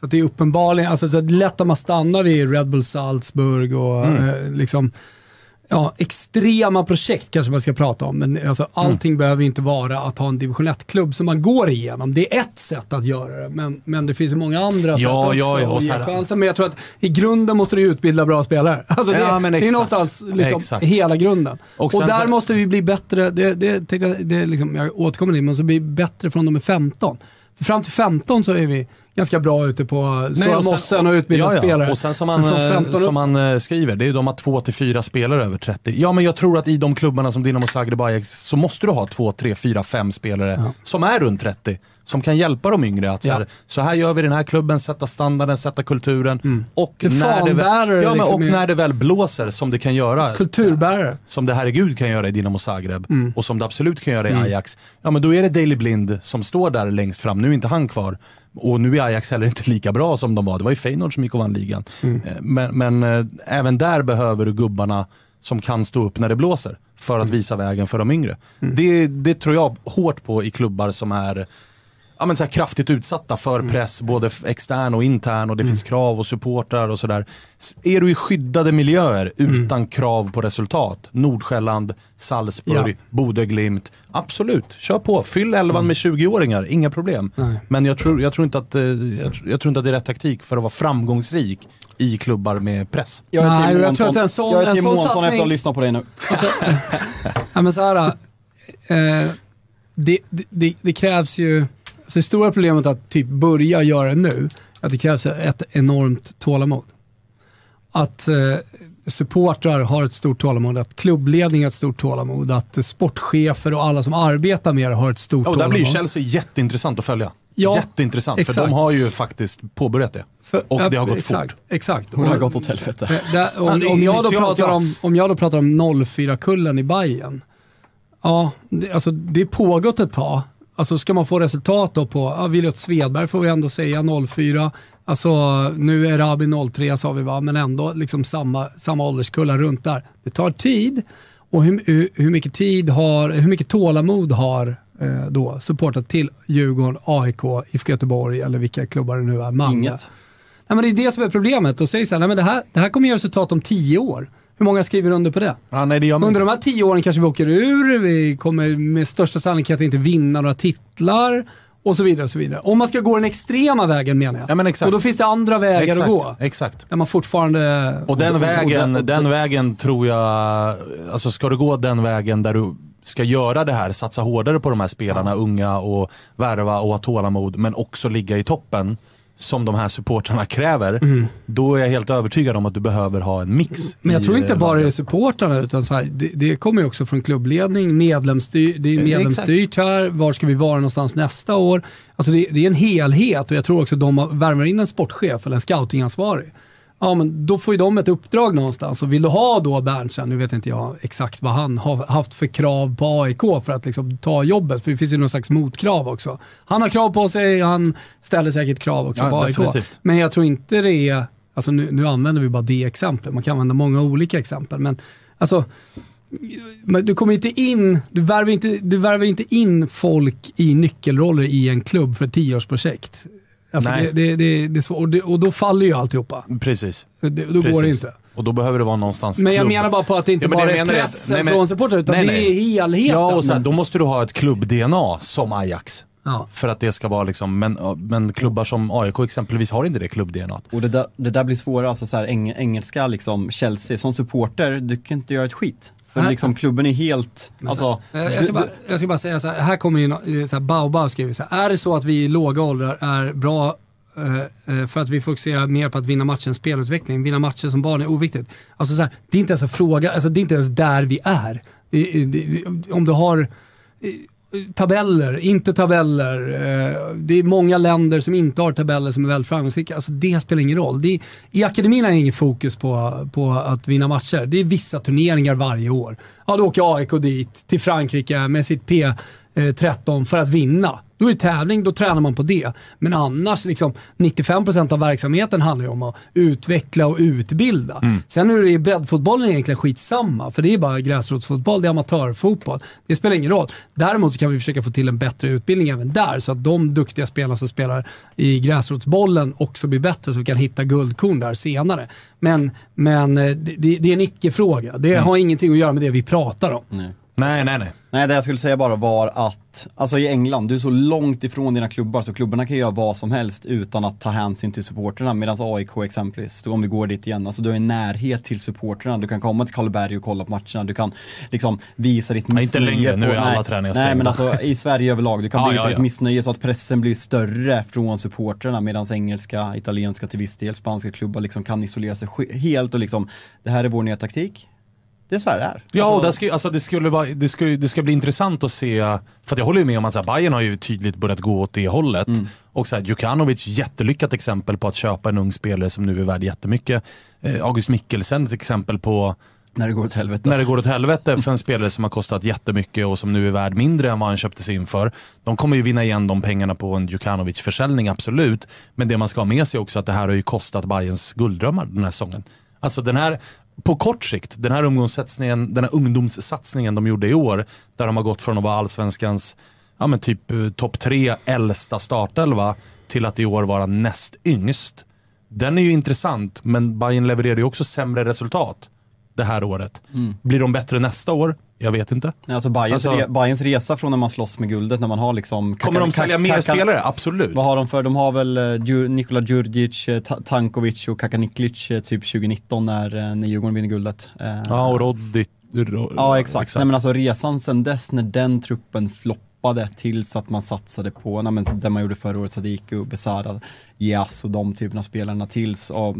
Speaker 3: Så att det är uppenbarligen, alltså så lätt att man stannar vid Red Bull Salzburg och
Speaker 5: Mm.
Speaker 3: eh, liksom Ja, extrema projekt kanske man ska prata om, men alltså, allting
Speaker 5: Mm.
Speaker 3: behöver inte vara att ha en division 1-klubb som man går igenom. Det är ett sätt att göra det, men, men det finns ju många andra sätt
Speaker 5: Ja,
Speaker 3: också
Speaker 5: ja, ja,
Speaker 3: att
Speaker 5: så
Speaker 3: ge chansen. Men jag tror att i grunden måste du utbilda bra spelare. Alltså det,
Speaker 5: Ja,
Speaker 3: det är någonstans liksom hela grunden.
Speaker 5: Och
Speaker 3: Och, där
Speaker 5: så-
Speaker 3: måste vi bli bättre, det, det, det är liksom, jag återkommer till det, men måste bli bättre från de är 15. För fram till 15 så är vi ganska bra ute på stora
Speaker 5: och sen-
Speaker 3: mossen och utbilda
Speaker 5: ja, ja.
Speaker 3: spelare.
Speaker 5: Och sen som
Speaker 3: från
Speaker 5: eh,
Speaker 3: 15 upp-
Speaker 5: som man eh, skriver, det är ju de har två till fyra spelare över 30. Ja men jag tror att i de klubbarna som Dinamo Zagreb Ajax så måste du ha två, tre, fyra, fem spelare som är runt 30. Som kan hjälpa de yngre att så,
Speaker 3: Ja.
Speaker 5: här, så här gör vi i den här klubben, sätta standarden, sätta kulturen. Och,
Speaker 3: Det
Speaker 5: när det, väl, ja, men,
Speaker 3: liksom
Speaker 5: och när det väl blåser som det kan göra
Speaker 3: Kulturbärare.
Speaker 5: som det herregud kan göra i Dinamo Zagreb
Speaker 3: Mm.
Speaker 5: och som det absolut kan göra i Ajax. Ja men då är det Daley Blind som står där längst fram. Nu är inte han kvar. Och nu är Ajax heller inte lika bra som de var. Det var ju Feyenoord som gick och vann ligan.
Speaker 3: Mm.
Speaker 5: Eh, Men, men eh, även där behöver du gubbarna som kan stå upp när det blåser. För
Speaker 3: Mm.
Speaker 5: att visa vägen för de yngre. Det, det tror jag hårt på i klubbar som är ja, men så här kraftigt utsatta för
Speaker 3: Mm.
Speaker 5: press, både extern och intern och det finns krav och supportrar och sådär. Är du i skyddade miljöer
Speaker 3: Mm.
Speaker 5: utan krav på resultat, Nordsjälland, Salzburg,
Speaker 3: Ja.
Speaker 5: Bodö, Glimt, absolut, kör på. Fyll elvan med 20-åringar, inga problem.
Speaker 3: Mm. Nej.
Speaker 5: Men jag tror, jag, tror inte att, eh, jag, jag tror inte att det är rätt taktik för att vara framgångsrik i klubbar med press.
Speaker 4: Jag är
Speaker 3: Nej,
Speaker 4: Tim
Speaker 3: jag tror
Speaker 4: Månsson,
Speaker 3: sån-
Speaker 4: jag är
Speaker 3: en
Speaker 4: Tim
Speaker 3: sån
Speaker 4: Månsson efter att ha lyssnat på dig nu.
Speaker 3: Ja, men så här, eh, det, det, det, det krävs ju, alltså det stora problemet att typ börja göra det nu att det krävs ett enormt tålamod. Att eh, supportrar har ett stort tålamod, att klubbledning har ett stort tålamod, att sportchefer och alla som arbetar med det har ett stort
Speaker 5: Och där
Speaker 3: tålamod.
Speaker 5: blir Chelsea jätteintressant att följa.
Speaker 3: Ja,
Speaker 5: jätteintressant,
Speaker 3: exakt.
Speaker 5: för de har ju faktiskt påbörjat det.
Speaker 3: För-
Speaker 5: och det har
Speaker 3: ja,
Speaker 5: gått
Speaker 3: exakt,
Speaker 5: fort.
Speaker 3: Exakt.
Speaker 4: Hon har
Speaker 3: Och-
Speaker 4: gått åt helvete.
Speaker 3: Där, om,
Speaker 5: Ja,
Speaker 3: om, jag då pratar
Speaker 5: ja.
Speaker 3: om, om jag då pratar om 04-kullen i Bayern. Ja, det, alltså det är pågått ett tag. Alltså ska man få resultat då på, ja, Williot Svedberg får vi ändå säga 04. Alltså nu är Rabi 03 sa vi va, men ändå liksom samma, samma ålderskullar runt där. Det tar tid och hur, hur, mycket tid har, hur mycket tålamod har eh, då supportat till Djurgården, AIK, IFK Göteborg eller vilka klubbar det nu är, Malmö.
Speaker 4: Inget.
Speaker 3: Nej, men det är det som är problemet. Och säger så här, nej, men det, här, det här kommer ge resultat om tio år. Hur många skriver under på det?
Speaker 5: Ja, nej, det gör man
Speaker 3: Under de här tio åren kanske vi åker ur, vi kommer med största sannolikhet inte vinna några titlar och så vidare. och så vidare. Om man ska gå den extrema vägen menar jag.
Speaker 5: Ja, men exakt.
Speaker 3: Och då finns det andra vägar
Speaker 5: exakt,
Speaker 3: att gå.
Speaker 5: Exakt.
Speaker 3: Där man fortfarande...
Speaker 5: Och den vägen,
Speaker 3: och-
Speaker 5: den vägen tror jag, alltså ska du gå den vägen där du ska göra det här, satsa hårdare på de här spelarna, unga och värva och ha tålamod, men också ligga i toppen som de här supportrarna kräver, då är jag helt övertygad om att du behöver ha en mix.
Speaker 3: Mm. Men jag tror inte
Speaker 5: eh,
Speaker 3: bara det är supportrarna utan så här, det, det kommer ju också från klubbledning, medlemsstyr, det är
Speaker 5: Eh,
Speaker 3: medlemsstyrt här, var ska vi vara någonstans nästa år? Alltså det, det är en helhet och jag tror också de värmer in en sportchef eller en scoutingansvarig. Ja men då får ju de ett uppdrag någonstans och vill du ha då Berntsen, nu vet inte jag exakt vad han har haft för krav på AIK för att liksom ta jobbet, för det finns ju någon slags motkrav också. Han har krav på sig, han ställer säkert krav också
Speaker 5: Ja,
Speaker 3: på AIK.
Speaker 5: definitivt.
Speaker 3: Men jag tror inte det är, alltså nu, nu använder vi bara det exemplet, man kan använda många olika exempel, men alltså men du kommer inte in, du värvar inte, du värvar inte in folk i nyckelroller i en klubb för ett tioårsprojekt. Alltså
Speaker 5: Nej.
Speaker 3: det, det, det, det är svårt, och, det, och då faller ju alltihopa.
Speaker 5: Precis.
Speaker 3: Det, då går det
Speaker 5: Precis.
Speaker 3: inte.
Speaker 5: Och då behöver det vara någonstans
Speaker 3: Men jag
Speaker 5: klubb.
Speaker 3: menar bara på att det inte
Speaker 5: Ja, men
Speaker 3: bara är
Speaker 5: menar jag.
Speaker 3: pressen
Speaker 5: Nej, men-
Speaker 3: från supportrar, utan
Speaker 5: nej,
Speaker 3: det
Speaker 5: nej.
Speaker 3: är helheten.
Speaker 5: Ja, och så här, då måste du ha ett klubb-DNA som Ajax.
Speaker 3: Ja.
Speaker 5: För att det ska vara liksom, men, men klubbar som AIK exempelvis har inte det klubb-DNA.
Speaker 4: Och det där, det där blir svårare, alltså så här, eng, engelska liksom, Chelsea, som supporter, du kan inte göra ett skit. För liksom klubben är helt, alltså,
Speaker 3: Eh, Jag ska, bara, jag ska bara säga så här, här kommer ju eh, så här, Baobab skriver så här, är det så att vi i låga åldrar är bra eh, för att vi fokuserar mer på att vinna matchens spelutveckling, vinna matcher som barn är oviktigt. Alltså så här, det är inte ens en fråga, alltså det är inte ens där vi är. Om du har tabeller, inte tabeller, eh, det är många länder som inte har tabeller som är väldigt framgångsrika. Alltså det spelar ingen roll. Det är, I akademin är det ingen fokus på, på att vinna matcher. Det är vissa turneringar varje år. Ja, då åker AIK dit, till Frankrike med sitt P13 eh, för att vinna. Då är det tävling, då tränar man på det. Men annars, liksom, 95% av verksamheten handlar ju om att utveckla och utbilda. Sen är det i breddfotbollen egentligen skitsamma, för det är bara gräsrotsfotboll, det är amatörfotboll. Det spelar ingen roll. Däremot kan vi försöka få till en bättre utbildning även där, så att de duktiga spelarna som spelar i gräsrotsbollen också blir bättre, så vi kan hitta guldkorn där senare. Men, men eh, det, det är en icke-fråga. Det har ingenting att göra med det vi pratar om.
Speaker 4: nej.
Speaker 5: Nej, nej, nej.
Speaker 4: Nej, det jag skulle säga bara var att, alltså i England, du är så långt ifrån dina klubbar så klubbarna kan göra vad som helst utan att ta hänsyn till supporterna. Medan AIK exempelvis, om vi går dit igen, alltså du har en närhet till supporterna. Du kan komma till Karlberg och kolla på matcherna, du kan liksom visa ditt
Speaker 5: Nej, inte
Speaker 4: missnöje.
Speaker 5: längre. Nu är alla
Speaker 4: nej,
Speaker 5: träningar
Speaker 4: Nej, men
Speaker 5: stängda.
Speaker 4: alltså i Sverige överlag, du kan
Speaker 5: Ja,
Speaker 4: visa
Speaker 5: ja,
Speaker 4: ditt
Speaker 5: ja.
Speaker 4: missnöje så att pressen blir större från supporterna medan engelska, italienska till viss del, spanska klubbar liksom kan isolera sig helt och liksom, det här är vår nya taktik. Det är så här det är.
Speaker 5: Ja,
Speaker 4: Alltså-
Speaker 5: och det ska, alltså, det, skulle vara, det, ska, det ska bli intressant att se, för att jag håller ju med om att så här, Bayern har ju tydligt börjat gå åt det hållet. Och så här, Djukanovic, jättelyckat exempel på att köpa en ung spelare som nu är värd jättemycket. Eh, August Mikkelsen, ett exempel på
Speaker 4: När det går åt helvete.
Speaker 5: när det går åt helvete för en spelare som har kostat jättemycket och som nu är värd mindre än vad han köptes in för. De kommer ju vinna igen de pengarna på en Djukanovic-försäljning, absolut. Men det man ska ha med sig också att det här har ju kostat Bayerns gulddrömmar den här säsongen. Alltså den här, på kort sikt, den här, ungdomssatsningen, den här ungdomssatsningen de gjorde i år, där de har gått från att vara allsvenskans ja, men typ eh, topp tre äldsta startelva till att i år vara näst yngst. Den är ju intressant, men Bayern levererade ju också sämre resultat det här året. Blir de bättre nästa år? Jag vet inte.
Speaker 4: Alltså Bayerns,
Speaker 5: Alltså-
Speaker 4: re, Bayerns resa från när man slåss med guldet, när man har liksom...
Speaker 5: Kommer de sälja mer spelare? Absolut.
Speaker 4: Vad har de för? De har väl uh, Nikola Djurdjic, eh, Ta- Tankovic och Kakaniklic eh, typ 2019 när, när Djurgården vinner guldet.
Speaker 5: Ja, och Roddy. Ro-
Speaker 4: ja exakt. Nej, men alltså resan sen dess när den truppen floppar floppade tills att man satsade på, nej, men, det man gjorde förra året, Sadiku, Besara, Jas och de typerna av spelarna tills, och,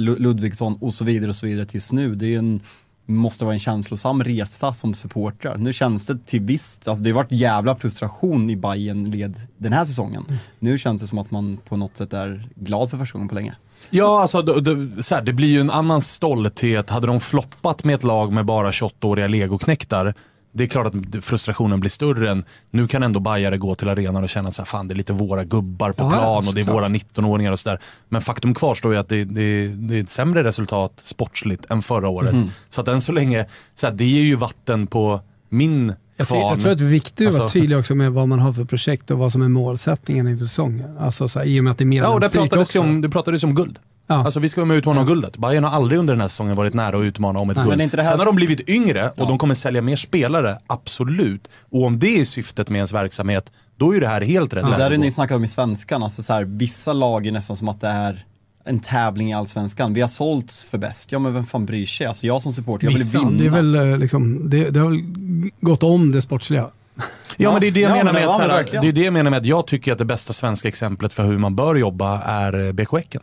Speaker 4: Ludvigsson och så vidare och så vidare tills nu. Det är en måste vara en känslosam resa som supportrar. Nu känns det till visst, alltså det har varit jävla frustration i Bayern led den här säsongen. Nu känns det som att man på något sätt är glad för första gången på länge.
Speaker 5: Ja, alltså det, det, så här, det blir ju en annan stolthet. Hade de floppat med ett lag med bara 28-åriga legoknektar, det är klart att frustrationen blir större än, nu kan ändå Bajare gå till arenan och känna att fan, det är lite våra gubbar på
Speaker 3: Ja,
Speaker 5: plan och det är våra 19-åringar och sådär. Men faktum kvarstår ju att det, det, det är ett sämre resultat sportsligt än förra året.
Speaker 3: Mhm.
Speaker 5: Så att än så länge, så här, det är ju vatten på min
Speaker 3: Jag, jag tror att det är viktigt att vara
Speaker 5: Alltså-
Speaker 3: tydlig också med vad man har för projekt och vad som är målsättningen inför säsongen. Alltså så här, i och med att det är
Speaker 5: Ja, och det
Speaker 3: medlemsstyrt
Speaker 5: pratades,
Speaker 3: också.
Speaker 5: om, det pratades om guld. Alltså vi ska vara med och utmana om guldet. Bayern har aldrig under den här säsongen varit nära att utmana om ett
Speaker 4: Nej. Men
Speaker 5: guld.
Speaker 4: är inte det här-
Speaker 5: Sen har de blivit yngre och de kommer sälja mer spelare, absolut. Och om det är syftet med ens verksamhet, då är ju det här helt rätt
Speaker 4: Det
Speaker 5: väg
Speaker 4: där är ni snackade om i svenskan, alltså så här, vissa lag är nästan som att det är en tävling i allsvenskan. Vi har sålts för bäst. Ja men vem fan bryr sig? Alltså jag som supporter, jag vill
Speaker 3: Vissa,
Speaker 4: vinna.
Speaker 3: det, är väl, eh, liksom, det, det har väl gått om det sportsliga.
Speaker 5: Ja, men det är det jag
Speaker 4: Ja,
Speaker 5: menar
Speaker 4: men
Speaker 5: med
Speaker 4: ja,
Speaker 5: att,
Speaker 4: men
Speaker 5: här, det är det jag menar med att jag tycker att det bästa svenska exemplet för hur man bör jobba är eh, BK Häcken.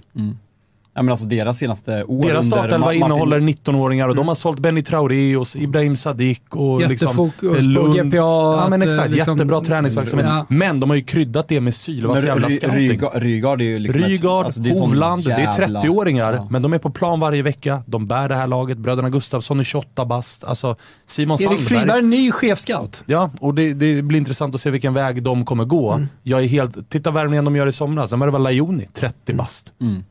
Speaker 4: Ja men alltså deras senaste år
Speaker 5: Deras startelva innehåller 19-åringar och de har sålt Benny Traoré och Ibrahim Sadiq och liksom,
Speaker 3: Jättefokus
Speaker 5: eh,
Speaker 3: på
Speaker 5: Lund.
Speaker 3: GPA,
Speaker 5: Ja men exakt,
Speaker 3: eh, liksom-
Speaker 5: jättebra träningsverksamhet.
Speaker 3: Ja.
Speaker 5: Men de har ju kryddat det med Sylvas
Speaker 4: Men
Speaker 5: jävla
Speaker 4: Ry-
Speaker 5: scouting.
Speaker 4: Ryga- Rygaard är ju liksom ett-
Speaker 5: Rygaard,
Speaker 4: alltså det är sån
Speaker 5: Hovland, det är
Speaker 4: jävla-
Speaker 5: 30-åringar,
Speaker 4: Ja.
Speaker 5: men de är på plan varje vecka. De bär det här laget. Bröderna Gustafsson är 28 bast. Alltså, Simon
Speaker 3: Erik
Speaker 5: Sandberg.
Speaker 3: Friberg, ny chefscout.
Speaker 5: Ja, och det, det blir intressant att se vilken väg de kommer gå.
Speaker 3: Mm.
Speaker 5: Jag är helt, titta värvningen de gör i somras. De värvade Lajoni, 30 bast.
Speaker 4: Mm.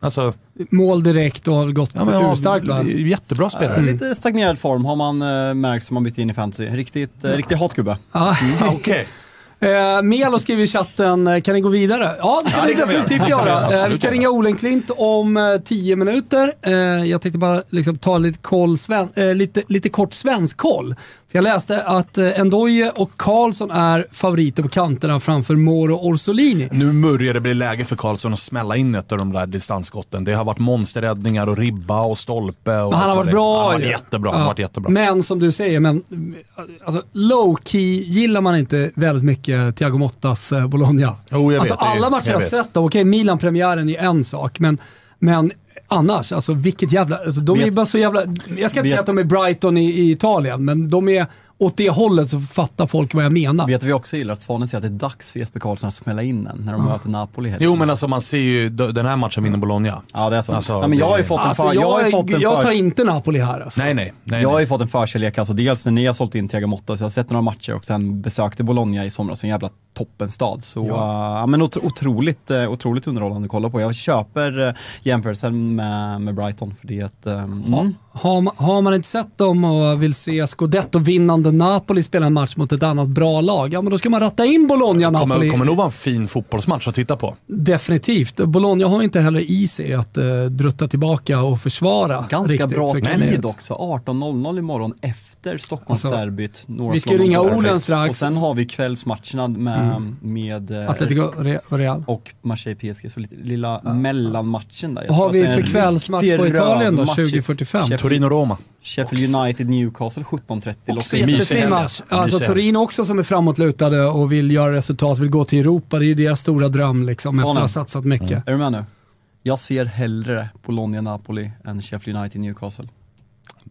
Speaker 5: Alltså,
Speaker 3: Mål direkt och har gått
Speaker 5: ja,
Speaker 3: urstarkt va?
Speaker 5: jättebra spelare.
Speaker 4: Eh, Lite stagnerad form har man uh, märkt som man bytt in i fantasy. Riktigt, uh, riktigt hot gubbe.
Speaker 3: Ja.
Speaker 5: Okej.
Speaker 3: Eh, Melo skriver i chatten, eh, kan ni gå vidare? Ja, det kan
Speaker 5: Ja,
Speaker 3: vi
Speaker 5: det kan vi
Speaker 3: definitivt
Speaker 5: göra.
Speaker 3: göra. Eh, vi ska ringa Olenklint om eh, 10 minuter. Eh, jag tänkte bara liksom, ta lite, koll, sven, eh, lite, lite kort svensk koll. För jag läste att eh, Ndoye och Karlsson är favoriter på kanterna framför Moro Orsolini.
Speaker 5: Nu börjar det bli läge för Karlsson att smälla in ett av de där distansskotten. Det har varit monsterräddningar och ribba och stolpe. Och
Speaker 3: Men han har varit bra.
Speaker 5: Han har varit jättebra. Han har varit jättebra.
Speaker 3: Men som du säger, men, alltså, low key gillar man inte väldigt mycket Thiago Mottas eh, Bologna.
Speaker 5: Jo, jag
Speaker 3: alltså,
Speaker 5: vet,
Speaker 3: alla matcher jag
Speaker 5: jag
Speaker 3: har sett, okej Milan-premiären är en sak, men, men annars, alltså vilket jävla... Alltså, de är
Speaker 4: Vet-
Speaker 3: bara så jävla... Jag ska inte
Speaker 4: vet-
Speaker 3: säga att de är Brighton i, i Italien, men de är åt det hållet så fattar folk vad jag menar.
Speaker 4: Vet du vad vi också gillar? Att Svanen säger att det är dags för Jesper Karlsson att smälla in en när de möter Napoli. helt
Speaker 5: Jo men alltså man ser ju den här matchen vinner Bologna.
Speaker 4: Ja det är så.
Speaker 5: Alltså,
Speaker 4: ja, men jag har ju fått en,
Speaker 3: Alltså,
Speaker 4: för, jag har ju
Speaker 3: jag,
Speaker 4: fått en
Speaker 3: jag tar inte Napoli här alltså.
Speaker 5: Nej nej. nej,
Speaker 4: jag har
Speaker 5: nej.
Speaker 4: ju fått en förkärlek, alltså dels när ni har sålt in Thiago Motta, så jag har sett några matcher och sen besökte Bologna i somras, en jävla toppenstad. Så ja. men otro, otroligt, eh, otroligt underhållande att kolla på. Jag köper uh, jämförelsen med, med Brighton för det är ett, eh, mm.
Speaker 3: Har, man- har man inte sett dem och vill se Scudetto-vinnande Napoli spela en match mot ett annat bra lag, ja men då ska man ratta in Bologna-Napoli.
Speaker 5: Kommer, kommer nog vara en fin fotbollsmatch att titta på.
Speaker 3: Definitivt. Bologna har inte heller i sig att uh, drutta tillbaka och försvara
Speaker 4: Ganska
Speaker 3: riktigt.
Speaker 4: bra
Speaker 3: det-
Speaker 4: tid också, 18.00 imorgon efter Stockholmsderbyt. North
Speaker 3: vi ska ringa. Olen strax.
Speaker 4: Och sen har vi kvällsmatcherna med, med eh,
Speaker 3: Atletico Re- Real.
Speaker 4: och Marseille PSG, så lite, lilla mellanmatchen där. Jag
Speaker 3: Vad har vi för kvällsmatch på Italien då,
Speaker 4: rövmatch.
Speaker 3: 2045?
Speaker 4: Sheffield-
Speaker 5: Torino-Roma.
Speaker 4: Sheffield United Newcastle 17.30.
Speaker 3: Också jättefin match.
Speaker 5: alltså.
Speaker 3: Alltså. Torino också som är framåtlutade och vill göra resultat, vill gå till Europa. Det är ju deras stora dröm liksom, efter att ha satsat mycket.
Speaker 4: Är du med nu? Jag ser hellre Bologna-Napoli än Sheffield United-Newcastle.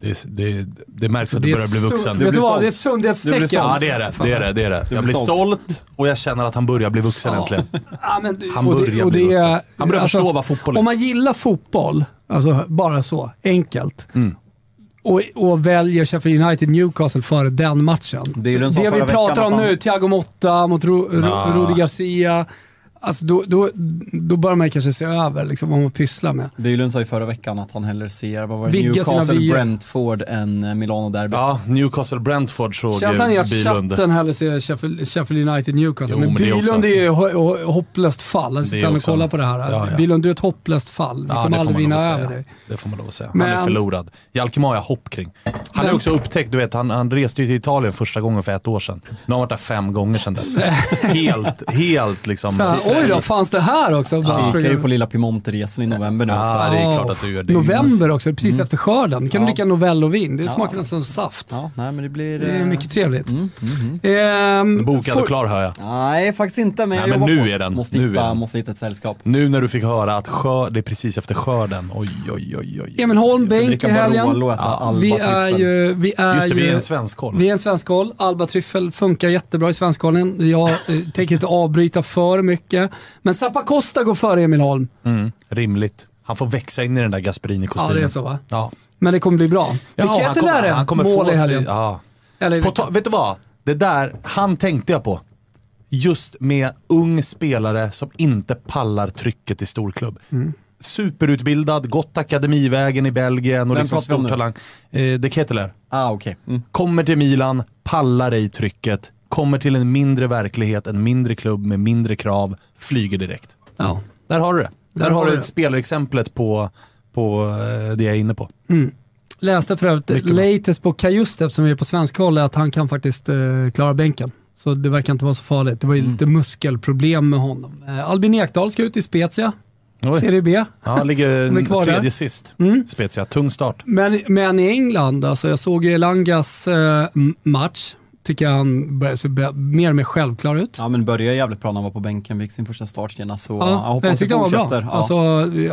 Speaker 5: Det, det, det märks att
Speaker 3: Det
Speaker 5: du
Speaker 3: är
Speaker 5: börjar bli vuxen.
Speaker 4: Du
Speaker 3: Vet du vad?
Speaker 4: stolt.
Speaker 3: Det är ett sundhetstecken.
Speaker 5: Ja det är det. Det är det. Det är det. Jag
Speaker 4: blir stolt.
Speaker 5: stolt och jag känner att han börjar bli vuxen äntligen.
Speaker 3: Ja, men,
Speaker 5: Han
Speaker 3: och
Speaker 5: börjar
Speaker 3: det, och
Speaker 5: bli
Speaker 3: det
Speaker 5: vuxen.
Speaker 3: är,
Speaker 5: Han börjar
Speaker 3: alltså,
Speaker 5: förstå vad fotboll är.
Speaker 3: Om man gillar fotboll, alltså bara så, enkelt,
Speaker 5: Mm.
Speaker 3: och, och väljer Sheffield United Newcastle före den matchen.
Speaker 4: Sa
Speaker 3: Det vi pratar om nu, Thiago Motta mot Ru, Ru,
Speaker 5: Ah.
Speaker 3: Rudi Garcia, alltså då, då, då bör man kanske se över liksom, vad man pysslar med.
Speaker 4: Bylund sa ju förra veckan att han hellre ser vad var det,
Speaker 3: Vidga sina
Speaker 4: Newcastle
Speaker 3: vyer.
Speaker 4: Brentford än eh, Milano-derbyt.
Speaker 5: Ja, Newcastle-Brentford såg
Speaker 3: är att
Speaker 5: Bylund.
Speaker 3: chatten hellre ser Sheffield, Sheffield United Newcastle,
Speaker 5: Jo,
Speaker 3: men,
Speaker 5: men
Speaker 3: Bylund är ju ho- ho- hopplöst fall.
Speaker 5: Det
Speaker 3: sitter
Speaker 5: är
Speaker 3: och kollar på det här.
Speaker 5: Ja, ja.
Speaker 3: Bylund, du är ett hopplöst fall. Vi
Speaker 5: Ja,
Speaker 3: kommer
Speaker 5: det får
Speaker 3: aldrig
Speaker 5: man
Speaker 3: vinna
Speaker 5: att
Speaker 3: över
Speaker 5: säga.
Speaker 3: dig.
Speaker 5: Det får man lov att säga. Han är
Speaker 3: Men-
Speaker 5: förlorad. Jalkemo har jag hopp kring. Han har
Speaker 3: Men-
Speaker 5: också upptäckt, du vet, han, han reste ju till Italien första gången för ett år sedan. Nu har han varit där fem gånger sedan dess. helt, helt liksom
Speaker 3: Så här, oj då, fanns det här också? Bara
Speaker 4: Jag ju på lilla Piemonte-resan i november nu också.
Speaker 5: Ja, det är klart att du gör det.
Speaker 3: November också, precis
Speaker 4: Mm.
Speaker 3: efter skörden. kan du
Speaker 4: Ja.
Speaker 3: dricka Novello-vin. Det
Speaker 4: Ja.
Speaker 3: smakar nästan som saft.
Speaker 4: Ja, nej men det blir...
Speaker 3: Det är
Speaker 4: eh,
Speaker 3: mycket trevligt.
Speaker 4: Mm, mm,
Speaker 3: Ehm,
Speaker 5: Bokad och klar hör jag.
Speaker 4: Nej, faktiskt inte. Men
Speaker 5: Nej,
Speaker 4: jag
Speaker 5: men nu
Speaker 4: på.
Speaker 5: är den.
Speaker 4: Måste,
Speaker 5: Nu är
Speaker 4: hitta,
Speaker 5: den.
Speaker 4: måste hitta ett sällskap.
Speaker 5: Nu när du fick höra att skör, det är precis efter skörden. Oj, oj, oj, oj.
Speaker 3: Emil Holm, bänk i helgen.
Speaker 4: Alba
Speaker 3: Vi är ju... Vi är
Speaker 5: Just det, vi är en svensk
Speaker 3: Vi är en svenskkoll. Alba Tryffel funkar jättebra i svenskkollen. Jag eh, tänker inte avbryta för mycket. Men Zappa Costa går före Emil Holm.
Speaker 5: Mm, rimligt. Han får växa in i den där Gasperini-kostymen.
Speaker 3: Ja, det är så va?
Speaker 5: Ja.
Speaker 3: Men det kommer bli bra.
Speaker 5: Ja, han
Speaker 3: Ketel
Speaker 5: kommer, han kommer
Speaker 3: mål
Speaker 5: få
Speaker 3: i helgen.
Speaker 5: sig, ja.
Speaker 3: Eller,
Speaker 5: På vet du vad? Det där, han tänkte jag på. Just med ung spelare som inte pallar trycket i storklubb.
Speaker 3: Mm.
Speaker 5: Superutbildad, gått akademivägen i Belgien och
Speaker 4: Vem
Speaker 5: liksom stor talang. Eh, De Ketteler.
Speaker 4: Ah, okej. Mm.
Speaker 5: Kommer till Milan, pallar ej trycket, kommer till en mindre verklighet, en mindre klubb med mindre krav, flyger direkt.
Speaker 3: ja.
Speaker 5: Där har du det. Där,
Speaker 3: Där
Speaker 5: har du
Speaker 3: det.
Speaker 5: spelarexemplet på, på eh, det jag är inne på.
Speaker 3: Läste för övrigt latest på Kajuste, eftersom vi är på svenska håll, att han kan faktiskt eh, klara bänken. Så det verkar inte vara så farligt. Det var ju
Speaker 5: Mm.
Speaker 3: lite muskelproblem med honom. Eh, Albin Ekdal ska ut i Spezia,
Speaker 5: Oj.
Speaker 3: Serie B.
Speaker 5: Ja, ligger
Speaker 3: är kvar
Speaker 5: tredje
Speaker 3: där.
Speaker 5: sist.
Speaker 3: Mm.
Speaker 5: Spezia, tung start.
Speaker 3: Men, men i England, alltså jag såg Elangas eh, match. Tycker jag han börjar se mer och mer självklar ut.
Speaker 4: Ja men började jävligt bra när han var på bänken, fick sin första startstena så jag
Speaker 3: Ja,
Speaker 4: hoppas
Speaker 3: jag
Speaker 4: det
Speaker 3: tyckte han var bra.
Speaker 4: fortsätter. Ja.
Speaker 3: Alltså,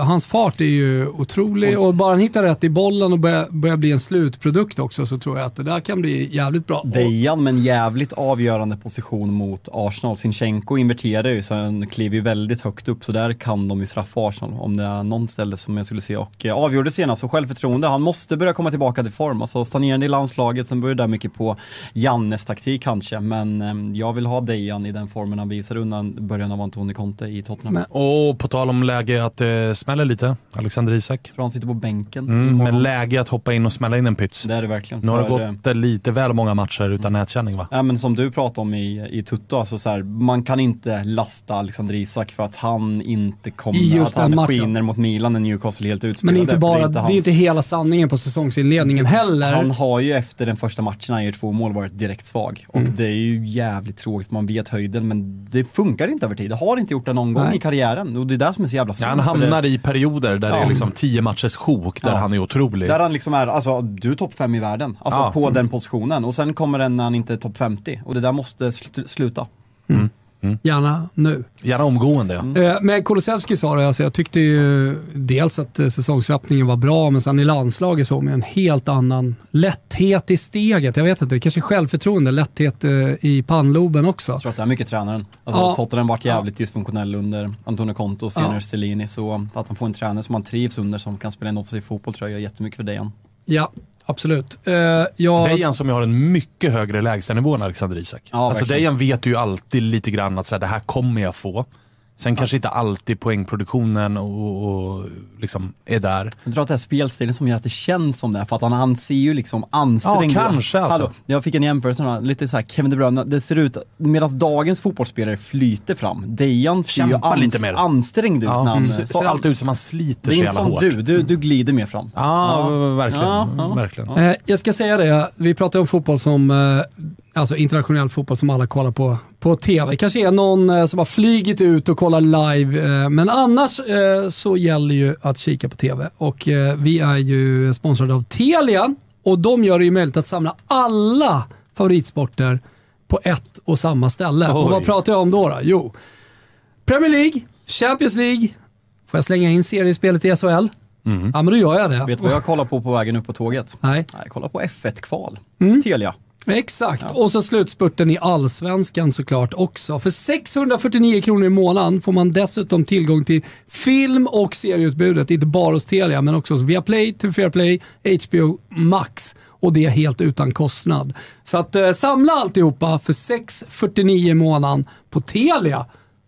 Speaker 3: hans fart är ju otrolig och bara han hittar rätt i bollen och börjar, börjar bli en slutprodukt också så tror jag att det där kan bli jävligt bra.
Speaker 4: Dejan med en jävligt avgörande position mot Arsenal. Sinchenko inverterar ju så han kliver ju väldigt högt upp så där kan de ju straffa Arsenal om det är någon ställe som jag skulle se och eh, avgjorde senast så självförtroende. Han måste börja komma tillbaka till form. Alltså stagnerande i landslaget, sen börjar det där mycket på Jannes taktik kanske men eh, jag vill ha Dejan i den formen han visar undan början av Antoni Conte i Tottenham.
Speaker 3: Men-
Speaker 5: Och på tal om läge att det smäller lite, Alexander Isak.
Speaker 4: För han sitter på bänken.
Speaker 5: Mm, men läge att hoppa in och smälla in en pyts.
Speaker 4: det är det verkligen.
Speaker 5: Nu har det
Speaker 4: eh,
Speaker 5: gått eh, lite väl många matcher utan nätkänning va?
Speaker 4: Ja men som du pratade om i, i Tutto, alltså så här, man kan inte lasta Alexander Isak för att han inte kommer,
Speaker 3: I just
Speaker 4: att han
Speaker 3: matchen.
Speaker 4: skiner mot Milan när Newcastle är helt
Speaker 3: men
Speaker 4: utspelade.
Speaker 3: det är inte bara, det är,
Speaker 4: hans-
Speaker 3: inte hela sanningen på säsongsinledningen heller.
Speaker 4: Han har ju efter den första matchen, han gör två mål, varit direkt svag. Och
Speaker 3: Mm.
Speaker 4: det är ju jävligt tråkigt, man vet höjden men det funkar inte över tid. Det har inte gjort det någon gång
Speaker 3: Nej.
Speaker 4: i karriären och det är det som är så jävla
Speaker 5: Ja,
Speaker 4: synd.
Speaker 5: han
Speaker 4: för
Speaker 5: hamnar
Speaker 4: det,
Speaker 5: i perioder där det
Speaker 4: Ja.
Speaker 5: är liksom tio matchers sjok där
Speaker 4: Ja.
Speaker 5: han är otrolig.
Speaker 4: Där han liksom är, alltså du är topp fem i världen, alltså
Speaker 5: Ja.
Speaker 4: på den positionen. Och sen kommer den när han inte är topp 50 och det där måste sl- sluta.
Speaker 3: Gärna nu.
Speaker 5: Gärna omgående ja.
Speaker 3: Eh, Men Kulusevski sa det, alltså jag tyckte ju dels att eh, säsongsöppningen var bra, men sen i landslaget så med en helt annan lätthet i steget. Jag vet inte, kanske självförtroende, lätthet eh, i pannloben också.
Speaker 4: Jag tror att det är mycket tränaren. Alltså
Speaker 3: Ja.
Speaker 4: Tottenham varit jävligt dysfunktionell under Antonio Conte och senare
Speaker 3: Ja.
Speaker 4: Stellini. Så att han får en tränare som man trivs under som kan spela en offensiv fotboll tror jag gör jättemycket för Dejan.
Speaker 3: Ja, absolut. Eh, jag,
Speaker 5: Dejan som ju har en mycket högre lägstanivå än Alexander Isak.
Speaker 4: Ja,
Speaker 5: alltså
Speaker 4: verkligen.
Speaker 5: Dejan vet ju alltid lite grann att så här, det här kommer jag få. Sen kanske inte alltid poängproduktionen och, och liksom är där.
Speaker 4: Jag tror att det är spelstilen som gör att det känns som det, för att han, han ser ju liksom ansträngd ut.
Speaker 5: Ja, kanske, alltså.
Speaker 4: Hallå, jag fick en jämförelse, nu, lite så här Kevin De Bruyne, det ser ut, medan dagens fotbollsspelare flyter fram, Dejan ser ju
Speaker 5: Kämpar lite mer.
Speaker 4: ansträngd ut när
Speaker 5: Ja,
Speaker 4: han...
Speaker 5: ser,
Speaker 4: så-
Speaker 5: ser alltid ut som han sliter
Speaker 4: det är
Speaker 5: så
Speaker 4: inte
Speaker 5: jävla
Speaker 4: som
Speaker 5: hårt.
Speaker 4: du, du, du glider mer fram.
Speaker 5: Ja, verkligen.
Speaker 4: Ja, ja.
Speaker 5: verkligen.
Speaker 3: Eh, jag ska säga det, vi pratar om fotboll som, eh, alltså internationell fotboll som alla kollar på, på TV. Kanske är någon eh, som har flygit ut och kollar live, eh, men annars eh, så gäller ju att kika på TV. Och eh, vi är ju sponsrade av Telia och de gör det ju möjligt att samla alla favoritsporter på ett och samma ställe. Och
Speaker 5: Oj.
Speaker 3: vad pratar jag om då? då? Jo, Premier League, Champions League, får jag slänga in seriespelet i SHL? Ja men då gör jag det.
Speaker 4: Vet du vad jag kollar på på vägen upp på tåget?
Speaker 3: Nej.
Speaker 4: Nej, jag kollar på F1-kval.
Speaker 3: Mm.
Speaker 4: Telia.
Speaker 3: Exakt, och så slutspurten i allsvenskan såklart också. För 649 kronor i månaden får man dessutom tillgång till film och serieutbudet, inte bara hos Telia men också hos Viaplay, TV4 Play, HBO Max och det helt utan kostnad. Så att eh, samla alltihopa för 649 i månaden på Telia.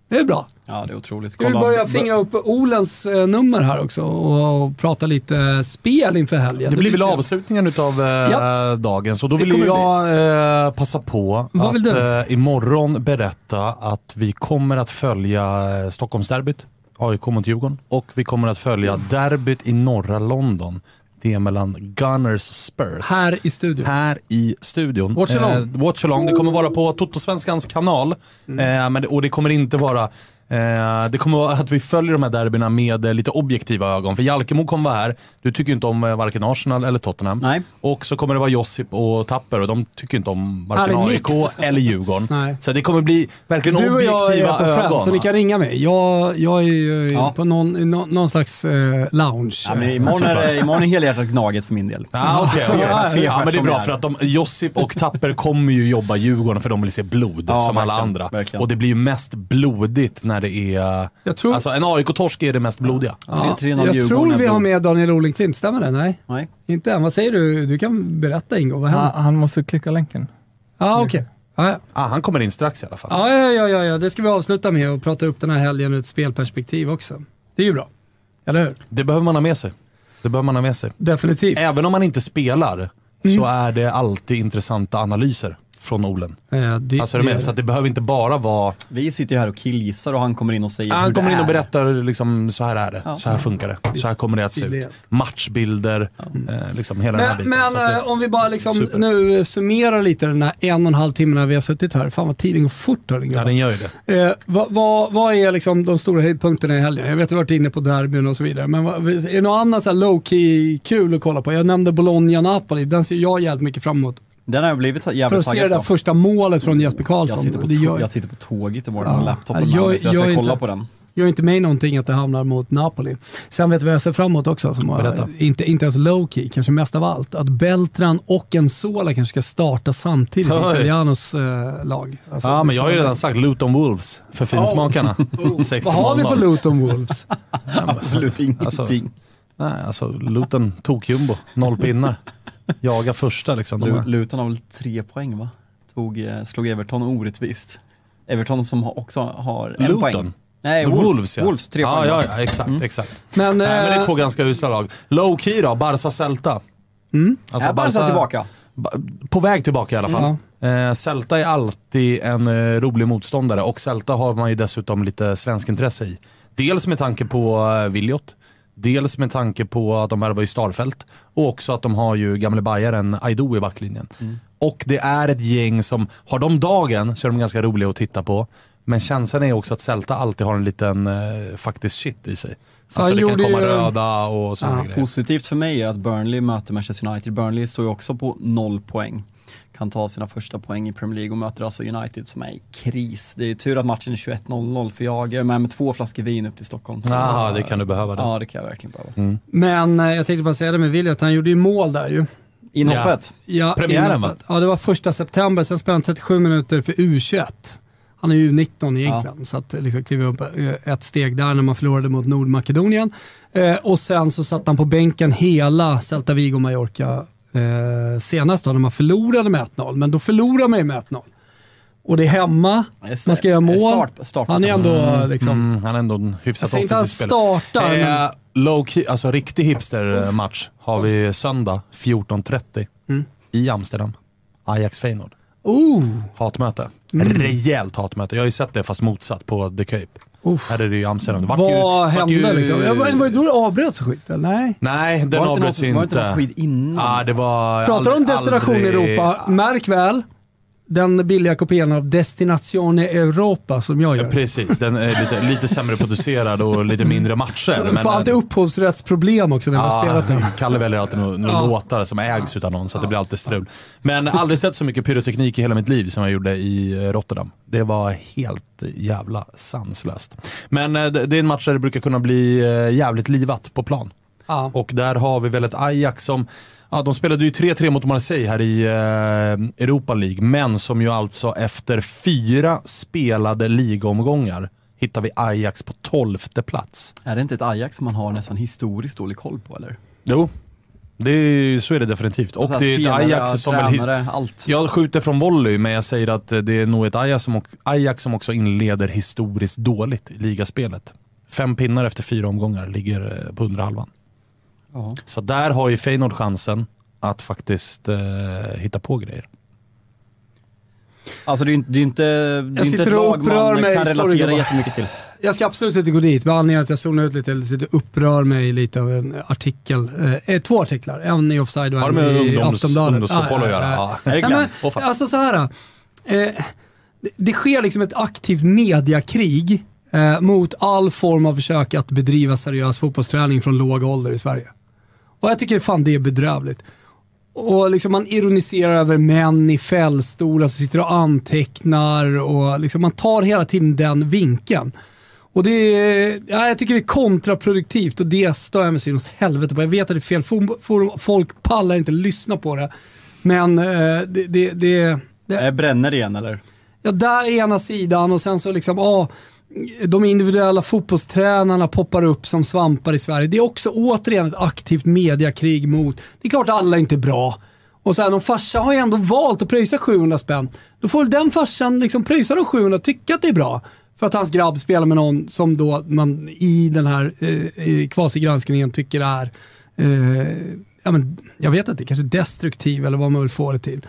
Speaker 3: Det är bra.
Speaker 4: Ja, det är otroligt.
Speaker 3: Ska vi börja fingra upp Olens eh, nummer här också och, och prata lite spel inför helgen.
Speaker 5: Det blir väl avslutningen utav eh,
Speaker 3: Ja.
Speaker 5: dagen, så då vill jag eh, passa på
Speaker 3: Vad
Speaker 5: att eh, imorgon berätta att vi kommer att följa Stockholmsderbyt, AIK mot Djurgården, och vi kommer att följa derbyt i norra London. Det är mellan Gunners och Spurs.
Speaker 3: Här i studion.
Speaker 5: Här i studion.
Speaker 3: Watch along.
Speaker 5: Eh, watch along. Det kommer vara på Toto-svenskans kanal.
Speaker 3: Mm.
Speaker 5: Eh, men det, och det kommer inte vara Eh, det kommer vara att vi följer de här derbyna med eh, lite objektiva ögon. För Jalkemo kommer vara här. Du tycker inte om eh, varken Arsenal eller Tottenham.
Speaker 4: Nej.
Speaker 5: Och så kommer det vara Josip och Tapper och de tycker inte om varken AIK eller Djurgården.
Speaker 3: Nej.
Speaker 5: Så det kommer bli verkligen
Speaker 3: Du och jag är
Speaker 5: objektiva
Speaker 3: på Friends,
Speaker 5: ögon.
Speaker 3: så ni kan ringa mig. Jag, jag är ju
Speaker 4: Ja.
Speaker 3: på någon, nå- någon slags eh, lounge.
Speaker 4: Ja, men imorgon, är det, imorgon är helhjärtat Gnaget för min del.
Speaker 5: Ja, okej, okej.
Speaker 3: Ja,
Speaker 4: ja,
Speaker 5: men det är bra
Speaker 4: är.
Speaker 5: för att de, Josip och Tapper kommer ju jobba Djurgården för de vill se blod
Speaker 4: Ja,
Speaker 5: som alla andra.
Speaker 4: verkligen.
Speaker 5: Och det blir ju mest blodigt när det är...
Speaker 3: Jag tror-
Speaker 5: Alltså en AIK-torsk är det mest blodiga.
Speaker 3: Ja,
Speaker 4: Tre- 3-0
Speaker 3: jag tror vi har med Daniel Oling-Klint, stämmer det? Nej,
Speaker 4: Nej.
Speaker 3: inte än. Vad säger du? Du kan berätta Ingo, vad
Speaker 9: Han,
Speaker 3: händer?
Speaker 9: han måste klicka länken.
Speaker 3: Ja, okej. Ja, ja.
Speaker 5: Ah, han kommer in strax i alla fall.
Speaker 3: Ja, ja, ja, ja, ja, det ska vi avsluta med och prata upp den här helgen ur ett spelperspektiv också. Det är ju bra. Eller hur?
Speaker 5: Det behöver man ha med sig. Det behöver man ha med sig.
Speaker 3: Definitivt.
Speaker 5: Även om man inte spelar
Speaker 3: Mm.
Speaker 5: så är det alltid intressanta analyser från Olen.
Speaker 3: Eh, det,
Speaker 5: Alltså du med? Så att det behöver inte bara vara...
Speaker 4: Vi sitter ju här och killgissar och han kommer in och säger
Speaker 5: Han
Speaker 4: hur
Speaker 5: kommer
Speaker 4: det
Speaker 5: in och berättar liksom, så här är det,
Speaker 4: Ja.
Speaker 5: så här funkar det, så här kommer det att se ut. Matchbilder, eh, liksom hela den här
Speaker 3: Men,
Speaker 5: biten.
Speaker 3: men
Speaker 5: det-
Speaker 3: eh, om vi bara liksom
Speaker 5: super.
Speaker 3: nu summerar lite den här en och en halv timmen vi har suttit här. Fan vad tiden går fort hörni.
Speaker 5: Ja, den gör ju det.
Speaker 3: Eh, vad, vad, vad är liksom de stora höjdpunkterna i helgen? Jag vet att du har varit inne på derbyn och så vidare, men vad, är det något annat så här low key kul att kolla på? Jag nämnde Bologna-Napoli, den ser jag jävligt mycket fram emot.
Speaker 4: Den har jag blivit
Speaker 3: För
Speaker 4: jävligt
Speaker 3: att se det där
Speaker 4: på.
Speaker 3: första målet från Jesper
Speaker 4: Jag
Speaker 3: Karlsson.
Speaker 4: sitter, på
Speaker 3: gör,
Speaker 4: jag sitter på tåget imorgon
Speaker 3: Ja.
Speaker 4: med laptopen
Speaker 3: Ja, jag-
Speaker 4: med, så jag ska
Speaker 3: jag är
Speaker 4: kolla
Speaker 3: inte-
Speaker 4: på den.
Speaker 3: gör inte mig någonting att det hamnar mot Napoli. Sen vet vi vad jag ser fram emot också, som var, inte, inte ens low key, kanske mest av allt. Att Beltran och en Sola kanske ska starta samtidigt i
Speaker 5: Oj.
Speaker 3: Italianos eh, lag. Alltså,
Speaker 5: Ja, men jag har ju redan sagt Luton Wolves för finsmakarna.
Speaker 3: Oh,
Speaker 5: 16
Speaker 3: vad har vi på Luton Wolves?
Speaker 4: Absolut ingenting.
Speaker 5: Alltså, Nej, alltså Luton tokjumbo, noll pinnar. Jaga första liksom. Har-
Speaker 4: Luton har väl tre poäng va? Tog, eh, slog Everton orättvist. Everton som också har en
Speaker 5: Luton?
Speaker 4: poäng. Nej,
Speaker 5: Wolves,
Speaker 4: Wolves,
Speaker 5: ja.
Speaker 4: Wolves tre
Speaker 5: ja,
Speaker 4: poäng.
Speaker 5: ja,
Speaker 4: va?
Speaker 5: ja, exakt,
Speaker 4: Mm.
Speaker 5: exakt.
Speaker 3: Men,
Speaker 5: Nej, men det är
Speaker 3: eh,
Speaker 5: två ganska usla lag. Low key då, Barca-Celta.
Speaker 3: Mm.
Speaker 5: Alltså,
Speaker 4: är Barca tillbaka?
Speaker 5: Ba- På väg tillbaka i alla fall. Eh, Celta är alltid en eh, rolig motståndare och Celta har man ju dessutom lite svensk intresse i. Dels med tanke på eh, Williot, dels med tanke på att de värvar ju Starfelt och också att de har ju gamle bajaren Aido i backlinjen. Och det är ett gäng som, har de dagen så är de ganska roliga att titta på. Men känslan är också att Celta alltid har en liten eh, faktisk shit i sig.
Speaker 3: Så
Speaker 5: Alltså
Speaker 3: han
Speaker 5: det kan
Speaker 3: gjorde
Speaker 5: komma
Speaker 3: ju-
Speaker 5: röda och sådana
Speaker 3: Ja.
Speaker 5: grejer.
Speaker 4: Positivt för mig är att Burnley möter Manchester United. Burnley står ju också på noll poäng. Kan ta sina första poäng i Premier League och möter alltså United som är i kris. Det är tur att matchen är 21.00 för jag är med med två flaskor vin upp till Stockholm. Så-
Speaker 5: Jaha, det kan du behöva. Det.
Speaker 4: Ja, det kan jag verkligen behöva.
Speaker 3: Men eh, jag tänkte bara säga det med Williot, han gjorde ju mål där ju.
Speaker 4: Inhoppet.
Speaker 3: Ja,
Speaker 5: Premiären,
Speaker 3: inhoppet. Ja, det var första september, sen spelade han 37 minuter för U21. Han är ju 19 egentligen, så att liksom kliva upp eh, ett steg där när man förlorade mot Nordmakedonien. Eh, och sen så satt han på bänken hela Celta Vigo Mallorca eh, senast då, när man förlorade med 1-0. Men då förlorar man ju med 1-0. Och det är hemma, man ska göra mål.
Speaker 4: Start, start.
Speaker 3: Han är ändå
Speaker 5: Mm,
Speaker 3: liksom...
Speaker 5: mm, han är ändå en
Speaker 3: Jag
Speaker 5: hyfsat
Speaker 3: säger inte han
Speaker 5: offensiv spelare.
Speaker 3: startar, men...
Speaker 5: Eh, low key, alltså riktig hipster-match har vi söndag 14.30
Speaker 3: Mm.
Speaker 5: i Amsterdam. Ajax Feyenoord.
Speaker 3: Oh,
Speaker 5: Hatmöte.
Speaker 3: Mm.
Speaker 5: Rejält hatmöte. Jag har ju sett det fast motsatt på The Cape.
Speaker 3: Uff.
Speaker 5: Här är det ju Amsterdam. Vart
Speaker 3: vad
Speaker 5: ju,
Speaker 3: hände
Speaker 5: ju,
Speaker 3: liksom? Ja, Var var det då det avbröts skit? eller? Nej.
Speaker 5: Nej, den
Speaker 4: inte
Speaker 5: avbröts
Speaker 4: något- var det inte
Speaker 5: inte.
Speaker 4: något skit innan?
Speaker 5: Ja, det var
Speaker 3: Pratar om Destination
Speaker 5: aldrig-
Speaker 3: Europa, märk väl den billiga kopian av Destination Europa som jag gör.
Speaker 5: Precis, den är lite, lite sämre producerad och lite mindre matcher.
Speaker 3: Du får alltid upphovsrättsproblem också när man har spelat den.
Speaker 5: Kalle väljer alltid några några
Speaker 3: Ja.
Speaker 5: låtar som ägs utav någon så att det blir alltid strul. Men aldrig sett så mycket pyroteknik i hela mitt liv som jag gjorde i eh, Rotterdam. Det var helt jävla sanslöst. Men eh, det det är en match där det brukar kunna bli eh, jävligt livat på plan.
Speaker 3: Ja.
Speaker 5: Och där har vi väl ett Ajax som, ja de spelade ju 3-3 mot Marseille här i eh, Europa League, men som ju alltså efter fyra spelade ligaomgångar hittar vi Ajax på tolfte plats.
Speaker 4: Är det inte ett Ajax som man har nästan historiskt dålig koll på eller?
Speaker 5: Jo, det är, så är det definitivt. Och
Speaker 4: Alltså,
Speaker 5: det är ett
Speaker 4: spelare,
Speaker 5: Ajax som väl...
Speaker 4: tränare, allt.
Speaker 5: Jag skjuter från volley, men jag säger att det är nog ett Ajax som, Ajax som också inleder historiskt dåligt i ligaspelet. Fem pinnar efter fyra omgångar ligger eh, på undre halvan.
Speaker 4: Ja.
Speaker 5: Så där har ju Feyenoord chansen att faktiskt eh, hitta på grejer.
Speaker 4: Alltså det är ju inte, det är inte, det är
Speaker 3: Jag
Speaker 4: inte ett lag man
Speaker 3: mig,
Speaker 4: kan
Speaker 3: sorry,
Speaker 4: relatera
Speaker 3: gubbar.
Speaker 4: jättemycket till.
Speaker 3: Jag ska absolut inte gå dit, med anledning att jag zonar ut lite, eller sitter och upprör mig lite av en artikel. Eh, två artiklar, en i Offside och
Speaker 5: Har
Speaker 3: en
Speaker 5: det med
Speaker 3: i
Speaker 5: ungdoms-
Speaker 3: Aftonbladet.
Speaker 5: ungdomsfotboll att göra? Ja.
Speaker 4: Är det
Speaker 3: Ja, men,
Speaker 5: fan.
Speaker 3: alltså så här. Eh, det, det sker liksom ett aktivt mediakrig eh, mot all form av försök att bedriva seriös fotbollsträning från låg ålder i Sverige. Och jag tycker fan det är bedrövligt. Och liksom man ironiserar över män i fällstolar som sitter och antecknar och liksom man tar hela tiden den vinkeln. Och det är, ja, jag tycker det är kontraproduktivt och det stör jag mig så åt helvete på. Jag vet att det är fel forum, folk pallar inte lyssna på det. Men eh, det, det, det, det...
Speaker 4: Bränner igen eller?
Speaker 3: Ja, där är ena sidan och sen så liksom, ah, de individuella fotbollstränarna poppar upp som svampar i Sverige. Det är också återigen ett aktivt mediakrig mot, det är klart att alla inte är bra. Och sen om farsan har ju ändå valt att pröjsa 700 spänn, då får väl den farsan liksom pröjsa de 700 och tycka att det är bra. För att hans grabb spelar med någon som då man i den här eh, quasi-granskningen tycker är, eh, ja, men, jag vet inte, kanske destruktiv eller vad man vill få det till.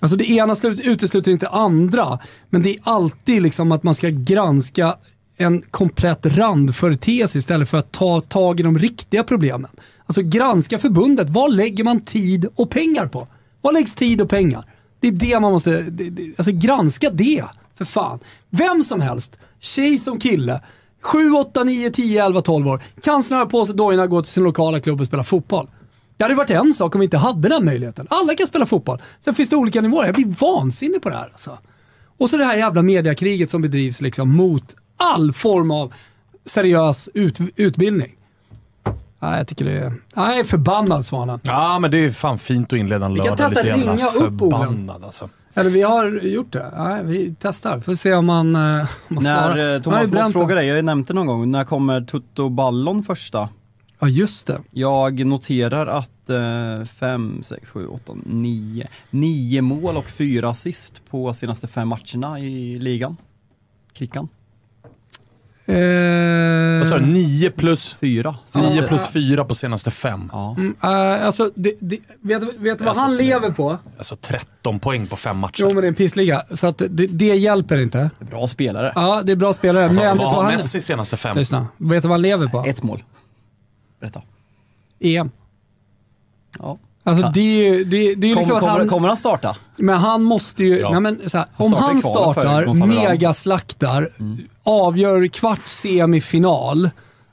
Speaker 3: Alltså det ena slut, utesluter inte andra, men det är alltid liksom att man ska granska en komplett randföreteelse istället för att ta tag i de riktiga problemen. Alltså granska förbundet, vad lägger man tid och pengar på? Vad läggs tid och pengar? Det är det man måste, det, det, alltså granska det för fan. Vem som helst, tjej som kille, 7, 8, 9, 10, 11, 12 år, kan snöra på sig dojorna och gå till sin lokala klubb och spela fotboll. Det hade varit en sak om vi inte hade den möjligheten. Alla kan spela fotboll. Sen finns det olika nivåer. Jag blir vansinnig på det här alltså. Och så det här jävla mediakriget som bedrivs liksom mot all form av seriös ut, utbildning. Ja, jag tycker det är... Ja, jag är förbannad Svanen.
Speaker 5: Ja, men det är fan fint att inleda en lördag lite jävla
Speaker 3: ringa upp
Speaker 5: förbannad alltså.
Speaker 3: Eller vi har gjort det. Ja, vi testar. Får se om man, uh, om man
Speaker 4: När,
Speaker 3: svarar.
Speaker 4: eh, Thomas,
Speaker 3: Ja,
Speaker 4: måste
Speaker 3: Bränta.
Speaker 4: fråga dig, jag har ju nämnt det någon gång, när kommer Tutto Ballon första?
Speaker 3: Ja, just det.
Speaker 4: Jag noterar att eh, fem, sex, sju, åtta, nio, nio mål och fyra assist på senaste fem matcherna i ligan. Krickan.
Speaker 3: Eh,
Speaker 5: Vad sa du? 9 plus,
Speaker 4: Fyra.
Speaker 5: 9 plus 4 på senaste fem.
Speaker 4: Ja.
Speaker 3: mm, eh, alltså, det, det, vet, du- vet du vad
Speaker 5: Alltså,
Speaker 3: han
Speaker 5: det-
Speaker 3: lever på?
Speaker 5: Alltså 13 poäng på fem matcher.
Speaker 3: Jo, men det är en pissliga. Så att det, det hjälper inte.
Speaker 4: Bra spelare.
Speaker 3: Ja, det är bra spelare.
Speaker 5: Alltså,
Speaker 3: men
Speaker 5: vad har
Speaker 3: han...
Speaker 5: Messi senaste fem?
Speaker 3: Lyssna. Vet du vad han lever på?
Speaker 4: Ett mål. Berätta.
Speaker 3: EM.
Speaker 4: Ja.
Speaker 3: Alltså
Speaker 4: Ja.
Speaker 3: det är ju det, det är
Speaker 4: Kom,
Speaker 3: liksom att
Speaker 4: kommer,
Speaker 3: han...
Speaker 4: kommer han starta?
Speaker 3: Men han måste ju,
Speaker 5: Ja.
Speaker 3: nej men, så här,
Speaker 4: Han
Speaker 3: om han startar, megaslaktar, avgör kvart semifinal,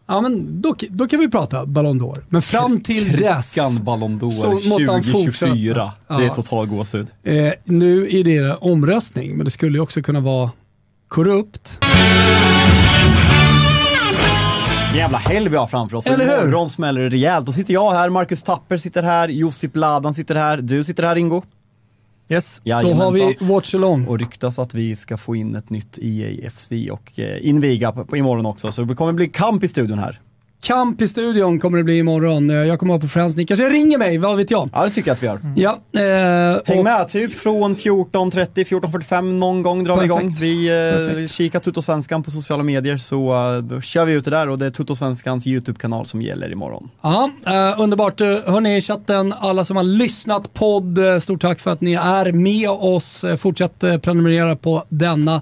Speaker 3: ja men då, då kan vi prata Ballon d'Or. Men fram till dess,
Speaker 4: Krickan Ballon d'Or
Speaker 3: så måste han
Speaker 4: 2024.
Speaker 3: fortsätta.
Speaker 4: Det är
Speaker 3: Ja.
Speaker 4: total gåshud.
Speaker 3: eh, nu är det omröstning, men det skulle ju också kunna vara korrupt.
Speaker 4: Jävla helg vi har framför oss.
Speaker 3: Eller hur?
Speaker 4: Imorgon smäller det rejält. Då sitter jag här, Marcus Tapper sitter här, Josip Ladan sitter här, du sitter här Ingo.
Speaker 3: Yes. Då
Speaker 4: Jajamensan.
Speaker 3: har vi Watch Along.
Speaker 4: Och ryktas att vi ska få in ett nytt EAFC och eh, inviga på, på imorgon också. Så det kommer bli kamp i studion här.
Speaker 3: Kamp i studion kommer det bli imorgon. Eh, Jag kommer vara på Friends. Ni kanske ringer mig, vad vet jag?
Speaker 4: Ja, det tycker jag att vi gör.
Speaker 3: Ja, eh,
Speaker 4: Häng
Speaker 3: och-
Speaker 4: med, typ från 14.30, 14.45 någon gång drar vi
Speaker 3: Perfekt.
Speaker 4: igång. Vi eh,
Speaker 3: Perfekt.
Speaker 4: kikar Tuttosvenskan på sociala medier så eh, kör vi ut det där och det är Tuttosvenskans YouTube-kanal som gäller imorgon.
Speaker 3: Ja, eh, underbart. Eh, Hörni i chatten, alla som har lyssnat podd, eh, stort tack för att ni är med oss. Fortsätt prenumerera på denna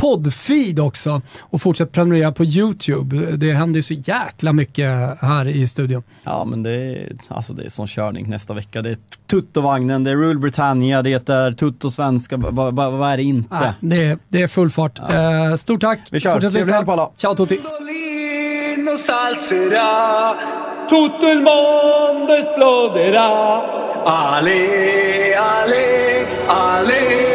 Speaker 3: poddfeed också och fortsätt prenumerera på YouTube. Det händer ju så jäkla mycket här i studion.
Speaker 4: Ja men det är, alltså det är sån körning nästa vecka. Det är Tuttovagnen, det är Rule Britannia, det är Tuttosvenska, vad va, vad är det inte?
Speaker 3: Ah, det, är- det är full fart. Eh, Stort tack.
Speaker 4: Vi kör.
Speaker 3: Fortsätt
Speaker 4: Trevlig helg på alla.
Speaker 3: Ciao tutti.
Speaker 2: Tutto il mondo esploderà. Ale, ale, ale.